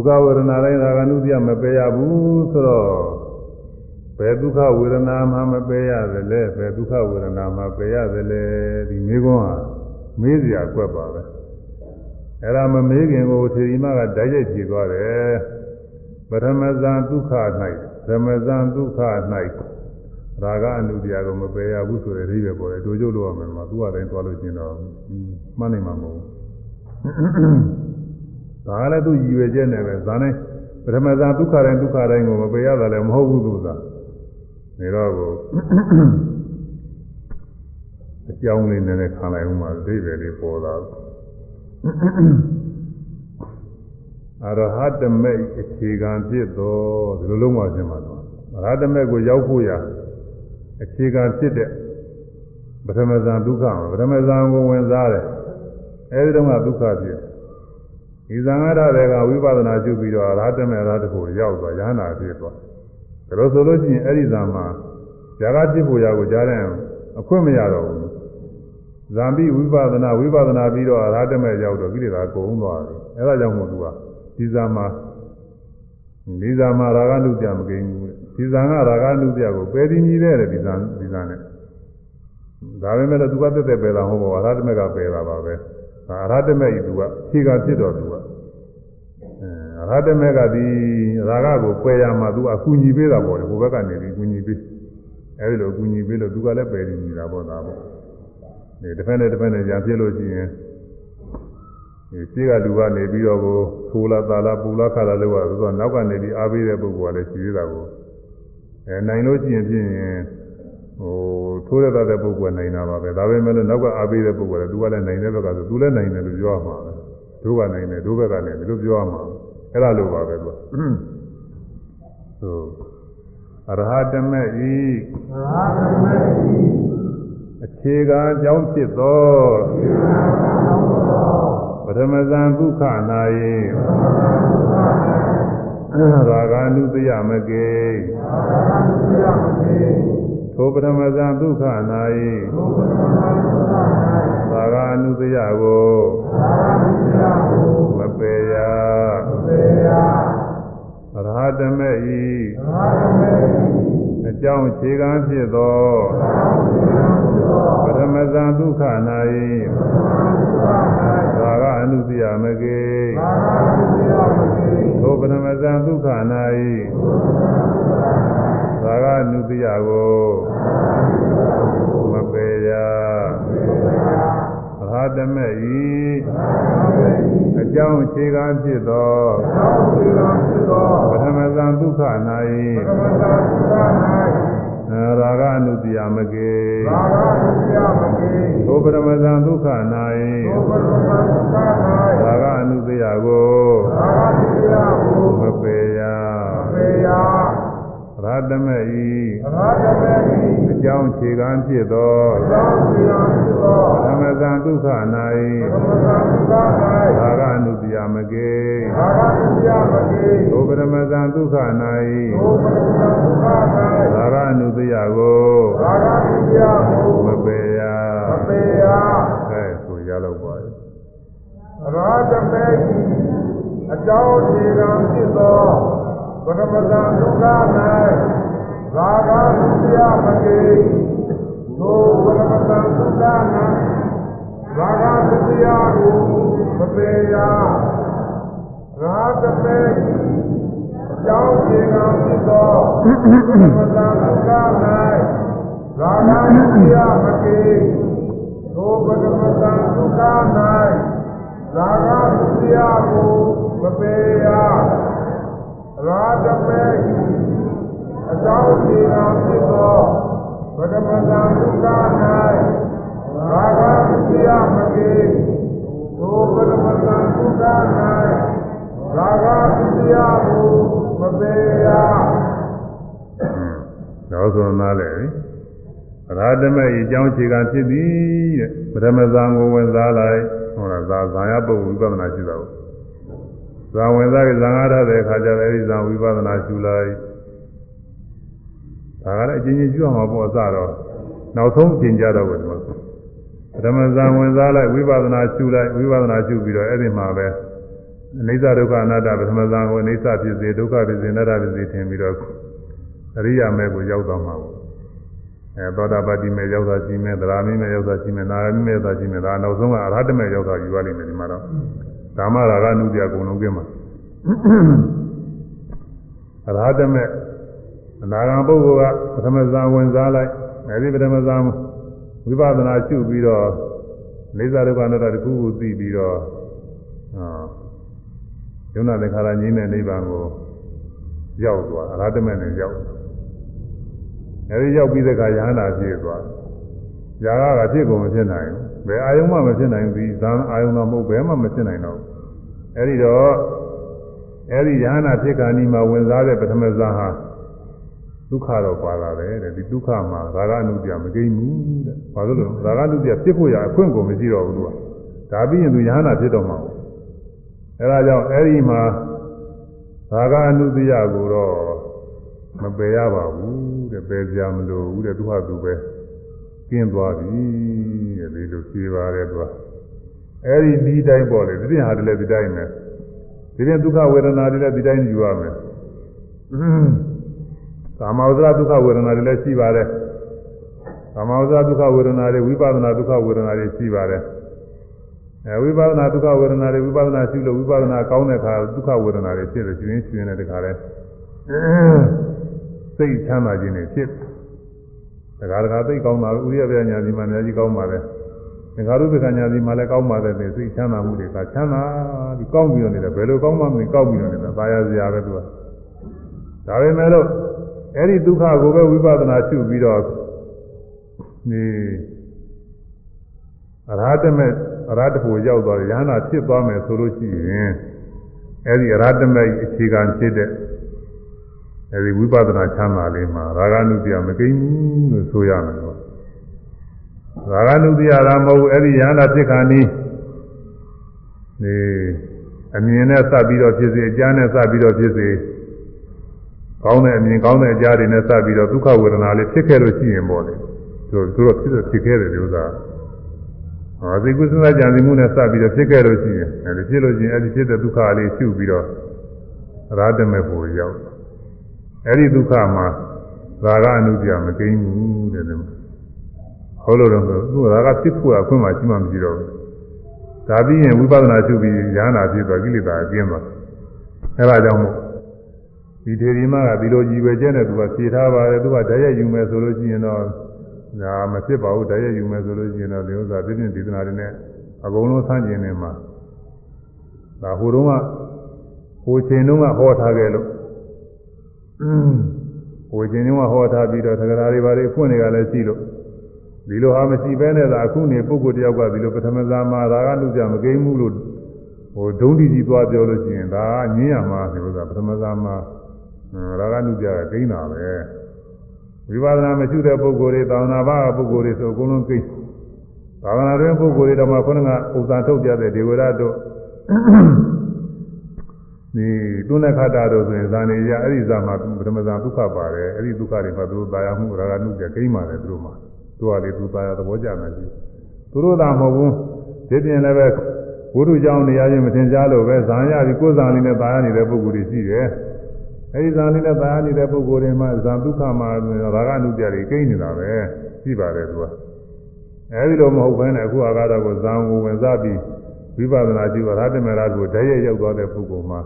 ခဝေဒနာတိုင်းရာဂနုပြမပယ်ရဘူးဆိုတော့ဘယ်ဒုက္ခဝေဒနာမှမပယ်ရသလဲဘယ်ဒုက္ခဝေဒနာမှပယ်ရသလဲဒီမိကွန်းဟာမေးစရာကွက်ပါပဲအဲ့ဒါမမေးခင်ကိုထေရီမကဓာတ်ရိုက်ဖြေသွားတယ်ပထမဇန်ဒုက္ခ၌ဓမ္မဇန်ဒုက္ခ၌ရာဂအနုတရားကိုမပယ်ရဘူးဆိုတဲ့အဓိပ္ပာယ်ပေါ်တယ်တို့ကျုပ်လို့ရမယ်မှာသူ့အတိုင်းသွားလို့ကျင်တော့မှန်းနိုင်မှာမဟုတ်ဘူး ဒါလည်းသူရည်ရွယ်ချက်နဲ့ပဲဇာနဲ့ပထမဇာဒုက္ခတိုင်းဒုက္ခတိုင်းကိုမပယ်ရတာလည်းမဟုတ်ဘူးသူကနေတော့ကိုအကြောင်းလေးနည်းနည်းခံလိုက်ဦးမှာအသေးပဲလေးပေါ်လာအရဟတမေအခြေခံဖြစ်တော်ဒီလိုလုံးဝရှင်းပါတော့အရဟတမေကိုရောက်ဖို့ရအခြေခံဖြစ်တဲ့ပထမဇာဒုက္ခမှာပထမဇာကိုဝင်စားတယ်အဲဒီတော့ကဒုက္ခဖြစ် ဒီသံဃာရတွေကဝိပဿနာရှုပြီးတော့အရဟတမေရာတခုရောက်သွားရဟနာဖြစ်သွားဒါလို့ဆိုလို့ရှိရင်အဲ့ဒီဇာမှာဇာကဖြစ်ဖို့ရကိုကြားတဲ့အခွင့်မရတော့ဘူးဇာပိဝိပဿနာဝိပဿနာပြီးတော့အရဟတမေရောက်တော့ကိလေသာကုန်သွားတယ်အဲ့ဒါကြောင့်မို့သူကဒီဇာမှာဒီဇာမှာရာဂနုပြမကိန်းဘူးဒီဇာကရာဂနုပြကိုပယ်ပြီးကြီးတဲ့ဒီဇာဒီဇာနဲ့ဒါပေမဲ့လည်းသူကတက်တက်ပယ်တာဟုတ်ပါဘူးအရဟတမေကပယ်တာပါပဲအရဟတမေကြီးသူကခြေကဖြစ်တော့သူက အရဟတမေကဒီရာဂကိုပယ်ရမှာသူအကူညီပေးတာပေါ့လေဟိုဘက်ကနေပြီးကူညီပေးအဲဒီလိုကူညီပေးလို့သူကလည်းပယ်ပြီးနေတာပေါ့ဒါပေါ့ဒီတစ်ဖက်နဲ့တစ်ဖက်နဲ့ညာပြည့်လို့ရှိရင်ဒီရှိကလူကနေပြီးတော့ကိုထိုးလာတာလာပူလာခါလာလို့ကသူကနောက်ကနေပြီးအားပေးတဲ့ပုဂ္ဂိုလ်ကလည်းရှိသေးတာကိုအဲနိုင်လို့ရှိရင်ဖြင့်ဟိုထိုးရတဲ့ပုဂ္ဂိုလ်နိုင်တာပါပဲဒါပေမဲ့လည်းနောက်ကအားပေးတဲ့ပုဂ္ဂိုလ်ကသူကလည်းနိုင်တဲ့ဘက်ကဆိုသူလည်းနိုင်တယ်လို့ပြောရမှာပဲတို့ကနိုင်တယ်တို့ဘက်ကလည်းဒီလိုပြောရမှာ အဲ့ဒါလိုပါပဲသူကဆိုအရဟတမေဤအရဟတမေဤအခြေခံအကြောင်းဖြစ်သောပထမဇန်ဒုက္ခနာယေရာဂ ानु တယမကေ ထိုပထမဇံဒုက္ခ၌သာဂအနုတယကိုမပေရရဟတမေဤအကြောင်းခြေခံဖြစ်သောပထမဇံဒုက္ခ၌သာဂအနုတယမကေထိုပထမဇံဒုက္ခ၌ သာဂနုတယကိုမပေရရဟတမေဤအကြောင်းခြေခံဖြစ်သောပထမဇံဒုက္ခ၌ရာဂအနုတယမကေသောပထမဇံဒုက္ခ၌ရာဂအနုတယကိုမပေရရ ဟတမေဤအကြောင်းခြေခံဖြစ်သောပထမဇံဒုက္ခ၌ရာဂအနုတယမကေသောပထမဇံဒုက္ခ၌ရာဂအနုတယကိုမပေရအဲဆိုရတော့ပါရဲ့ရာဇမေကြီးအကြောင်းခြေကံဖြစ်သော ပထမဇန်ဒုက္ခ၌ရာဂသစ္စာမကေသောပထမဇန်ဒုက္ခ၌ရာဂသစ္စာကိုမပေရရာဇမေကြီးအကြောင်းခြေကံဖြစ်သောပထမဇန်ဒုက္ခ၌ရာဂသစ္စာမကေသောပထမဇန်ဒုက္ခ၌သာဂသုတရားကိုမပေရ ရာဇမေအကြောင်းဒီနာဖြစ်သောဗဒမတံဒုက္ခ၌ရာဂသုတရားမကေသောဗဒမတံဒုက္ခ၌ရာဂသုတရားကိုမပေရနောက်ဆုံးနားလေရာဓမေဤအကြောင်းခြေခံဖြစ်သည်တဲ့ပထမဇံကိုဝင်စားလိုက်ဟောတာဇာဇာယပုဂ္ဂိုလ်ဝိပဿနာရှိတာကို ဇာဝင်စားပြီးဇံအားထားတဲ့အခါကျတော့အဲဒီဇံဝိပဿနာရှုလိုက်ဒါကလည်းအချင်းချင်းရှုအောင်ပေါ့အစတော့နောက်ဆုံးအချိန်ကြတော့ပဲဒီမှာပထမဇံဝင်စားလိုက်ဝိပဿနာရှုလိုက်ဝိပဿနာရှုပြီးတော့အဲ့ဒီမှာပဲအနိစ္စဒုက္ခအနတ္တပထမဇံကိုအနိစ္စဖြစ်စေဒုက္ခဖြစ်စေအနတ္တဖြစ်စေထင်ပြီးတော့အရိယာမဲကိုရောက်သွားမှာပေါ့အဲသောတာပတိမဲရောက်တာရှိမဲသရာမိမဲရောက်တာရှိမဲနာဂမိမဲရောက်တာရှိမဲဒါနောက်ဆုံးကအရဟတမဲရောက်တာယူရလိမ့်မယ်ဒီမှာတော့ ဓမ္မရာဂနုပြအကုန်လုံးကင်းမှာအရဟတမဲအနာဂံပုဂ္ဂိုလ်ကပထမဇာဝင်စားလိုက်အဲဒီပထမဇာဝိပဿနာရှုပြီးတော့နေသာဒုက္ခအနတ္တတစ်ခုခုသိပြီးတော့အာယုံနာသင်္ခါရငြိမ်းတဲ့နိဗ္ဗာန်ကိုရောက်သွားအရဟတမဲနဲ့ရောက်အဲဒီရောက်ပြီးတဲ့အခါယဟနာဖြစ်သွားဇာကကဖြစ်ကုန်မဖြစ်နိုင်ဘူး ဘယ်အာယုံမှမဖြစ်နိုင်ဘူးဒီဇာအာယုံတော့မဟုတ်ဘယ်မှမဖြစ်နိုင်တော့ဘူးအဲဒီတော့အဲဒီယဟနာဖြစ်ခါနီမှာဝင်စားတဲ့ပထမဇာဟာဒုက္ခတော့ပါလာတယ်တဲ့ဒီဒုက္ခမှာဇာကအနုပြမကိန်းဘူးတဲ့ဘာလို့လဲဇာကအနုပြဖြစ်ဖို့ရအခွင့်ကိုမရှိတော့ဘူးသူကဒါပြီးရင်သူယဟနာဖြစ်တော့မှာဘူးအဲဒါကြောင့်အဲဒီမှာဇာကအနုပြကိုတော့မပယ်ရပါဘူးတဲ့ပယ်ကြမလို့ဘူးတဲ့သူဟာသူပဲ ကျင်းသွားပြီတဲ့ဒီလိုဖြေပါတယ်သူကအဲဒီဒီတိုင်းပေါ့လေဒီတင်ဟာတည်းလည်းဒီတိုင်းပဲဒီတင်ဒုက္ခဝေဒနာတွေလည်းဒီတိုင်းယူရမယ်ကာမဝဇ္ဇဒုက္ခဝေဒနာတွေလည်းရှိပါတယ်ကာမဝဇ္ဇဒုက္ခဝေဒနာတွေဝိပဿနာဒုက္ခဝေဒနာတွေရှိပါတယ်အဲဝိပဿနာဒုက္ခဝေဒနာတွေဝိပဿနာရှိလို့ဝိပဿနာကောင်းတဲ့အခါဒုက္ခဝေဒနာတွေဖြစ်လို့ရှင်ရှင်တဲ့တခါလဲစိတ်ချမ်းသာခြင်းတွေဖြစ် တခါတခါသိကောင်းတာဥရိယပြညာဒီမှာအများကြီးကောင်းပါလေသင်္ခါရုပ္ပကညာဒီမှာလည်းကောင်းပါတယ်စိတ်ချမ်းသာမှုတွေကချမ်းသာပြီးကောင်းပြီးတော့နေတယ်ဘယ်လိုကောင်းမှမသိကောက်ပြီးတော့နေတာသာယာစရာပဲသူကဒါပေမဲ့လို့အဲ့ဒီဒုက္ခကိုပဲဝိပဿနာရှုပြီးတော့ဒီအရဟတမေအရဟတဖို့ရောက်သွားတယ်ယ ahanan ဖြစ်သွားမယ်ဆိုလို့ရှိရင်အဲ့ဒီအရဟတမေအခြေခံဖြစ်တဲ့ အဲဒီဝိပဿနာချမ်းသာလေးမှာရာဂနုပြမကိန်းဘူးလို့ဆိုရမယ်တော့ရာဂနုပြတာမဟုတ်အဲ့ဒီယန္တာဖြစ်ခါနီးဒီအမြင်နဲ့စပ်ပြီးတော့ဖြစ်စေအကြမ်းနဲ့စပ်ပြီးတော့ဖြစ်စေကောင်းတဲ့အမြင်ကောင်းတဲ့အကြားတွေနဲ့စပ်ပြီးတော့ဒုက္ခဝေဒနာလေးဖြစ်ခဲ့လို့ရှိရင်ပေါ့လေသူတို့သူတို့ဖြစ်ဖြစ်ခဲ့တယ်ဒီဥစ္စာဟောဒီကုသနာကြံစီမှုနဲ့စပ်ပြီးတော့ဖြစ်ခဲ့လို့ရှိရင်အဲဒီဖြစ်လို့ရှိရင်အဲဒီဖြစ်တဲ့ဒုက္ခလေးရှုပြီးတော့ရာထမေဖို့ရောက် အဲဒီဒုက္ခမှာရာဂအနုပြမကိန်းဘူးတဲ့တယ်ဟုတ်လို့တော့သူရာဂဖြစ်ဖို့အခွင့်မှရှိမှမရှိတော့ဘူးဒါပြီးရင်ဝိပဿနာရှုပြီးဉာဏ်နာဖြစ်သွားကိလေသာအကျဉ်းသွားအဲဒါကြောင့်မို့ဒီထေရီမကဒီလိုကြီးပဲကျဲတဲ့သူကဖြေထားပါတယ်သူကဓာတ်ရိုက်ယူမယ်ဆိုလို့ရှိရင်တော့ဒါမဖြစ်ပါဘူးဓာတ်ရိုက်ယူမယ်ဆိုလို့ရှိရင်တော့ဒီဥစ္စာပြည့်ပြည့်ဒီသနာတွေနဲ့အကုန်လုံးဆန်းကျင်နေမှာဒါဟိုတုန်းကဟိုချိန်တုန်းကဟောထားခဲ့လို့ ဟိုချိန်တုန်းကဟောထားပြီးတော့သက္ကရာတွေဘာတွေဖွင့်နေကြလဲရှိလို့ဒီလိုဟာမရှိဘဲနဲ့သာအခုနေပုဂ္ဂိုလ်တယောက်ကဒီလိုပထမဇာမှာဒါကလူကြမကိန်းဘူးလို့ဟိုဒုံးတီကြီးသွားပြောလို့ရှိရင်ဒါကညင်းရမှာဒီလိုသာပထမဇာမှာရာဂနုပြကကိန်းတာပဲဝိပဿနာမရှိတဲ့ပုဂ္ဂိုလ်တွေသာသနာ့ဘာပုဂ္ဂိုလ်တွေဆိုအကုန်လုံးကိန်းသာသနာ့တွင်ပုဂ္ဂိုလ်တွေတော့မှခုနကဥစ္စာထုတ်ပြတဲ့ဒေဝရတို့ ဒီတုဏ္ဏခတာတို့ဆိုရင်ဇာနေရအဲ့ဒီဇာမှာပထမဇာဒုက္ခပါတယ်အဲ့ဒီဒုက္ခတွေမှာသူတို့တာယာမှုရာဂနုပြကိန်းပါတယ်သူတို့မှာသူကလေသူသားရသဘောကျမယ်ကြီးသူတို့သာမဟုတ်ဘူးဒီပြင်လည်းပဲဘုရုကြောင့်နေရာချင်းမထင်ရှားလို့ပဲဇာရပြီးကိုယ်ဇာလေးနဲ့တာယာနေတဲ့ပုဂ္ဂိုလ်တွေရှိတယ်အဲဒီဇာလေးနဲ့တာယာနေတဲ့ပုဂ္ဂိုလ်တွေမှာဇာဒုက္ခမှာရာဂနုပြတွေကိန်းနေတာပဲရှိပါတယ်သူကအဲဒီလိုမဟုတ်ဘဲနဲ့အခုအာဃာတကိုဇာကိုဝင်စားပြီး ဝိပဿနာကြည့်ရတမေရာကိုတည်းရရောက်သွားတဲ့ပုဂ္ဂိုလ်မှာ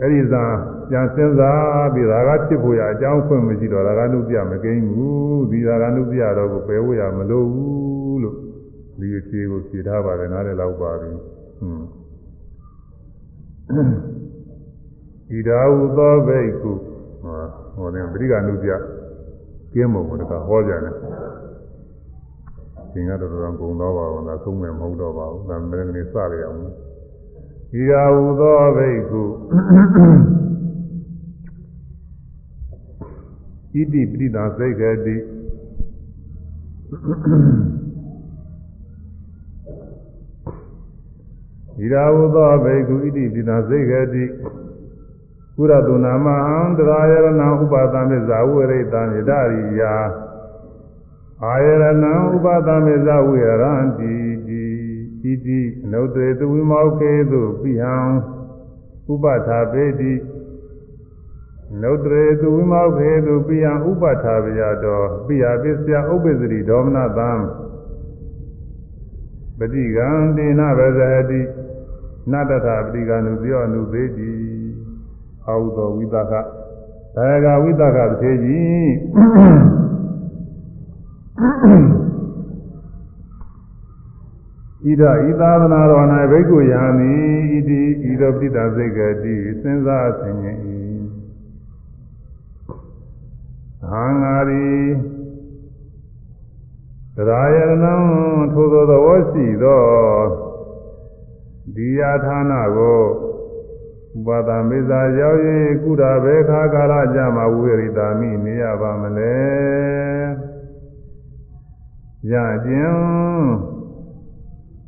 အဲ့ဒီသာပြန်စဉ်းစားပြီးရာဂဖြစ်ဖို့ရအကြောင်းဖွင့်မရှိတော့ရာဂနုပြမကိန်းဘူးဒီရာဂနုပြတော့ကိုပယ်ဖို့ရမလိုဘူးလို့ဒီအခြေကိုဖြေထားပါတယ်နားလည်းလောက်ပါပြီဟွန်းဣဒာဟုသောဘိက္ခုဟောတယ်ပရိကနုပြကျင်းမုံကဟောကြတယ် သင်္ကတော်တော်ကုံတော့ပါဘူးလားသုံးမယ်မဟုတ်တော့ပါဘူးဒါမင်းကနေစရအောင်ဤရာဟုသောဘိက္ခုဣတိပရိသစိတ်ကတိဤရာဟုသောဘိက္ခုဣတိပရိသစိတ်ကတိကုရတုနာမဟံတရာယရဏဥပါဒမေဇာဝရိတံယဒရိယာ အာယရဏဥပါဒမေဇဝိရံတိတိဣတိအနုတ္တေသဝိမောခေတုပိဟံဥပထာပေတိနုတ္တေသဝိမောခေတုပိဟံဥပထာပယတောပိယပစ္စယဥပ္ပဇရိဒေါမနသံပတိကံတေနဗဇဟတိနတ္တထာပတိကံနုပြောအနုပေတိအာဟုသောဝိသကဒါယကဝိသကတစ်သေးကြီး ဣဒဤသာသနာတော်၌ဘိက္ခုယံမိဣတိဤသောပိဋကစိတ်ကတိစဉ်းစားဆင်ခြင်၏အာငါရီတရားယရဏံထိုသောသဘောရှိသောဒီယာဌာနကိုဥပါဒမေဇာရောက်၍ကုတာဘေခါကာလကြမှာဝိရိတာမိနေရပါမလဲ ရခြင်း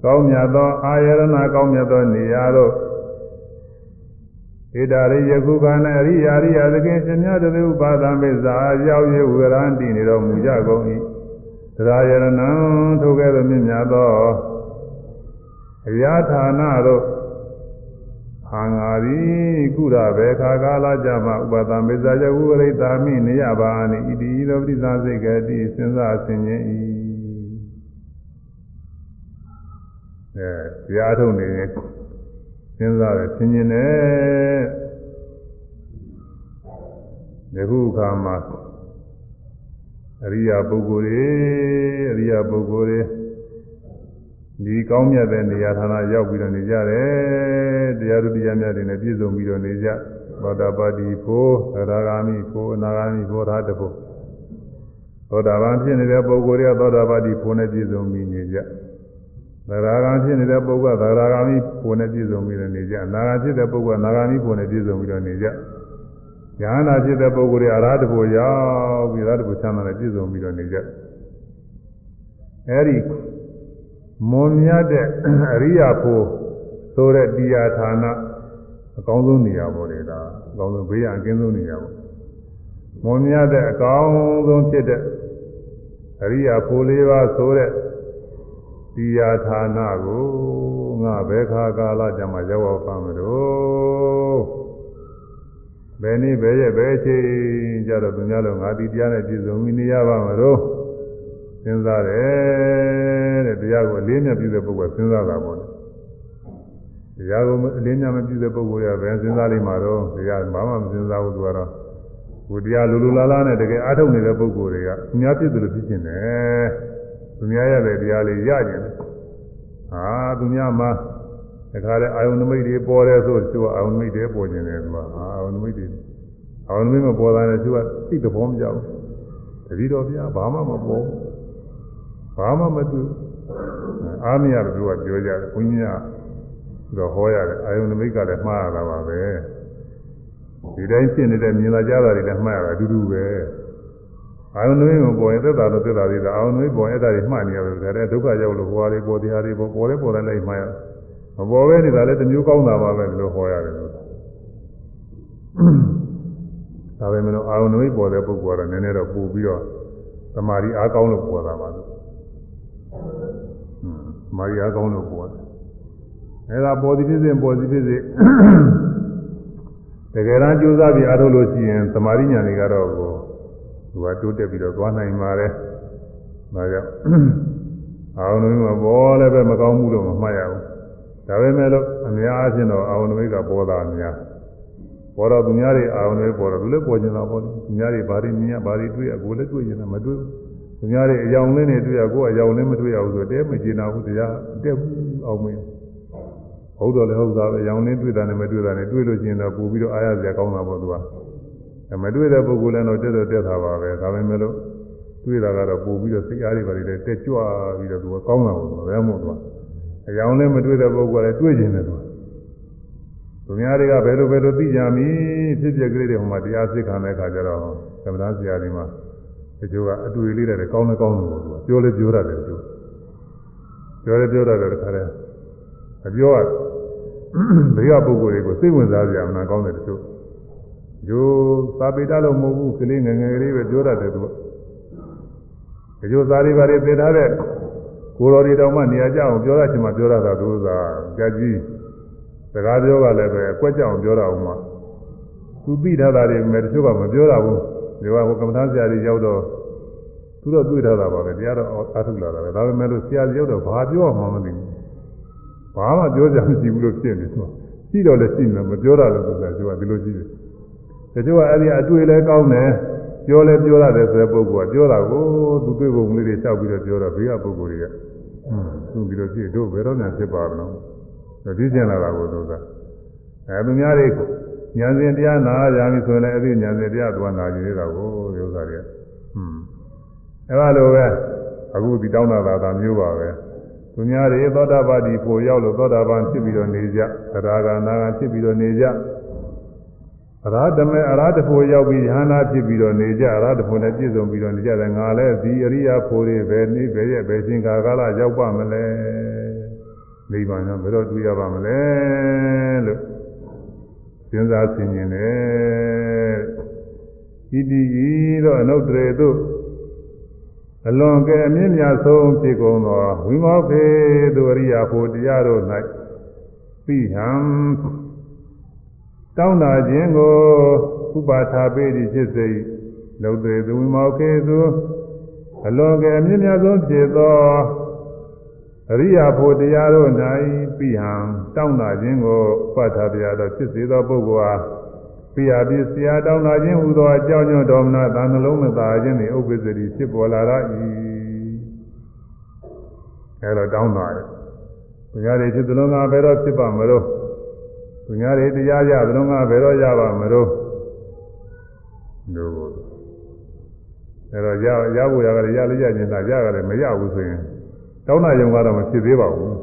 ကောင်းမြတ်သောအာယရဏကောင်းမြတ်သောနေရာတို့ဣဒရိယခုခန္ဓာအရိယာရိယသခင်ရှင်များတို့ဥပါဒမေဇာရောက်၍ဝေရန်တည်နေတော်မူကြကုန်၏တရားယရဏံထိုကဲ့သို့မြင့်မြတ်သောအရာဌာနတို့ဟာငါရီကုရဘေခါကာလကြမှာဥပါဒမေဇာယဝိရိတာမိနေရပါနိဣတိသောပရိသစိတ်ကတိစဉ်းစားဆင်ခြင်း၏ အဲတရားထုတ်နေရင်စဉ်းစားတယ်ဆင်ခြင်တယ်ဒီခုအခါမှာအရိယာပုဂ္ဂိုလ်တွေအရိယာပုဂ္ဂိုလ်တွေဒီကောင်းမြတ်တဲ့နေရာဌာနရောက်ပြီးတော့နေကြတယ်တရားသူတရားမြတ်တွေနဲ့ပြည့်စုံပြီးတော့နေကြသောတာပတိဖို့သရဂ ामि ဖို့အနာဂ ामि ဖို့သာတဖို့သောတာပန်ဖြစ်နေတဲ့ပုဂ္ဂိုလ်တွေကသောတာပတိဖို့နဲ့ပြည့်စုံပြီးနေကြ သရဂံဖြစ်နေတဲ့ပုဂ္ဂိုလ်သရဂံမိပုံနဲ့ပြည့်စုံပြီးတော့နေကြ။နာဂံဖြစ်တဲ့ပုဂ္ဂိုလ်ကနာဂံမိပုံနဲ့ပြည့်စုံပြီးတော့နေကြ။ဉာဏ်နာဖြစ်တဲ့ပုဂ္ဂိုလ်တွေအရာတဘူရောက်ပြီးအရာတဘူချမ်းသာနဲ့ပြည့်စုံပြီးတော့နေကြ။အဲဒီမွန်မြတ်တဲ့အရိယာဖို့ဆိုတဲ့တရားဌာနအကောင်းဆုံးနေရာပေါ်လေဒါအကောင်းဆုံးဘေးရန်အကင်းဆုံးနေရာပေါ့။မွန်မြတ်တဲ့အကောင်းဆုံးဖြစ်တဲ့အရိယာဖို့လေးပါဆိုတဲ့ ဒီယာဌာနကိုငါဘယ်ခါကာလကြမှာရောက်အောင်ပါမလို့ဘယ်နည်းဘယ်ရက်ဘယ်အချိန်ကြတော့သူများလုံးငါဒီတရားနဲ့ပြည့်စုံပြီနေရပါမလို့စဉ်းစားတယ်တဲ့တရားကိုအလေးနဲ့ပြုတဲ့ပုဂ္ဂိုလ်စဉ်းစားတာပေါ့တရားကိုအလေးနဲ့မပြုတဲ့ပုဂ္ဂိုလ်ရပဲစဉ်းစားလိမ့်မှာတော့တရားဘာမှမစဉ်းစားဘူးသူကတော့ဟိုတရားလူလူလားလားနဲ့တကယ်အားထုတ်နေတဲ့ပုဂ္ဂိုလ်တွေကသူများဖြစ်တယ်လို့ဖြစ်နေတယ်သူများရတဲ့တရားလေးရကျင်တယ် ဟာသူများမှာတခါလဲအာယုန်နမိတ်တွေပေါ်တယ်ဆိုသူကအာယုန်နမိတ်တွေပေါ်ကျင်တယ်သူကအာယုန်နမိတ်တွေအာယုန်နမိတ်မပေါ်တာနဲ့သူကသိတဲ့ဘောမကြောက်တတိတော်ဗျာဘာမှမပေါ်ဘာမှမသိအားမရဘူးသူကပြောကြတယ်ဘုန်းကြီးကတော့ဟောရတယ်အာယုန်နမိတ်ကလည်းမှားရတာပါပဲဒီတိုင်းဖြစ်နေတဲ့မြင်လာကြတာတွေလည်းမှားရတာအတူတူပဲ အာယုန်နမိတ်ကိုပေါ်ရင်သက်တာတော့သက်တာသေးတာအာယုန်နမိတ်ပေါ်ရင်အဲ့ဒါတွေမှားနေရတယ်ဒါလည်းဒုက္ခရောက်လို့ဟောရတယ်ပေါ်တရားတွေပေါ်ပေါ်တယ်ပေါ်တယ်လိုက်မှားရမပေါ်ပဲနေတာလည်းတစ်မျိုးကောင်းတာပါပဲလို့ဟောရတယ်လို့ဒါပဲမလို့အာယုန်နမိတ်ပေါ်တဲ့ပုဂ္ဂိုလ်ကတော့နည်းနည်းတော့ပို့ပြီးတော့သမာဓိအားကောင်းလို့ပေါ်တာပါလို့ဟွန်းမာရီအားကောင်းလို့ပေါ်တယ်အဲဒါပေါ်သည်ဖြစ်စေပေါ်သည်ဖြစ်စေတကယ်တမ်းကြိုးစားပြီးအားထုတ်လို့ရှိရင်သမာဓိဉာဏ်တွေကတော့ကို သူကတိုးတက်ပြီးတော့သွားနိုင်ပါတယ်။ဒါကြောင့်အာဝဏမိမပေါ်လည်းပဲမကောင်းဘူးလို့မမှတ်ရဘူး။ဒါပေမဲ့လို့အများအားဖြင့်တော့အာဝဏမိကပေါ်တာအများပေါ်တော့သူများတွေအာဝဏမိပေါ်တော့သူလည်းပေါ်ကျင်တာပေါ့လေ။သူများတွေဘာတွေမြင်ရဘာတွေတွေ့ရကိုလည်းတွေ့ရင်လည်းမတွေ့ဘူး။သူများတွေအယောင်လေးနဲ့တွေ့ရကိုအယောင်လေးမတွေ့ရဘူးဆိုတဲမကျင်တာဘူးတရားတက်ဘူးအောင်မင်းဟုတ်တော့လည်းဟုတ်တာပဲရောင်လင်းတွေ့တာနဲ့မတွေ့တာနဲ့တွေ့လို့ရှိရင်တော့ပို့ပြီးတော့အားရစရာကောင်းတာပေါ့သူက မတွေ့တဲ့ပုဂ္ဂိုလ်လည်းတော့တက်တော့တက်တာပါပဲဒါပေမဲ့လို့တွေ့တာကတော့ပို့ပြီးတော့စိတ်အားတွေပါလေတက်ကြွပြီးတော့သူကကောင်းတာပေါ့သူကဘယ်မှမဟုတ်သူကအရောင်လည်းမတွေ့တဲ့ပုဂ္ဂိုလ်လည်းတွေ့ကျင်တယ်သူကသူများတွေကဘယ်လိုဘယ်လိုသိကြမည်ဖြစ်ဖြစ်ကလေးတွေဟိုမှာတရားသိခံတဲ့အခါကျတော့သမဏဆရာတွေမှာတချို့ကအတွေ့လေးတွေကောင်းတယ်ကောင်းတယ်ပေါ့သူကပြောလဲပြောရတယ်သူပြောလဲပြောရတယ်တခါတည်းအပြောကဘေးကပုဂ္ဂိုလ်တွေကိုစိတ်ဝင်စားကြအောင်နာကောင်းတယ်တချို့ ယိုသာပေတလို့မဟုတ်ဘူးကလေးငယ်ငယ်လေးပဲပြောတတ်တယ်သူကတချို့သာရိပါတွေသိထားတဲ့ကိုတော်တွေတောင်မှနေရာကြအောင်ပြောရချင်မှပြောရတာသူကကြကြီးစကားပြောကလည်းပဲအကွက်ကြအောင်ပြောတာအောင်မှသူသိထားတာတွေမဲ့တချို့ကမပြောတာဘူးဒီကဟိုကမ္ဘာဆရာကြီးရောက်တော့သူတော့တွေ့ထားတာပါပဲတရားတော့အားထုတ်လာတာပဲဒါပေမဲ့လို့ဆရာကြီးရောက်တော့ဘာပြောမှမသိဘူးဘာမှပြောကြမရှိဘူးလို့ဖြစ်နေသူရှိတော့လည်းရှိနေမပြောတာလို့ဆိုတာသူကဒီလိုရှိတယ် တချို့ကအဲ့ဒီအတွေ့လဲကောင်းတယ်ပြောလဲပြောရတယ်ဆိုတဲ့ပုဂ္ဂိုလ်ကပြောတာကိုသူတွေ့ပုံလေးတွေတောက်ပြီးတော့ပြောတော့ဘေးကပုဂ္ဂိုလ်တွေကသူဒီလိုဖြစ်တို့ဘယ်တော့မှဖြစ်ပါမလို့ဒီကျင်လာတာကိုသူကအဲသူများတွေညာစဉ်တရားနာကြပြီဆိုရင်လည်းအဲ့ဒီညာစဉ်တရားသူကနာကြည့်နေတာကိုဒီဥစ္စာတွေကဟွန်းအဲ့လိုပဲအခုဒီတောင်းတာသာမျိုးပါပဲသူများတွေသောတာပတိဖို့ရောက်လို့သောတာပန်ဖြစ်ပြီးတော့နေကြသရဂါနာဂဖြစ်ပြီးတော့နေကြ အရာဓမေအရာတဖို့ရောက်ပြီးယဟနာဖြစ်ပြီးတော့နေကြအရာတဖို့နဲ့ပြည့်စုံပြီးတော့နေကြတယ်ငါလည်းဒီအရိယာဖို့တွေပဲနေပဲရဲ့ပဲရှင်ကာကာလရောက်ပါမလဲနိဗ္ဗာန်ကဘယ်တော့တွေ့ရပါမလဲလို့စဉ်းစားဆင်ခြင်တယ်ဣတိဤတော့အနုတ္တရေတို့အလွန်ကဲအမြင့်မြတ်ဆုံးဖြစ်ကုန်သောဝိမောဖေသူအရိယာဖို့တရားတို့၌သိဟံ တောင်းတာခြင်းကိုဥပါထာပေတိဖြစ်စေလုံသေးသူဝိမောခေသူအလွန်ကဲအမြင့်မြတ်ဆုံးဖြစ်သောအရိယာဖို့တရားတို့၌သိဟံတောင်းတာခြင်းကိုဥပါထာပြရသောဖြစ်စေသောပုဂ္ဂိုလ်အားပြရပြီးဆရာတောင်းလာခြင်းဟူသောအကြောင်းကြောင့်တော်မနာသံနှလုံးမသာခြင်းနှင့်ဥပ္ပစ္စတိဖြစ်ပေါ်လာရ၏အဲတော့တောင်းတာတယ်သူများတွေဖြစ်သလုံးကဘယ်တော့ဖြစ်ပါမလို့ သူများတွေတရားရသလုံးကဘယ်တော့ရပါမလို့တို့အဲတော့ရရဖို့ရကြတယ်ရလည်းရခြင်းသာရကြတယ်မရဘူးဆိုရင်တောင်းတာယုံကတော့မဖြစ်သေးပါဘူး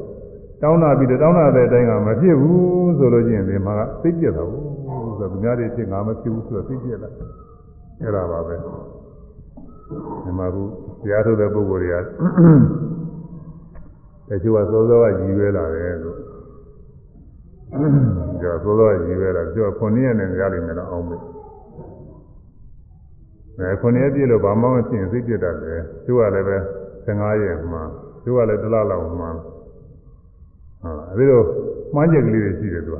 တောင်းတာပြီးတော့တောင်းတာတဲ့အတိုင်းကမဖြစ်ဘူးဆိုလို့ချင်းဒီမှာကသိကျက်တာဘူးဆိုတော့သူများတွေဖြစ်ငါမဖြစ်ဘူးဆိုတော့သိကျက်လာအဲ့ဒါပါပဲဒီမှာကတရားထုတ်တဲ့ပုဂ္ဂိုလ်တွေကတချို့ကစောစောကရည်ရွယ်လာတယ်လို့သူကရည်ရွယ်လာတယ်လို့သူ ကကြောသောသောရည်ပဲတော့ကြောခုနှစ်ရက်နဲ့ကြားလိမ့်မယ်တော့အောင်မယ်အဲခုနှစ်ရက်ပြည့်လို့ဘာမှမဖြစ်ရင်စိတ်ပြတ်တတ်တယ်ကျိုးကလည်းပဲ15ရက်မှကျိုးကလည်းတစ်လလောက်မှဟုတ်အဲဒီတော့မှန်းချက်ကလေးတွေရှိတယ်သူက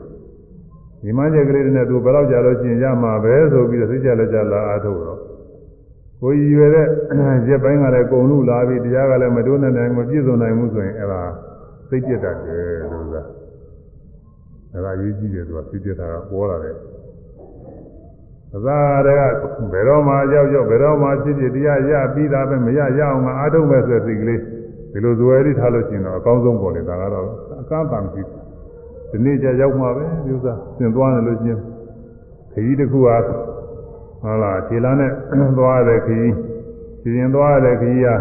ဒီမှန်းချက်ကလေးတွေနဲ့သူဘယ်တော့ကြာလို့ရှိရင်ရမှာပဲဆိုပြီးတော့စိတ်ကြလက်ကြလာအားထုတ်တော့ကိုရည်ရွယ်တဲ့ရက်ပိုင်းကလည်းကုံလူလာပြီးတရားကလည်းမတိုးနိုင်မပြည့်စုံနိုင်ဘူးဆိုရင်အဲ့ဒါစိတ်ပြတ်တတ်တယ်လို့ကအဲ့ ဒါရေးကြည့်တယ်သူကစိတ်ပြတ်တာကပေါ်လာတယ်အသာတကဘယ်တော့မှရောက်ရောက်ဘယ်တော့မှဖြစ်ဖြစ်တရားရပြီးသားပဲမရရအောင်မအားထုတ်မဲ့ဆိုတဲ့စိတ်ကလေးဒီလိုဇွဲလေးထားလို့ရှိရင်တော့အကောင်းဆုံးပေါ်လေဒါကတော့အကန့်တန်ကြည့်ဒီနေ့ကျရောက်မှာပဲဒီဥစ္စာသင်သွားတယ်လို့ချင်းခကြီးတစ်ခုဟာဟုတ်လားခြေလမ်းနဲ့သွားတဲ့ခကြီးခြေရင်သွားတဲ့ခကြီးဟာ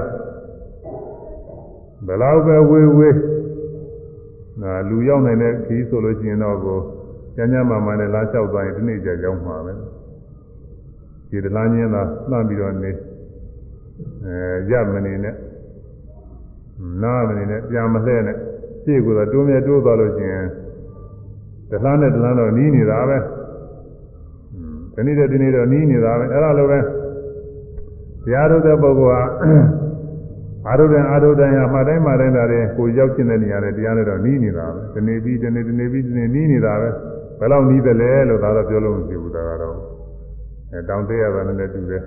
ဘယ်လောက်ပဲဝေးဝေး နာလူရောက်နိုင်တဲ့ခကြီးဆိုလို့ရှိရင်တော့ကိုကျမ်းကျမ်းမာမာနဲ့လာလျှောက်သွားရင်ဒီနေ့ကျရောက်မှာပဲခြေတလားချင်းသာလှမ်းပြီးတော့နေအဲရမနေနဲ့နားမနေနဲ့ပြန်မလှဲ့နဲ့ရှေ့ကတော့တိုးမြဲတိုးသွားလို့ရှိရင်တလားနဲ့တလားတော့နီးနေတာပဲဒီနေ့တည်းဒီနေ့တော့နီးနေတာပဲအဲ့ဒါလိုပဲတရားထုတ်တဲ့ပုဂ္ဂိုလ်ဟာ အာရုဒ္ဒံအာရုဒ္ဒံရမှတိုင်းမှတိုင်းတာတွေကိုရောက်ကျင်တဲ့နေရာတွေတရားနဲ့တော့နီးနေတာပဲဒီနေ့ပြီးဒီနေ့ဒီနေ့ပြီးဒီနေ့နီးနေတာပဲဘယ်လောက်နီးတယ်လဲလို့ဒါတော့ပြောလို့မဖြစ်ဘူးဒါကတော့အဲတောင်သေးရတာနဲ့တူတယ်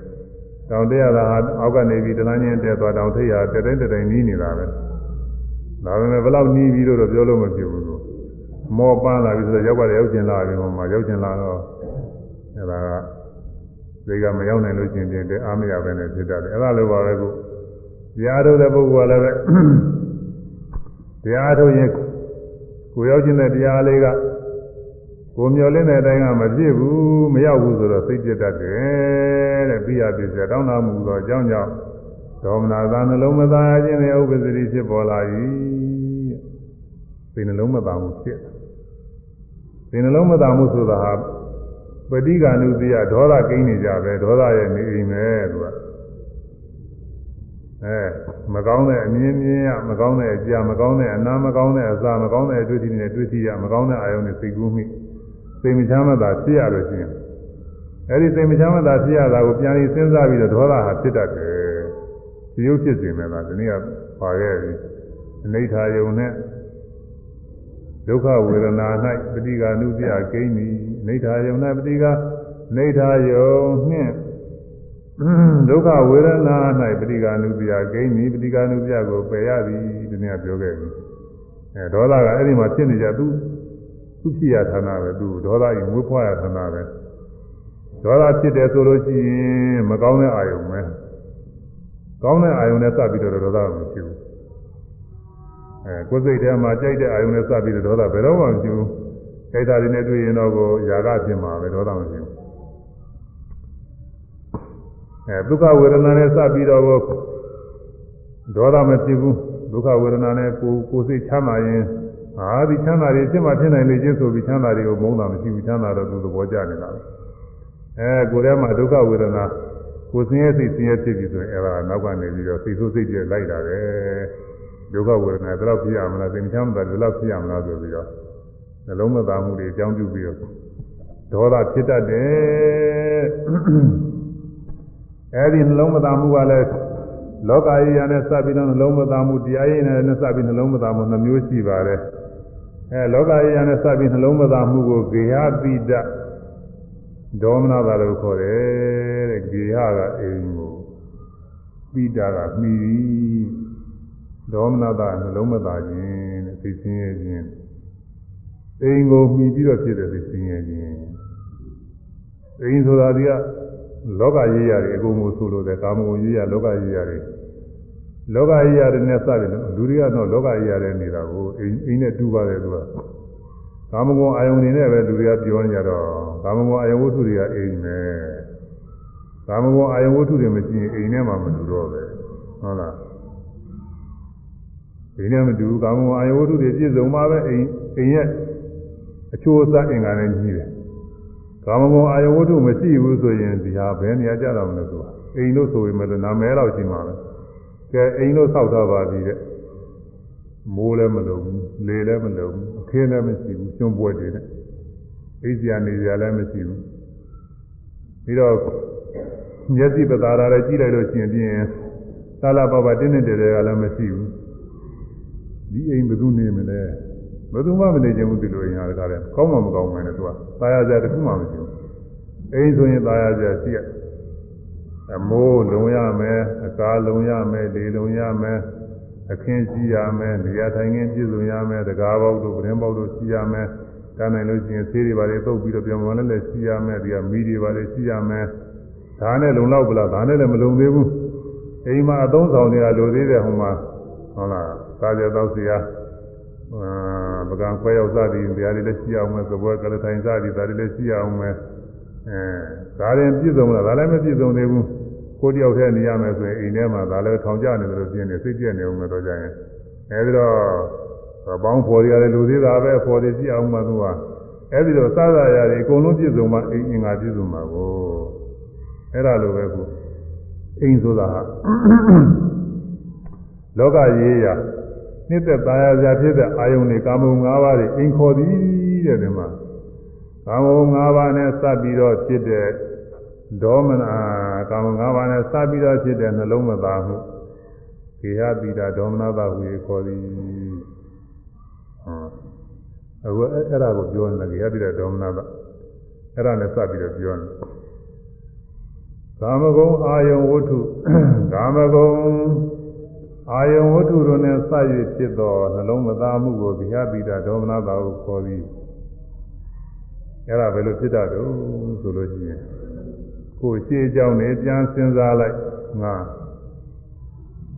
တောင်သေးရတာဟာအောက်ကနေပြီးတလားချင်းတက်သွားတောင်သေးရတက်တိုင်းတက်တိုင်းနီးနေတာပဲဒါပေမဲ့ဘယ်လောက်နီးပြီးတော့ပြောလို့မဖြစ်ဘူးလို့မောပန်းလာပြီဆိုတော့ရောက်ပါလေရောက်ကျင်လာပြီဟိုမှာရောက်ကျင်လာတော့အဲဒါကဒီကမရောက်နိုင်လို့ကျင်ပြင်တဲ့အားမရပဲနဲ့ဖြစ်တတ်တယ်အဲဒါလိုပါပဲကို တရားထုတ်တဲ့ပုဂ္ဂိုလ်ကလည်းပဲတရားထုတ်ရင်ကိုရောက်ခြင်းတဲ့တရားလေးကကိုမျောလင်းတဲ့အတိုင်းကမပြည့်ဘူးမရောက်ဘူးဆိုတော့စိတ်ပြတ်တတ်တယ်တဲ့ပြီးရပြည့်စတောင်းတမှုသောအကြောင်းကြောင့်ဒေါမနာသာနှလုံးမသားခြင်းနဲ့ဥပ္ပစရိဖြစ်ပေါ်လာ၏စိတ်နှလုံးမသားမှုဖြစ်စိတ်နှလုံးမသားမှုဆိုတာဟာပဋိက္ခဏုတိယဒေါသကိန်းနေကြပဲဒေါသရဲ့နေအိမ်ပဲသူက အဲမကောင်းတဲ့အမြင်မြင်ရမကောင်းတဲ့အကြာမကောင်းတဲ့အနာမကောင်းတဲ့အစာမကောင်းတဲ့အတွေ့အထိနဲ့တွေ့ထိရမကောင်းတဲ့အာယုန်နဲ့စိတ်ကူးမိစိတ်မချမ်းသာဖြစ်ရလို့ရှိရင်အဲဒီစိတ်မချမ်းသာဖြစ်ရတာကိုပြန်ပြီးစဉ်းစားပြီးတော့ဒေါသဟာဖြစ်တတ်တယ်ဒီရုပ်ဖြစ်နေမယ်လားဒီနေ့ကပါခဲ့ပြီအနိဋ္ဌာယုံနဲ့ဒုက္ခဝေဒနာ၌ပฏิကာနုပြကိန်းသည်အနိဋ္ဌာယုံ၌ပฏิကာနိဋ္ဌာယုံနှင့် ဒုက္ခဝေဒနာ၌ပฏิကာနုပြကိန်းသည်ပฏิကာနုပြကိုပယ်ရသည်ဒီနေ့ပြောခဲ့ပြီအဲဒေါသကအဲ့ဒီမှာဖြစ်နေကြသူသူဖြစ်ရဌာနပဲသူဒေါသကြီးမွေးဖွားရဌာနပဲဒေါသဖြစ်တယ်ဆိုလို့ရှိရင်မကောင်းတဲ့အာယုံပဲကောင်းတဲ့အာယုံနဲ့စပ်ပြီးတော့ဒေါသမရှိဘူးအဲကိုယ်စိတ်ထဲမှာကြိုက်တဲ့အာယုံနဲ့စပ်ပြီးတော့ဒေါသဘယ်တော့မှမရှိဘူးကြိုက်တာတွေနဲ့တွေ့ရင်တော့ကိုຢာကဖြစ်မှာပဲဒေါသမရှိဘူး အဲဒုက္ခဝေဒနာနဲ့စပ်ပြီးတော့ကိုဒေါသမဖြစ်ဘူးဒုက္ခဝေဒနာနဲ့ကိုကိုယ်စိတ်ချမ်းသာရင်အာဒီချမ်းသာတွေဖြစ်မှဖြစ်နိုင်လေချင်းဆိုပြီးချမ်းသာတွေကိုမုန်းတာမရှိဘူးချမ်းသာတော့သူသဘောကျနေတာပဲအဲကိုယ်ထဲမှာဒုက္ခဝေဒနာကိုယ်ဆင်းရဲစိတ်ဆင်းရဲဖြစ်ပြီဆိုရင်အဲဒါနောက်ကနေပြီးတော့စိတ်ဆိုးစိတ်ပြလိုက်တာပဲဒုက္ခဝေဒနာဘယ်တော့ဖြစ်ရမလားသိချမ်းသာဘယ်တော့ဖြစ်ရမလားဆိုပြီးတော့နှလုံးမသားမှုတွေအကြောင်းပြုပြီးတော့ဒေါသဖြစ်တတ်တယ် အဲဒီနှလုံးမသားမှုကလည်းလောကကြီးရနဲ့စပ်ပြီးတော့နှလုံးမသားမှုတရားရည်နဲ့စပ်ပြီးနှလုံးမသားမှုနှမျိုးရှိပါတယ်အဲလောကကြီးရနဲ့စပ်ပြီးနှလုံးမသားမှုကိုဂေဟပိတဒေါမနတာလို့ခေါ်တယ်တဲ့ဂေဟကအိမ်ကိုပိတာကမှီပြီးဒေါမနတာနှလုံးမသားခြင်းတဲ့သိချင်းရဲ့ခြင်းအိမ်ကိုမှီပြီးတော့ဖြစ်တဲ့သိချင်းရဲ့ခြင်းအိမ်ဆိုတာဒီက လောကရေးရတယ်အကုန်ကိုဆိုလို့တဲ့ကာမဂုဏ်ရေးရလောကရေးရတယ်လောကကြီးရတယ်နဲ့စတယ်လူတွေကတော့လောကကြီးရတယ်နေတာကိုအိမ်အိမ်နဲ့တူပါတယ်သူကကာမဂုဏ်အာယုန်နေနဲ့ပဲလူတွေကပြောနေကြတော့ကာမဂုဏ်အာယုန်ဝတ္ထုတွေကအိမ်ပဲကာမဂုဏ်အာယုန်ဝတ္ထုတွေမရှိရင်အိမ်နဲ့မှမတူတော့ပဲဟုတ်လားအိမ်နဲ့မတူကာမဂုဏ်အာယုန်ဝတ္ထုတွေပြည့်စုံမှပဲအိမ်အိမ်ရဲ့အချိုးအစားအင်္ဂါနဲ့ကြီးတယ် ကာမဂုဏ်အာယုန်ဝတ္ထုမရှိဘူးဆိုရင်ဒီဟာဘယ်နေရာကြတော့မလဲဆိုတာအိမ်လို့ဆိုရင်လည်းနာမည်တော့ရှိမှာပဲကဲအိမ်လို့ဆောက်ထားပါပြီတဲ့မိုးလည်းမလုံဘူးလေလည်းမလုံဘူးအခင်းလည်းမရှိဘူးကျွန်းပွက်တွေနဲ့အိစရာနေစရာလည်းမရှိဘူးပြီးတော့မျက်စိပသာရလည်းကြည့်လိုက်လို့ရှိရင်ပြင်းသာလာပပတင်းနေတယ်ကလည်းမရှိဘူးဒီအိမ်ဘယ်သူနေမလဲ ဘယ်သူမှမနေချင်ဘူးဒီလိုအိမ်ဟာတကားလဲကောင်းမှမကောင်းမှန်းနဲ့သူကตายရစရာတခုမှမရှိဘူးအိမ်ဆိုရင်ตายရစရာရှိရအမိုးလုံရမယ်အကားလုံရမယ်လေလုံရမယ်အခင်းရှိရမယ်နေရာထိုင်ခင်းပြည့်စုံရမယ်တကားပေါက်တို့ပရင်ပေါက်တို့ရှိရမယ်တန်းနိုင်လို့ရှိရင်ဆေးတွေပါလေတုပ်ပြီးတော့ပြန်ဝင်လည်းလည်းရှိရမယ်ဒီကမီးတွေပါလေရှိရမယ်ဒါနဲ့လုံလောက်ပလားဒါနဲ့လည်းမလုံသေးဘူးအိမ်မှာအသုံးဆောင်တွေကလိုသေးတယ်ဟိုမှာဟုတ်လားစားကြတော့စီရအာ ပကံခွဲရောက်စားပြီးဇာတိလည်းရှိအောင်မယ်သဘောကလည်းထိုင်စားပြီးဇာတိလည်းရှိအောင်မယ်အဲဒါရင်ပြည့်စုံလားဒါလည်းမပြည့်စုံသေးဘူးကိုတယောက်တည်းနေရမယ်ဆိုရင်အိမ်ထဲမှာဒါလည်းထောင်ကျနေတယ်လို့ပြင်းနေစိတ်ပြည့်နေအောင်မတော့ကြရင်အဲဒီတော့ဘောင်းဖော်တွေကလည်းလူသေးတာပဲဖော်တွေကြည့်အောင်မှသူကအဲဒီတော့စားရရတွေအကုန်လုံးပြည့်စုံမှအိမ်အင်္ဂါပြည့်စုံမှာကိုအဲ့ဒါလိုပဲခုအိမ်ဆိုတာဟာလောကရေးရာ နှစ်သက်သားရစရာဖြစ်တဲ့အာယုန်တွေကာမဂုဏ်၅ပါးတွေအိမ်ခေါ်သည်တဲ့ဒီမှာကာမဂုဏ်၅ပါးနဲ့စပ်ပြီးတော့ဖြစ်တဲ့ဒေါမနကာမဂုဏ်၅ပါးနဲ့စပ်ပြီးတော့ဖြစ်တဲ့နှလုံးမသားမှုကေဟတိတာဒေါမနတာဟူ၍ခေါ်သည်အခုအဲ့ဒါကိုပြောနေတာကေဟတိတာဒေါမနတာအဲ့ဒါနဲ့စပ်ပြီးတော့ပြောနေကာမဂုဏ်အာယုန်ဝတ္ထုကာမဂုဏ် အာယုံဝတ္ထုတို့နဲ့စ၍ဖြစ်သောနှလုံးမသားမှုကိုဗျာပိတာဒေါမနတာကိုခေါ်ပြီးအဲ့ဒါဘယ်လိုဖြစ်တတ်တော့ဆိုလို့ရှိရင်ကိုယ်ရှေးကြောင်းနဲ့ပြန်စဉ်းစားလိုက်ငါ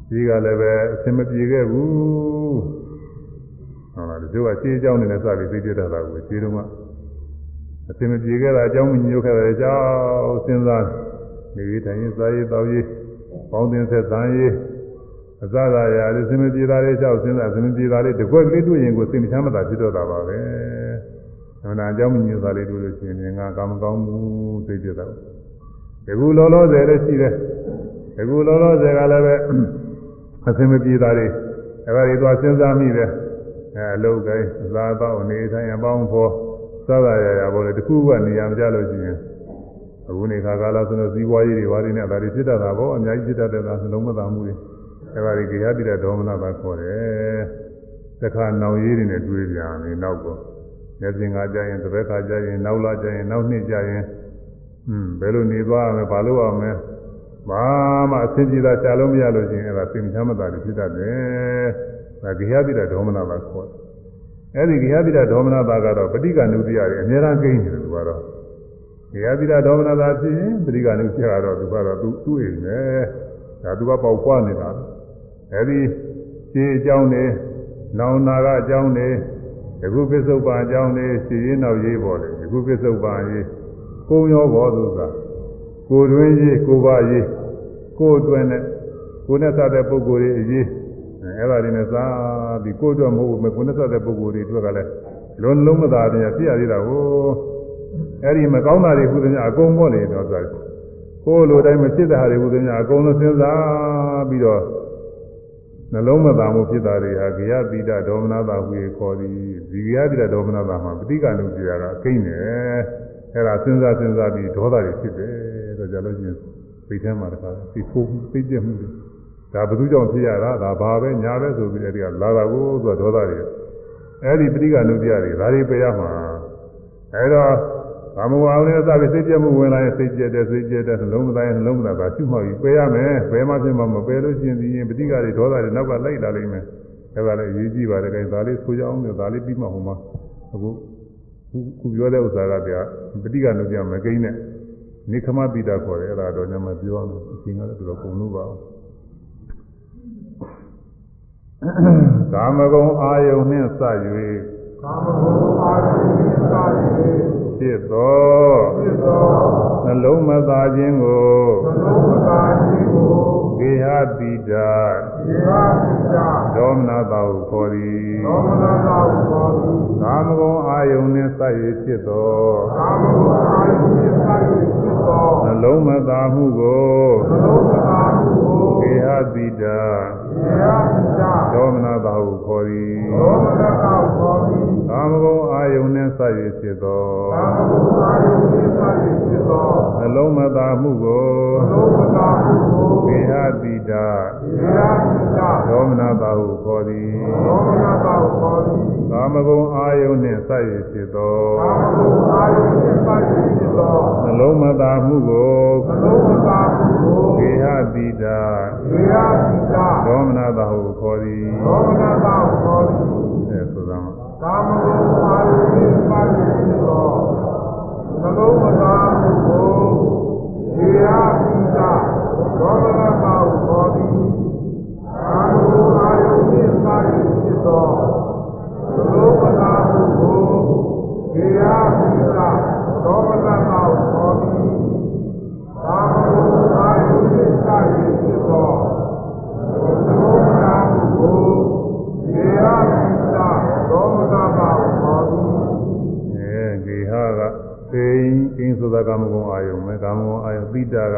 ဒီကလည်းပဲအစင်မပြေခဲ့ဘူးဟုတ်လားဒီလိုကရှေးကြောင်းနဲ့စပြီးသိပြတတ်တာကိုရှေးတုန်းကအစင်မပြေခဲ့တာအကြောင်းမညို့ခဲ့တဲ့အကြောင်းစဉ်းစားနေပြီးတိုင်းစားရေးတောက်ရေးပေါင်းသင်းဆက်ဆံရေး အစသာရာလေးစင်မပြေတာလေးကြောက်စဉ်းစားစင်မပြေတာလေးတကွက်ကလေးတွေ့ရင်ကိုစိတ်မချမ်းမသာဖြစ်တော့တာပါပဲ။သမဏအကြောင်းမညို့တာလေးတွေ့လို့ရှိရင်ငါကောင်းမကောင်းဘူးသိကြတော့။ဒီကူလောလောဆယ်လည်းရှိတယ်။ဒီကူလောလောဆယ်ကလည်းပဲအစင်မပြေတာလေးအဲ့ဒါတွေသွားစဉ်းစားမိတယ်။အဲအလုပ်ကိုင်းအသာတော့အနေထိုင်အပေါင်းဖော်စသာရာရာပေါ်လေတခုကနေရာမကြလို့ရှိရင်အခုနေခါကာလဆိုတော့ဇီဝရေးတွေဝါတွေနဲ့ဒါတွေဖြစ်တတ်တာပေါ့အများကြီးဖြစ်တတ်တဲ့ဒါနှလုံးမသာမှုတွေ အဲပါဒီကေဟတိရဒေါမနပါခေါ်တယ်တခါနောင်ရေးတွေနဲ့တွေးပြန်နေနောက်ကောလက်ပြင်ကကြရင်တစ်ဘက်ခါကြရင်နောက်လာကြရင်နောက်နှစ်ကြရင်อืมဘယ်လိုနေသွားရမလဲဘာလို့ရမလဲဘာမှအဆင်ပြေတာရှားလို့မရလို့ရှိရင်အဲဒါစိတ်မချမ်းမသာတွေဖြစ်တတ်တယ်ဒါကေဟတိရဒေါမနပါခေါ်တယ်အဲဒီကေဟတိရဒေါမနပါကတော့ပဋိက္ခဏုတ္တိရတယ်အများအားကိန်းတယ်သူကတော့ကေဟတိရဒေါမနပါဖြစ်ရင်ပဋိက္ခဏုတ္တိရတော့သူကတော့သူသူ့အိမ်ပဲဒါသူကပေါက်ပွားနေတာ အဲဒီရှင်းအကြောင်းတွေနောင်နာကအကြောင်းတွေယခုပစ္စုပန်အကြောင်းတွေရှင်းရင်းနောက်ရေးပေါ်တယ်ယခုပစ္စုပန်ရေးကိုရောဘောသူကကိုတွင်ရေးကိုပါရေးကိုအတွင်းနဲ့ကိုနဲ့စတဲ့ပုဂ္ဂိုလ်တွေအရေးအဲ့ဒါတွေနဲ့စားပြီးကိုအတွက်မဟုတ်ဘူးကိုနဲ့စတဲ့ပုဂ္ဂိုလ်တွေအတွက်ကလည်းလုံးလုံးမသာပြန်ပြရသေးတာကိုအဲ့ဒီမကောင်းတာတွေခုသမျှအကုန်ပေါ့လေတော့ဆိုကိုယ်လိုတိုင်းမဖြစ်တဲ့ဟာတွေခုသမျှအကုန်လုံးစဉ်းစားပြီးတော့ နှလုံးမသာမှုဖြစ်တာတွေဟာဂယတိတဒေါမနတာဟူ၍ခေါ်သည်ဒီဂယတိတဒေါမနတာမှာပဋိက္ခဏုပြရာကအကိန်းတယ်အဲ့ဒါစဉ်းစားစဉ်းစားပြီးဒေါသတွေဖြစ်တယ်တော့ကြလို့ချင်းစိတ်ထဲမှာတခါသိဖို့သိကျက်မှုတွေဒါဘယ်သူကြောင့်ဖြစ်ရတာဒါဘာပဲညာပဲဆိုပြီးအဲ့ဒီကလာတာကိုသူကဒေါသတွေအဲ့ဒီပဋိက္ခဏုပြတွေဒါတွေပြရမှာအဲ့တော့ ဘာမဝအောင်လဲစပြီးစိတ်ပြမှုဝင်လာရင်စိတ်ပြတဲ့စိတ်ပြတဲ့နှလုံးမသားရင်နှလုံးမသားပါရှုမှောက်ပြီးပယ်ရမယ်ပယ်မှဖြစ်မှမပယ်လို့ရှိရင်ဒီရင်ပဋိက္ခတွေဒေါသတွေနောက်ကလိုက်လာလိမ့်မယ်အဲ့ဒါလည်းအရေးကြီးပါတယ်ခင်ဒါလေးဆိုကြအောင်လို့ဒါလေးပြီးမှဟိုမှာအခုခုပြောတဲ့ဥစ္စာကပြပဋိက္ခနုပြမကိန်းနဲ့နိခမပိတာခေါ်တယ်အဲ့ဒါတော့ညမပြောလို့အချိန်ကလည်းတော်ကုန်လို့ပါကာမဂုဏ်အာယုန်နှင့်စ၍ ကာမဂုဏ်အာယုန်နှင့်စ၍ဖြစ်သောနှလုံးမသာခြင်းကိုနှလုံးမသာခြင်းကိုကေဟတိတာကေဟတိတာဒေါမနတာဟုခေါ်သည်ဒေါမနတာဟုခေါ်သည်ကာမဂုဏ်အာယုန်နှင့်စိုက်၍ဖြစ်သောကာမဂုဏ်အာယုန်နှင့်စိုက်၍ဖြစ်သောနှလုံးမသာမှုကိုနှလုံးမသာမှုကိုကေဟတိတာကေရာပိတာ ဒေါမနတာဟုခေါ်သည်သောမနကောသောတိ ကာမဂုဏ်အာယုန်နှင့်ဆက်၍ဖြစ်သောသာမဂုဏအာယုသေသတိဖြစ်သောနှလုံးမသာမှုကိုသောမနာဟုကိုကေဟတိတာရာပိတာဒေါမနတာဟုခေါ်သည်သောမနကောသောတိကာမဂုဏ်အာယုန်နှင့်ဆက်၍ဖြစ်သောသာမဂုဏအာယုသေသတိဖြစ်သောနှလုံးမသာမှုကိုသောမနာဟုကိုကေဟတိတာရာပိတာဒေါမနတာဟုခေါ်သည်သောမနကောသောတိအဲဆိုသမှာ ကာမဂုဏအာယုသေသတိဖြစ်သောသလုံးမနာဟုကိုရာပိတာသောမနကောသောတိကာမဂုဏအာယုသေသတိဖြစ်သောသလုံးမနာဟုကိုရာပိတာသောမနကောသောတိကာမဂုဏအာယုသေသတိဖြစ်သောသောမနာကိုရေရာပိတာ သောမနာပါဘောတိအဲဂေဟကသိင်အင်းဆိုတာကာမဂုဏ်အာယုန်ပဲကာမဂုဏ်အာယုန်ပိတာက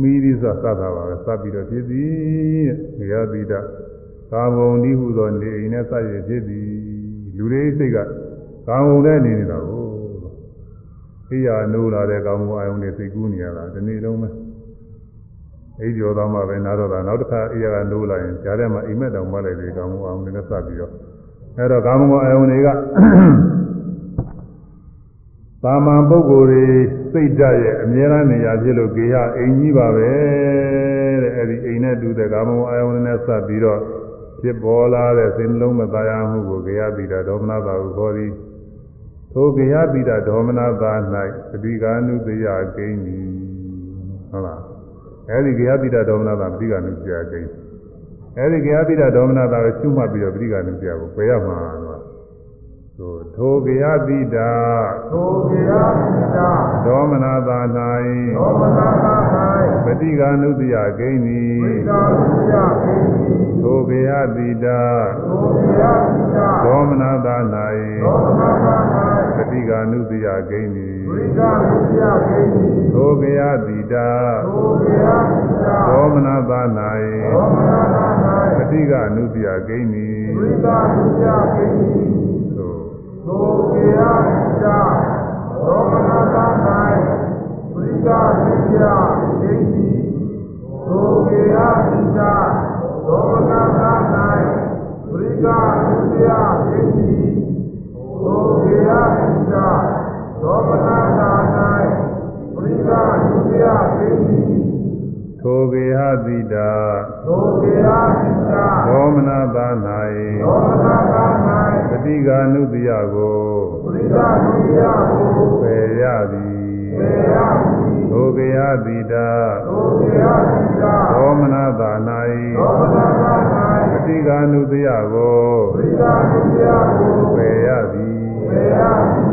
မိသီးဆိုစသတာပါပဲစပ်ပြီးတော့ဖြစ်သည်ဂေဟပိတာကာမဂုဏ်ဒီဟုသောနေအိမ်နဲ့စရဖြစ်သည်လူတွေစိတ်ကကာမဂုဏ်နဲ့နေနေတာကိုအိယာနိုးလာတဲ့ကာမဂုဏ်အာယုန်တွေစိတ်ကူးနေရတာဒီနေ့လုံးပဲအိပ်ကျော်သားမှပဲနားတော့တာနောက်တစ်ခါအိယာကနိုးလာရင်ကြားထဲမှာအိမ်မက်တောင်မှလည်းဒီကာမဂုဏ်အာယုန်တွေနဲ့စပ်ပြီးတော့ အဲတော့ကာမဂုဏ်အာယုန်တွေကသာမန်ပုဂ္ဂိုလ်တွေစိတ်ဓာတ်ရဲ့အမြဲတမ်းနေရာဖြစ်လို့ကေဟအိမ်ကြီးပါပဲတဲ့အဲဒီအိမ်နဲ့တူတဲ့ကာမဂုဏ်အာယုန်နဲ့ဆက်ပြီးတော့ဖြစ်ပေါ်လာတဲ့စိတ်နှလုံးမသားရမှုကိုကေဟပိတာဒေါမနတာကိုခေါ်သည်ထိုကေဟပိတာဒေါမနတာ၌သတိကာနုတယကိန်းသည်ဟုတ်လားအဲဒီကေဟပိတာဒေါမနတာသတိကာနုတယကိန်း အဲဒီကေဟပိတာဒေါမနတာကိုရှုမှတ်ပြီးတော့သတိကာနုတယကိုပယ်ရမှာတော့သို့ထိုကေဟပိတာသောကေယပိတာဒေါမနသာသောမနာသာ၌ပฏิကာနုတ္တိယဂိဉ္စီဝိတာပိယပိတိသောဘေယတိတာသောကေယပိတာဒေါမနသာသောမနာသာ၌ပฏิကာနုတ္တိယဂိဉ္စီဝိတာပိယပိတိသောဘေယတိတာသောကေယပိတာဒေါမနသာသောမနာ သာ၌ပฏิကာနုတ္တိယဂိဉ္စီဝိတာပိယပိတိသို့သောကေယပိတာသောမနာသာဝိတာပိယပိတိသောကေယပိတာသောမနာသာဝိတာပိယပိတိသောကေယပိတာသောမနာသာဝိတာပိယပိတိ ထိုဘေဟတိတာသောကေယပိတာဒေါမနသာသောမနာသာ၌ပฏิကာနုတ္တိယကိုဝိတာပိယကိုပယ်ရသည်ပေယပိသောဘေဟတိတာသောကေယပိတာဒေါမနသာသော၌မနာသာပฏิကာနုတ္တိယကိုဝိတာပိယကိုပယ်ရသည်ပေယပိ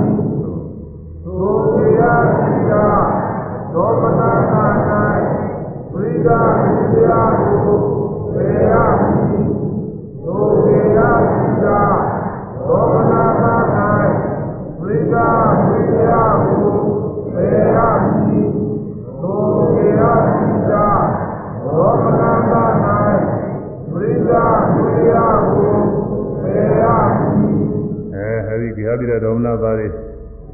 သောကေယပိတာသောမနာသာဝိတာပိယကိုပေယပိသောကေယပိတာသောမနာသာဝိတာပိယကိုပေယပိသောကေယပိတာသောမနာသာဝိတာပိ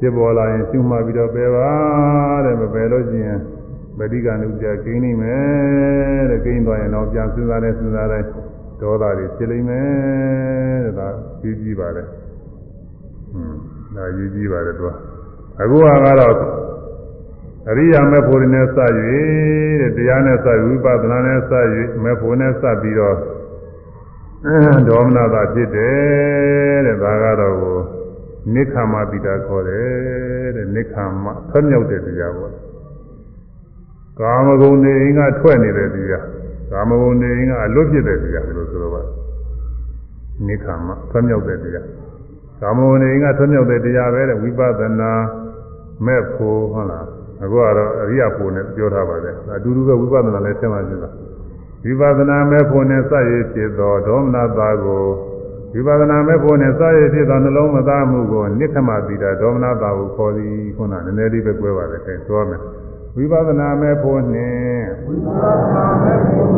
ဖြစ်ပေါ်လာရင်ရှုမှတ်ပြီးတော့ပယ်ပါတဲ့မပယ်လို့ရှိရင် ပฏิကနုပြကိန်းနေမယ်တဲ့ကိန်းသွားရင်တော့ပြန်စဉ်းစားနေစဉ်းစားတိုင်းဒေါသတွေဖြစ်လိမ့်မယ်တဲ့ဒါကြီးကြီးပါတယ်ဟွန်းဒါကြီးကြီးပါတယ်သူကအခုကတော့အရိယာမေဖို့နဲ့စ၍တဲ့တရားနဲ့စဝိပဿနာနဲ့စ၍မေဖို့နဲ့စပြီးတော့ဒေါမနတာဖြစ်တယ်တဲ့ဒါကတော့ကိုနိခမပိတာခေါ်တယ်တဲ့နိခမဖတ်မြောက်တဲ့တရားပေါ့ ကာမဂုဏ်တွေအင်းကထွက်နေတဲ့တရားကာမဂုဏ်တွေအင်းကအလွတ်ဖြစ်တဲ့တရားလို့ဆိုတော့ပါနိခမဖတ်မြောက်တဲ့တရားကာမဂုဏ်တွေအင်းကထွက်မြောက်တဲ့တရားပဲတဲ့ဝိပဿနာမဲ့ဖို့ဟုတ်လားအခုကတော့အရိယာဖို့နဲ့ပြောထားပါတယ်အတူတူပဲဝိပဿနာလည်းဆက်မှရှင်းတာဝိပဿနာမဲ့ဖို့နဲ့စရည်ဖြစ်သောဒေါမနတာကိုဝိပဿနာမဲ့ဖို့နဲ့စရည်ဖြစ်သောနှလုံးမသားမှုကိုနိခမတိတာဒေါမနတာကိုခေါ်သည်ခုနနည်းနည်းလေးပဲပြောပါတယ်အဲဆိုရမယ် ဝိပဿနာမဲ့ဖို့နှင့်ဝိပဿနာမဲ့ဖို့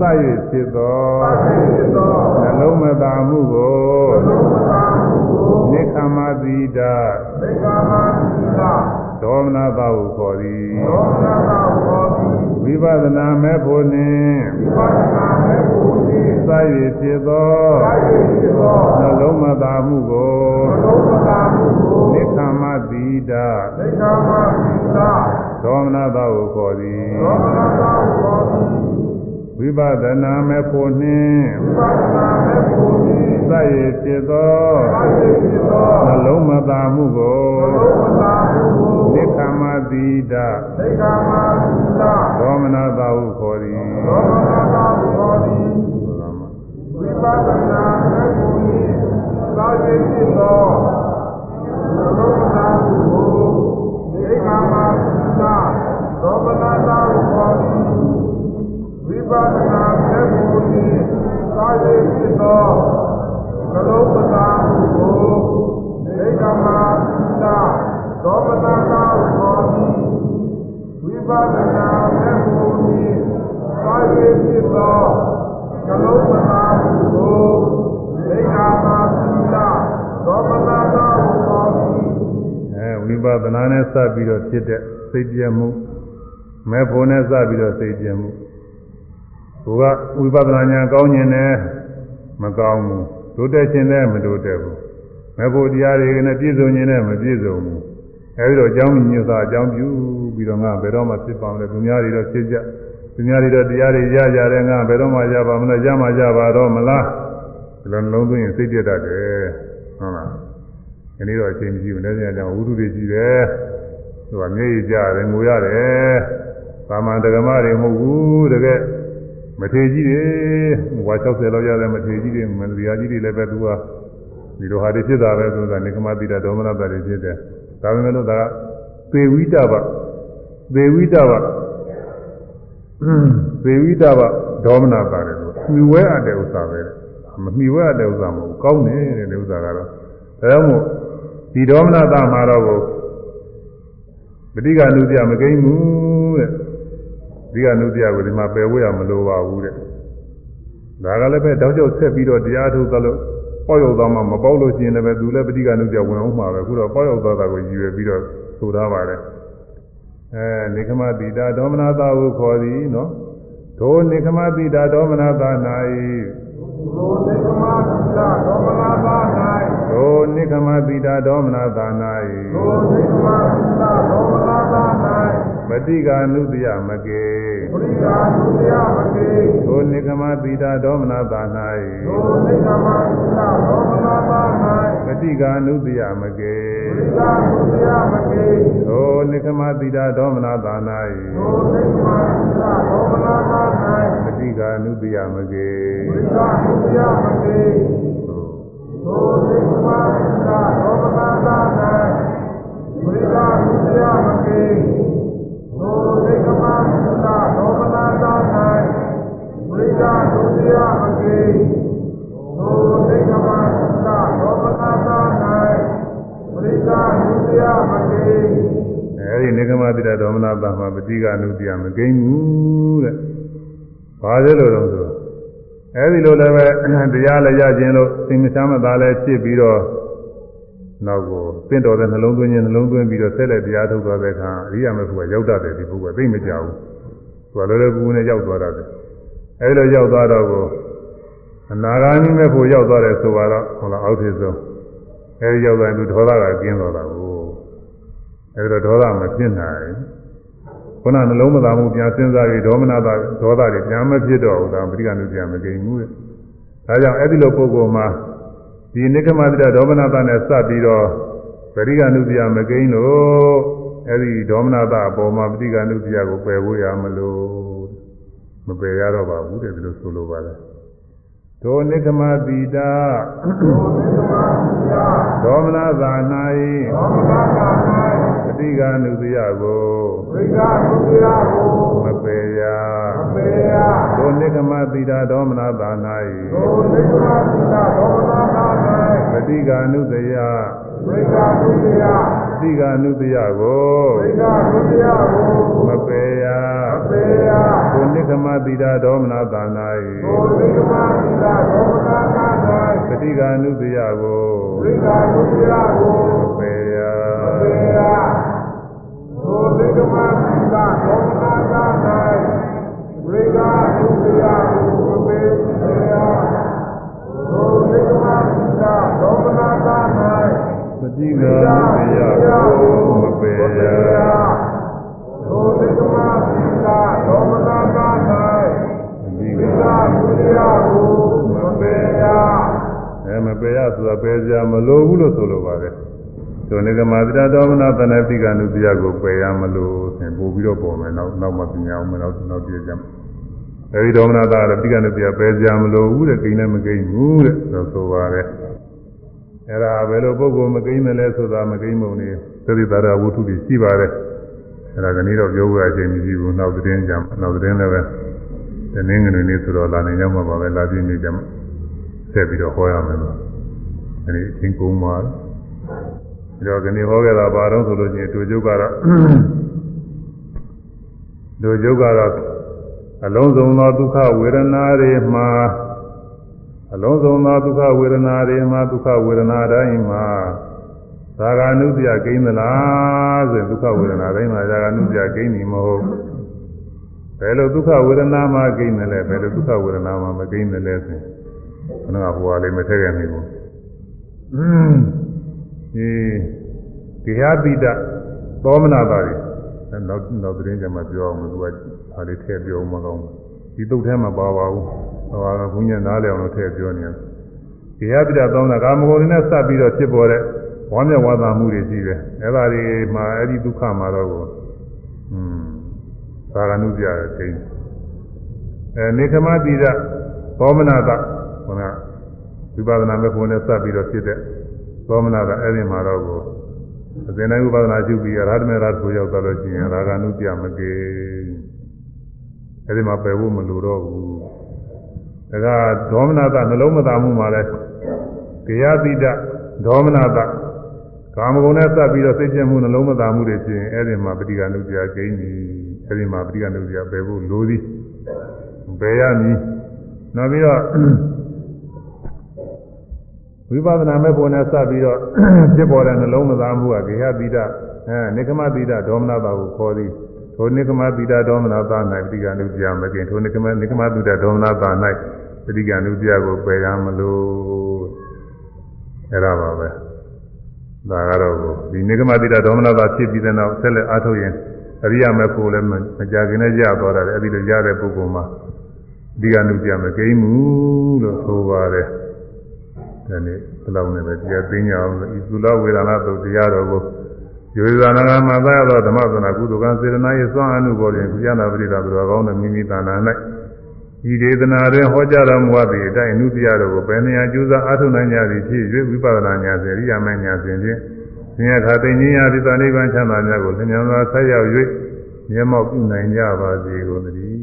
စ၍ဖြစ်သောသတ်ဖြစ်သောနှလုံးမသာမှုကိုဘုရားမသာမှုကိုနိခမသီတာသိက္ခာမသီလဒေါမနတာဟုခေါ်သည်သောမနာသာဟောတိဝိပဿနာမဲ့ဖို့နှင့်ဝိပဿနာမဲ့ကိုဤစ၍ဖြစ်သောသတ်ဖြစ်သောနှလုံးမသာမှုကိုဘုရားမသာမှုကိုနိခမသီတာ သိက္ခာမသီလဒေါမနတာဟုခေါ်သည်သောမနာသာဟောတိဝိပဿနာမဲ့ဖို့နှင့်ဝိပဿနာမဲ့ကိုဤစ၍ဖြစ်သောသတ်ဖြစ်သောနှလုံးမသာမှုကိုဘုရားမသာမှုကိုနိခမသီတာသိက္ခာမသီလဒေါမနတာဟုခေါ်သည်သောမနာသာဟောတိဝိပဿနာမဲ့ကိုဤသာဖြစ်ဖြစ်သောသောမနာမှု ဝိပဿနာမဲ့ကိုဤသာဖြစ်ဖြစ်သောသလုံးပသာမှုကိုသိက္ခာမသီလသောမနာသာဟောတိဝိပဿနာမဲ့ကိုဤသာဖြစ်ဖြစ်သောသလုံးပသာမှုကိုသိက္ခာမသီလသောမနာသာဟောတိအဲဝိပဿနာနဲ့စပ်ပြီးတော့ဖြစ်တဲ့စိတ်ပြည့်မှုမဲ့ဖို့နဲ့စပ်ပြီးတော့စိတ်ပြည့်မှု ဘုရားဝိပဿနာဉာဏ်ကောင်းခြင်းနဲ့မကောင်းဘူးတိုးတက်ခြင်းနဲ့မတိုးတက်ဘူးမဲ့ဖို့တရားတွေနဲ့ပြည့်စုံခြင်းနဲ့မပြည့်စုံဘူးအဲဒီတော့အကြောင်းညွှန်စာအကြောင်းပြုပြီးတော့ငါဘယ်တော့မှဖြစ်ပါမလဲသူများတွေတော့ဖြစ်ကြသူများတွေတော့တရားတွေရကြတယ်ငါဘယ်တော့မှရပါမလဲရမှရပါတော့မလားဒီလိုလုံးသွင်းရင်စိတ်ပြတ်တတ်တယ်ဟုတ်လားဒီနေ့တော့အချိန်မရှိဘူး။လက်ပြန်ကြောင့်ဝုဒ္ဓတွေရှိတယ်။သူကမျက်ရည်ကြတယ်ငိုရတယ်။သာမန်တက္ကမတွေမဟုတ်ဘူးတကယ် မထေကြီးတွေဝါ60လောက်ရတဲ့မထေကြီးတွေမန္တရာကြီးတွေလည်းပဲသူကဒီလိုဟာတွေဖြစ်တာပဲဆိုတာနေကမတိတာဒေါမနတာတွေဖြစ်တယ်။ဒါပေမဲ့လို့ဒါကသေဝိတဗသေဝိတဗသေဝိတဗဒေါမနတာတွေလို့မြှဝဲအပ်တဲ့ဥစ္စာပဲမမြှဝဲအပ်တဲ့ဥစ္စာမဟုတ်ဘူးကောင်းတယ်တဲ့ဥစ္စာကတော့ဒါကြောင့်မို့ဒီဒေါမနတာမှာတော့ကိုပဋိက္ခဏုပြမကိန်းဘူးတဲ့ ဒီကနုပြကိုဒီမှာပယ်ဝဲရမလိုပါဘူးတဲ့ဒါကလည်းပဲတောက်ကျောက်ဆက်ပြီးတော့တရားထုတ်သလို့ပေါ့ရောက်သွားမှမပေါ့လို့ရှိရင်လည်းပဲသူလည်းပဋိက္ခဏုပြဝင်အောင်မှာပဲအခုတော့ပေါ့ရောက်သွားတာကိုရည်ရွယ်ပြီးတော့ဆိုထားပါတယ်အဲနေခမတိတာဒေါမနတာကိုခေါ်သည်နော်ထိုနေခမတိတာဒေါမနတာ၌သောသေကမသီလသောမနာသာ၌ထိုနိခမတိတာဒေါမနတာ၌သောသေကမသီလသောမနာသာ၌ တိကာနုတယမကေပတိကာနုတယမကေထိုနိကမသီတာဒေါမနသာ၌ထိုနိကမသီတာဒေါမနသာ၌ပတိကာနုတယမကေပတိကာနုတယမကေထိုနိကမသီတာဒေါမနသာ၌ထိုနိကမသီတာဒေါမနသာ၌ပတိကာနုတယမကေပတိကာနုတယမကေထိုနိကမသီတာဒေါမနသာ၌ပတိကာနုတယမကေ အဲဒီနိခမတိတာဒေါမနတာမှာပฏิကာနုတယမကိန်းဘူးတဲ့ဘာလဲလို့တော့ဆိုအဲဒီလိုလည်းပဲတရားလည်းရခြင်းလို့သင်္မချမ်းမသာလည်းဖြစ်ပြီးတော့ နောက်ကိုသင်တော်တဲ့နှလုံးသွင်းခြင်းနှလုံးသွင်းပြီးတော့ဆက်လက်တရားထုတ်သွားတဲ့အခါအရိယာမေဖို့ကရောက်တတ်တယ်ဒီပုဂ္ဂိုလ်သိမကြဘူးသူကလည်းလည်းကူနဲ့ရောက်သွားတတ်တယ်အဲဒီလိုရောက်သွားတော့ကိုအနာဂါမိမေဖို့ရောက်သွားတယ်ဆိုတော့ဟောလားအောက်ထစ်ဆုံးအဲဒီရောက်သွားရင်သူဒေါသကကျင်းသွားတာကိုအဲဒီတော့ဒေါသမဖြစ်နိုင်ခုနနှလုံးမသာမှုပြန်စဉ်းစားပြီးဒေါမနတာဒေါသတွေပြန်မဖြစ်တော့ဘူးဒါပရိက္ခဏုပြန်မကိန်းဘူးတဲ့ဒါကြောင့်အဲဒီလိုပုဂ္ဂိုလ်မှာ ဒီနိက္ခမတိတဒေါမနတာနဲ့စပ်ပြီးတော့ပရိက္ခဏုပြန်မကိန်းလို့အဲဒီဒေါမနတာအပေါ်မှာပရိက္ခဏုပြန်ကိုပယ်ဖို့ရမလို့မပယ်ရတော့ပါဘူးတဲ့ဒီလိုဆိုလိုပါတယ် ဒိုနိက္ခမတိတာသောသေကမသီလဒေါမနတာ၌သောမနာသာ၌ပฏิက္ခဏုတရားကိုပရိယာဒုတိယကိုမပယ်ရအပေယဒိုနိက္ခမတိတာဒေါမနတာ၌သောသေကမသီလသောမနာသာ၌ပฏิကာနုတယ ဝိကာဒုတိယပฏิကာနုတယကိုဝိကာဒုတိယကိုမပေယအပေယကိုနိခမတိတာဒေါမနသာနာကိုသိကမသီလာဒေါမနာနာ၏ပฏิကာနုတယကိုဝိကာဒုတိယကိုမပေယအပေယကိုသိကမသီလာဒေါမနာနာဝိကာဒုတိယကိုအပေယကိုသိကမသီလာဒေါမနာနာ ပฏิကာနုတယကိုမပေယသိုသေကမသီလာဒေါမနာနာ၌ပฏิသီကာလာဒုတိယကိုမပေယအဲမပေယဆိုတာပေကြမလိုဘူးလို့ဆိုလိုပါတယ်ဒုနိကမတိတာဒေါမနသနပိကာနုတယကိုပေရမလို့သင်ပို့ပြီးတော့ပေါ်မယ်နောက်နောက်မှပညာအောင်မနောက်နောက်ပြည့်ကြမယ်အဲဒီဒေါမနသာရပိကနုတယပေကြမလို့ဘူးတဲ့ကိန်းလည်းမကိန်းဘူးတဲ့ဆိုဆိုပါတယ် အဲ့ဒါဘယ်လိုပုဂ္ဂိုလ်မကိန်းတယ်လဲဆိုတာမကိန်းပုံနေသတိသာရဝတ္ထုတွေရှိပါတယ်အဲ့ဒါကနေ့တော့ပြောဖို့အချိန်မရှိဘူးနောက်သတင်းကြမှာနောက်သတင်းလည်းပဲတနင်္ဂနွေနေ့ဆိုတော့လာနေကြမှာပါပဲလာပြည့်နေကြမှာဆက်ပြီးတော့ဟောရမယ်လို့အဲဒီအချင်းကုန်ပါပြီးတော့ခဏဟောခဲ့တာဘာတော့ဆိုလို့ချင်းတူကျုပ်ကတော့တူကျုပ်ကတော့အလုံးစုံသောဒုက္ခဝေဒနာတွေမှာ အလုံးစုံသောဒုက္ခဝေဒနာတွေမှာဒုက္ခဝေဒနာတိုင်းမှာသာဂာနုပြကိန်းသလားဆိုရင်ဒုက္ခဝေဒနာတိုင်းမှာသာဂာနုပြကိန်းနေမဟုတ်ဘယ်လိုဒုက္ခဝေဒနာမှာကိန်းတယ်လဲဘယ်လိုဒုက္ခဝေဒနာမှာမကိန်းတယ်လဲဆိုရင်ခဏကဟိုဟာလေးမထည့်ခဲ့မိဘူးอืมဒီဂေဟပိတသောမနာပါရီနောက်နောက်သတင်းကြမှာပြောအောင်သူကဟာလေးထည့်ပြောမှကောင်းဒီတုတ်ထဲမှာပါပါဘူး ဟောကဘုန်းကြီးနားလည်အောင်လို့ထည့်ပြောနေတယ်ဂေဟပိတသောမနာကာမဂုဏ်နဲ့စပ်ပြီးတော့ဖြစ်ပေါ်တဲ့ဝမ်းမြောက်ဝါသာမှုတွေရှိတယ်အဲ့ဒါတွေမှာအဲ့ဒီဒုက္ခမှာတော့ကိုอืมသာရဏုပြတဲ့ကိန်းအဲနေခမတိရသောမနာတဟိုကဝိပဿနာမဲ့ကိုယ်နဲ့စပ်ပြီးတော့ဖြစ်တဲ့သောမနာတအဲ့ဒီမှာတော့ကိုအစဉ်တိုင်းဝိပဿနာရှုပြီးရဟတမေရဆိုရောက်သွားလို့ရှိရင်ရာဂနုပြမကေအဲ့ဒီမှာပယ်ဖို့မလိုတော့ဘူးဒါ ကဒေါမနတနှလုံးမသားမှုမှာလဲတရားတိတဒေါမနတကာမဂုဏ်နဲ့စပ်ပြီးတော့စိတ်ပြည့်မှုနှလုံးမသားမှုတွေဖြစ်ရင်အဲ့ဒီမှာပဋိက္ခဏုပြဂိမ်းပြီအဲ့ဒီမှာပဋိက္ခဏုပြပယ်ဖို့လိုသည်ပယ်ရမည်နောက်ပြီးတော့ဝိပဿနာမဲ့ပုံနဲ့စပ်ပြီးတော့ဖြစ်ပေါ်တဲ့နှလုံးမသားမှုကဂေဟတိတအဲနိကမတိတဒေါမနတာကိုခေါ်သည် ထိုနိကမတိတဒေါမနတာ၌ပဋိက္ခဏုပြမကင်ထိုနိကမနိကမတိတဒေါမနတာ၌ပဋိက္ခဏုပြကိုပယ်ရမလို့အဲ့ဒါပါပဲဒါကတော့ဒီနိကမတိတဒေါမနတာဖြစ်ပြီးတဲ့နောက်ဆက်လက်အားထုတ်ရင်အရိယာမေဖို့လည်းမကြခင်နဲ့ရသွားတယ်အဲ့ဒီလိုရတဲ့ပုဂ္ဂိုလ်မှာဒီကနုပြမကိန်းဘူးလို့ဆိုပါတယ်ဒီနေ့ဘယ်လောက်နဲ့ပဲတရားသိညာအောင်ဤသုလဝေဒနာသုတ်တရားတော်ကို ယောဇာနာကမှာသာရသောဓမ္မသနာကုသကံစေတနာ၏စွမ်းအမှုပေါ်တွင်ကုသနာပရိသသူတော်ကောင်းသောမိမိတဏ္ဍာ၌ဤဒေသနာတွင်ဟောကြားတော်မူသည့်အတိုင်းအနုတရားတော်ကိုဘယ်နေရာကျူးစာအားထုတ်နိုင်ကြသည်ဖြစ်၍ဝိပဿနာဉာဏ်စေရိယာမဉာဏ်စဉ်ဖြင့်ဆင်းရဲခါသိဉ္ဇင်းရာသီသနိဗ္ဗာန်ချမ်းသာများကိုသင်္ကြန်စွာဆက်ရောက်၍မျက်မှောက်ပြုနိုင်ကြပါစေကုန်သတည်း